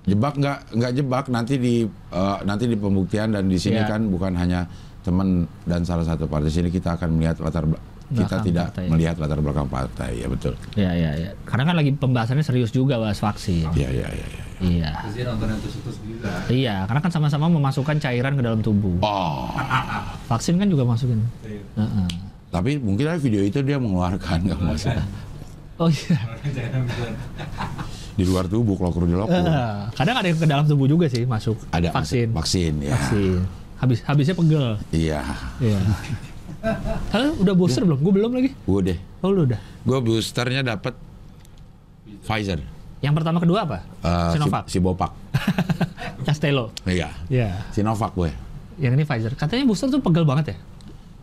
Jebak nggak nggak jebak nanti di eh, nanti di pembuktian dan di sini Iya. kan bukan hanya teman dan salah satu partai sini kita akan melihat latar bel- kita tidak partai. melihat latar belakang partai ya betul. Ya ya ya. Karena kan lagi pembahasannya serius juga bahas vaksin. Iya iya iya. iya. Iya. Iya, karena kan sama-sama memasukkan cairan ke dalam tubuh. Oh, Vaksin kan juga masukin. Iya. Heeh. tapi mungkin aja video itu dia mengeluarkan nggak masalah Oh iya. Di luar tubuh kalau kerja. Eh, kadang ada yang ke dalam tubuh juga sih masuk Ada vaksin. Vaksin ya. Vaksin. Habis habisnya pegel. Iya. Iya. Halo, udah booster belum? Gue belum lagi. Gue deh. Oh, lu udah. Gue boosternya dapat Pfizer. Yang pertama kedua apa? Eh, Sinovac. Si, si Bopak. Castello. Iya. Iya. Sinovac gue. Yang ini Pfizer. Katanya booster tuh pegel banget ya.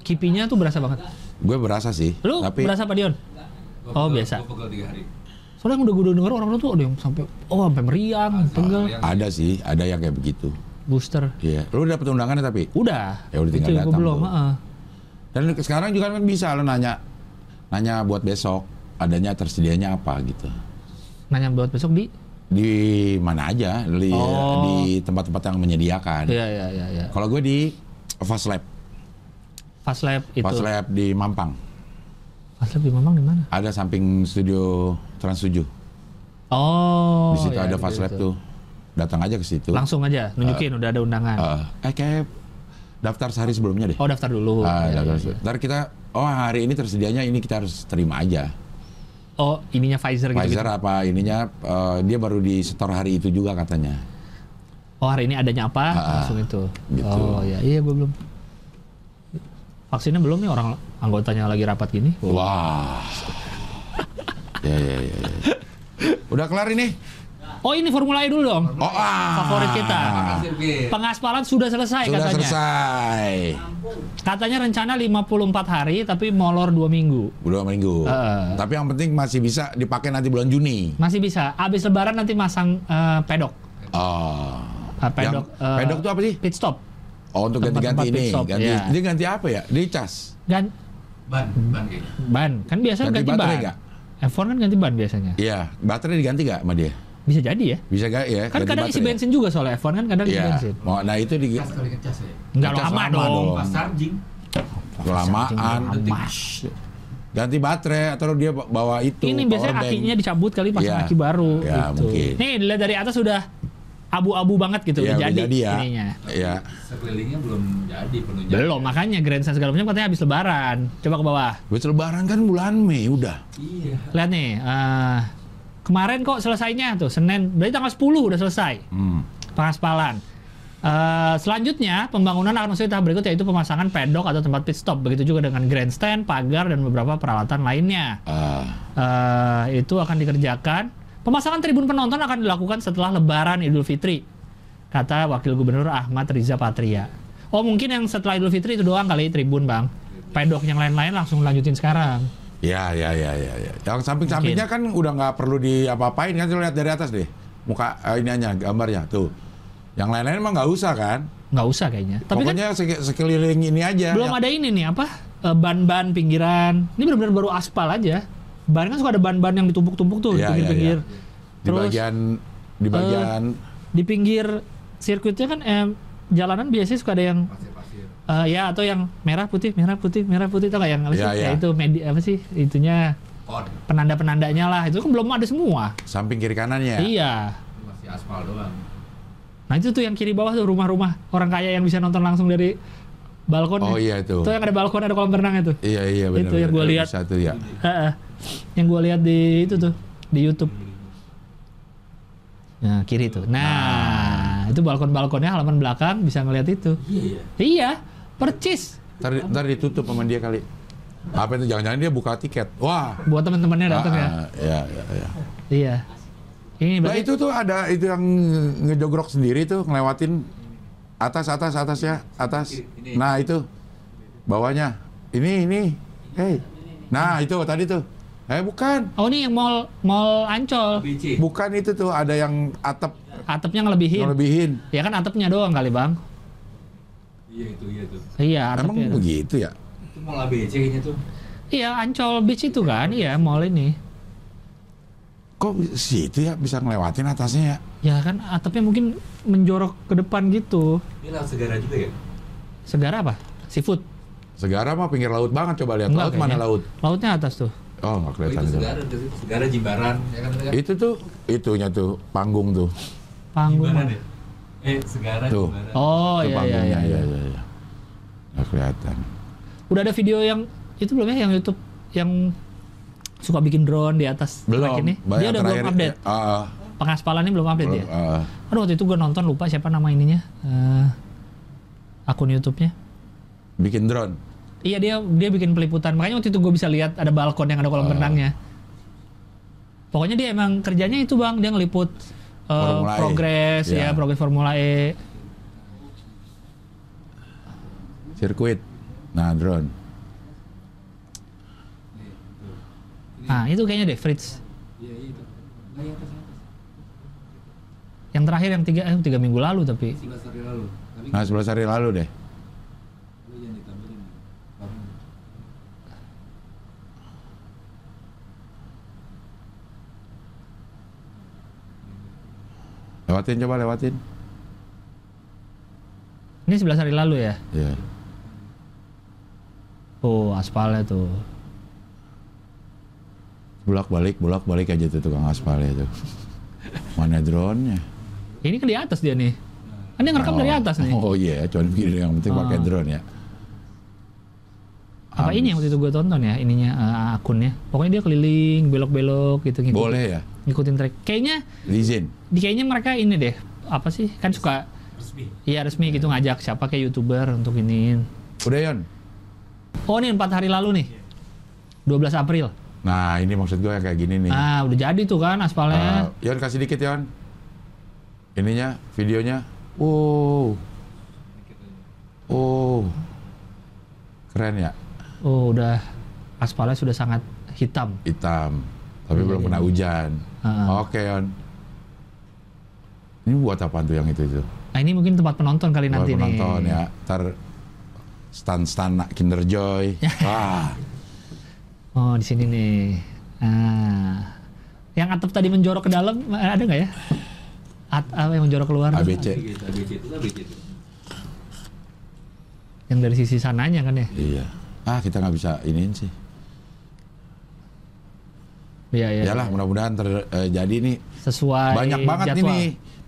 Kipinya tuh berasa banget. Gue berasa sih. Lu tapi berasa apa Dion? Gua Oh, pegel- biasa. Gua pegel 3 hari. Soalnya yang udah gue denger orang-orang tuh ada yang sampai oh sampai meriang, pegel. Yang ada sih, ada yang kayak begitu. Booster. Iya. Lu udah dapet undangannya tapi? Udah. Ya udah tinggal Itu, datang Gue belum, tuh. heeh. Dan sekarang juga kan bisa lo nanya nanya buat besok adanya tersedianya apa gitu. Nanya buat besok di Di mana aja di, Oh. di tempat-tempat yang menyediakan. Iya iya iya iya. Kalau gue di Fast Lab, Fast Lab itu. Fast Lab di Mampang. Fast Lab di Mamang di mana? Ada samping studio Trans 7. Oh. Di situ ya, ada fast lab gitu. tuh. Datang aja ke situ. Langsung aja nunjukin udah ada undangan. Eh, eh kayak daftar sehari sebelumnya deh. oh daftar dulu. Ah, Ya, daftar ya, se- Ntar kita, oh hari ini tersedianya ini kita harus terima aja. Oh ininya Pfizer gitu. Pfizer apa ininya eh, dia baru di setor hari itu juga katanya. Oh hari ini adanya apa? Ah, ah. Langsung itu. Gitu. Oh ya iya gue belum. Vaksinnya belum nih orang anggotanya lagi rapat gini. Wah. ya, ya, ya, ya. Udah kelar ini? Oh ini Formula E dulu dong. Oh, ah. Favorit kita. Pengaspalan sudah selesai Sudah katanya. selesai. Katanya rencana 54 hari tapi molor 2 minggu. Dua minggu. Ah. Tapi yang penting masih bisa dipakai nanti bulan Juni. Masih bisa. Abis lebaran nanti masang eh, pedok. Oh. Ah, pedok, Yang- eh, pedok tuh apa sih? Pit stop. Oh, untuk ganti-ganti ini. stop, Ganti, iya. Dia ganti apa ya? Dia cas. Gan Ban, ban ban. Kan biasa Ganti ganti, baterai ban. nggak? F1 kan ganti ban biasanya. Iya, baterai diganti gak sama dia? Bisa jadi ya. Bisa gak ya? Kan ganti kadang isi baterai? bensin juga soalnya F1 kan kadang isi Iya. bensin. Oh, nah itu di Cas kali ngecas ya. Enggak lama, lama dong. dong. Pas charging. kelamaan. Lama. Ganti baterai atau dia bawa itu. Ini biasanya bank. akinya dicabut kali pasang Iya. aki baru Ya, gitu. mungkin. Nih dilihat dari atas sudah abu-abu banget gitu Iya, udah udah jadi, jadi ya. ininya. Iya. Sekelilingnya belum jadi penuh jadi. Belum, makanya Grand Stand segala macam katanya habis lebaran. Coba ke bawah. Buat lebaran kan bulan Mei udah. Iya. Lihat nih, eh, kemarin kok selesainya tuh Senin, berarti tanggal 10 udah selesai. Hmm. pengaspalan. Eh, selanjutnya pembangunan akan masuk tahap berikut yaitu pemasangan pedok atau tempat pit stop. Begitu juga dengan grandstand, pagar dan beberapa peralatan lainnya. Ah, Eh, itu akan dikerjakan. Pemasangan tribun penonton akan dilakukan setelah Lebaran Idul Fitri, kata Wakil Gubernur Ahmad Riza Patria. Oh mungkin yang setelah Idul Fitri itu doang kali tribun bang. Pedok yang lain-lain langsung lanjutin sekarang. Ya, ya, ya, ya, ya. Yang samping-sampingnya kan udah nggak perlu diapa-apain kan? Lihat dari atas deh. Muka eh, ini aja gambarnya tuh. Yang lain-lain emang nggak usah kan? Nggak usah kayaknya. Tapi kan Pokoknya sek- sekeliling ini aja. belum ada ini nih apa eh, ban-ban pinggiran. Ini benar-benar baru aspal aja. Ban kan suka ada ban-ban yang ditumpuk-tumpuk tuh di Iya, iya, pinggir-pinggir. Di Terus bagian di bagian di pinggir sirkuitnya kan eh, jalanan biasanya suka ada yang. Eh, ya atau yang merah putih merah putih merah putih tau gak yang apa sih? Iya, Ya, iya. itu medi apa sih itunya Kon. penanda-penandanya lah itu kan belum ada semua. samping kiri kanannya. Iya. Itu masih aspal doang. Nah itu tuh yang kiri bawah tuh rumah-rumah orang kaya yang bisa nonton langsung dari balkon. Oh iya itu. Itu yang ada balkon ada kolam renang itu. Iya iya benar. Itu yang gua lihat. Satu ya. Heeh. yang gue lihat di itu tuh di YouTube. Nah kiri tuh. Nah, itu balkon-balkonnya halaman belakang bisa ngeliat itu. Iya iya. Percis. Ntar, ntar ditutup sama dia kali. Apa itu? Jangan-jangan dia buka tiket. Wah. Buat teman-temannya datang ya. Ah, Iya iya iya. Iya. Ini Nah itu tuh ada itu yang ngejogrok sendiri tuh ngelewatin atas atas atas ya atas. Nah itu bawahnya. Ini ini. Hei. Nah itu tadi tuh. Eh bukan. Oh ini yang mall mall Ancol. Bukan itu tuh ada yang atap Atapnya ngelebihin. ngelebihin. Ya kan atapnya doang kali bang. Iya itu iya tuh. Iya Emang atapnya. begitu ya? Itu mall ABC kayaknya tuh. Iya Ancol Beach itu kan. Iya mall ini. Kok situ ya bisa ngelewatin atasnya ya? Ya kan atapnya mungkin menjorok ke depan gitu. Ini laut segara juga ya? Segara apa? Seafood. Segara mah pinggir laut banget coba lihat. Enggak, laut mana kayaknya. laut? Lautnya atas tuh. Oh nggak Oh, kelihatan itu itu. segara, itu segara Jimbaran, ya kan? itu kan? Itu tuh itunya tuh panggung tuh. Panggung. Jimbaran ya? Eh, segara Tuh. Oh Tuh iya iya panggungnya, iya. iya iya. iya. Nggak kelihatan. Udah ada video yang itu belum ya yang YouTube yang suka bikin drone di atas Belum. ini? Dia udah belum update. Ah, ah. Pengaspalannya belum update Belum, ya? ah. Aduh waktu itu gue nonton lupa siapa nama ininya. Eh, akun YouTube-nya. bikin drone. Iya dia dia bikin peliputan. Makanya waktu itu gue bisa lihat ada balkon yang ada kolam Ah. renangnya. Pokoknya dia emang kerjanya itu bang, dia ngeliput eh, Formula E. progres Ya. ya, progres Formula E. Sirkuit. Nah, drone. Nah itu kayaknya deh Fritz. Iya, iya itu. Nah, yang atas, atas. Yang terakhir yang tiga eh, tiga minggu lalu tapi 11 hari lalu. Tapi Nah, 11 hari lalu deh. lu jangan ditampilin. Baru. Lewatin coba lewatin. ini 11 hari lalu ya. Iya. Oh aspalnya tuh. Bolak balik, bolak balik aja tuh tukang aspal itu. Mana drone-nya? Ini kan di atas dia nih. Kan dia ngerekam dari atas nih. Oh iya, cuma begini yang penting pakai Ah. drone ya. Apa ini yang waktu itu gue tonton ya ininya eh, akunnya. Pokoknya dia keliling belok-belok gitu ngikutin, Boleh ya? ngikutin track. Kayaknya Izin. Di kayaknya mereka ini deh apa sih kan suka Resmi. iya resmi gitu ngajak siapa kayak youtuber untuk iniin. Udah Yon. Oh ini empat hari lalu nih. 12 April. Nah ini maksud gue yang kayak gini nih. Ah udah jadi tuh kan aspalnya. Uh, Yon kasih dikit Yon. Ininya, videonya. Wow. Oh. Keren ya, Oh udah aspalnya sudah sangat hitam. hitam. Tapi Iya, belum iya. kena hujan. Ah. Oke Yon. Ini buat apa tuh yang itu itu? Nah ini mungkin tempat penonton kali Buat nanti penonton nih. ya. Ntar stan-stan Kinder Joy. Wah. Oh di sini nih. Ah. Yang atap tadi menjorok ke dalam ada nggak ya? At, apa yang menjorok keluar? ABC. ABC ABC itu ABC itu. Yang dari sisi sananya kan ya? Iya. Ah kita nggak bisa iniin sih. Iya iya. Yalah mudah-mudahan terjadi nih. Sesuai Banyak banget jadwal. ini.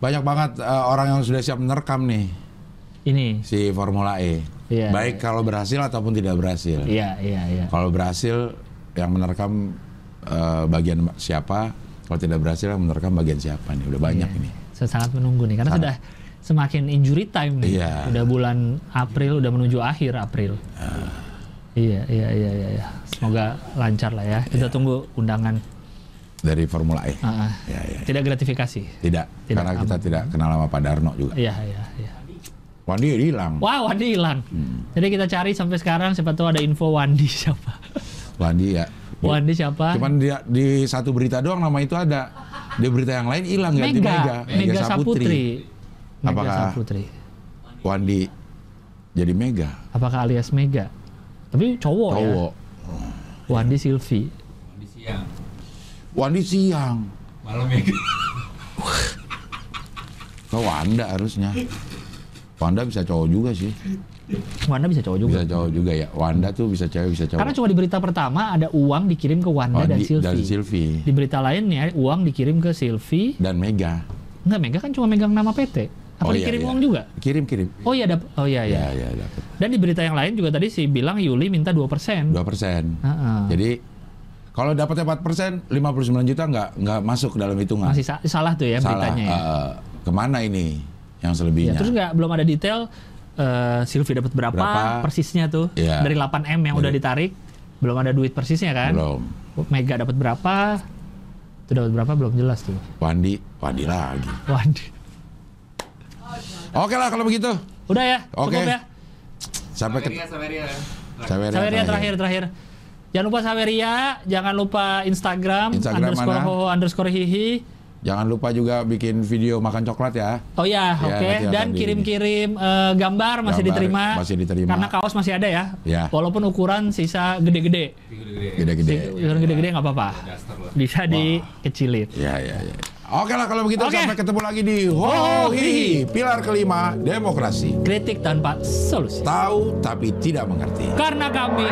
Banyak banget eh, orang yang sudah siap menerkam nih Ini. si Formula E. Iya. Baik kalau berhasil ataupun tidak berhasil. Iya iya iya. Kalau berhasil yang menerkam eh, bagian siapa, kalau tidak berhasil yang menerkam bagian siapa nih. Udah banyak Iya. ini. Saya sangat menunggu nih karena Sangat. sudah semakin injury time nih. Iya. Udah bulan April, udah menuju akhir April. Iya iya iya iya. iya. Semoga lancar lah ya. Kita Iya. tunggu undangan. Dari Formula E. Ah, ah. Ya, ya. Tidak gratifikasi. Tidak, Tidak, karena kita aman. tidak kenal sama Pak Darno juga. Iya iya iya. Wandi hilang. Wow, Wandi hilang. Hmm. Jadi kita cari sampai sekarang siapa tahu ada info Wandi siapa. Wandi ya. Wandi siapa? Cuman dia di satu berita doang nama itu ada. Di berita yang lain hilang ganti Mega, Mega. Mega, Saputri. Mega Apakah- Saputri. Wandi jadi Mega. Apakah alias Mega? Tapi cowok, ya. Cowok. Wandi Silvi. Di siang. Wandi siang. Malam ya. Ke Wanda harusnya. Wanda bisa cowok juga sih. Wanda bisa cowok juga. Bisa cowok juga ya. Wanda tuh bisa cewek bisa cowok. Karena cuma di berita pertama ada uang dikirim ke Wanda dan Wandi Silvi. dan Silvi Di berita lainnya uang dikirim ke Silvi. dan Mega. Enggak, Mega kan cuma megang nama PT. Apa Oh, iya, dikirim iya. uang juga? Kirim kirim. Oh iya, dap- oh iya iya. Ya ya dapat. Dan di berita yang lain juga tadi sih bilang Yuli minta 2%. Dua persen. Heeh. Jadi kalau dapatnya 4 persen, 59 juta nggak nggak masuk ke dalam hitungan. Masih sa- salah tuh ya Salah. beritanya ya. eh, ke mana ini yang Ya, selebihnya? terus nggak belum ada detail eh Silvi dapat berapa, Berapa? persisnya tuh Iya. dari 8 m yang udah ditarik belum ada duit persisnya kan Belum. Mega dapat berapa itu dapat berapa belum jelas tuh Wandi, Wandi lagi. Waduh Oke lah kalau begitu. udah ya Oke. cukup ya Sampai ke Saweria, Saweria. Saweria Saweria terakhir terakhir jangan lupa Saweria jangan lupa Instagram, Instagram underscore mana? ho underscore hihi Jangan lupa juga bikin video makan coklat ya. Oh ya, Ya, oke. akan Dan kirim-kirim eh, gambar masih Gambar diterima. masih diterima. Karena kaos masih ada ya. Ya. Walaupun ukuran sisa gede-gede. Gede-gede. Gede-gede. Ukuran gede-gede nggak apa-apa. Bisa dikecilin. Ya, ya, ya. Oke lah kalau begitu Oke. sampai ketemu lagi di Hohi Pilar kelima demokrasi. Kritik tanpa solusi. Tahu tapi tidak mengerti. Karena kami.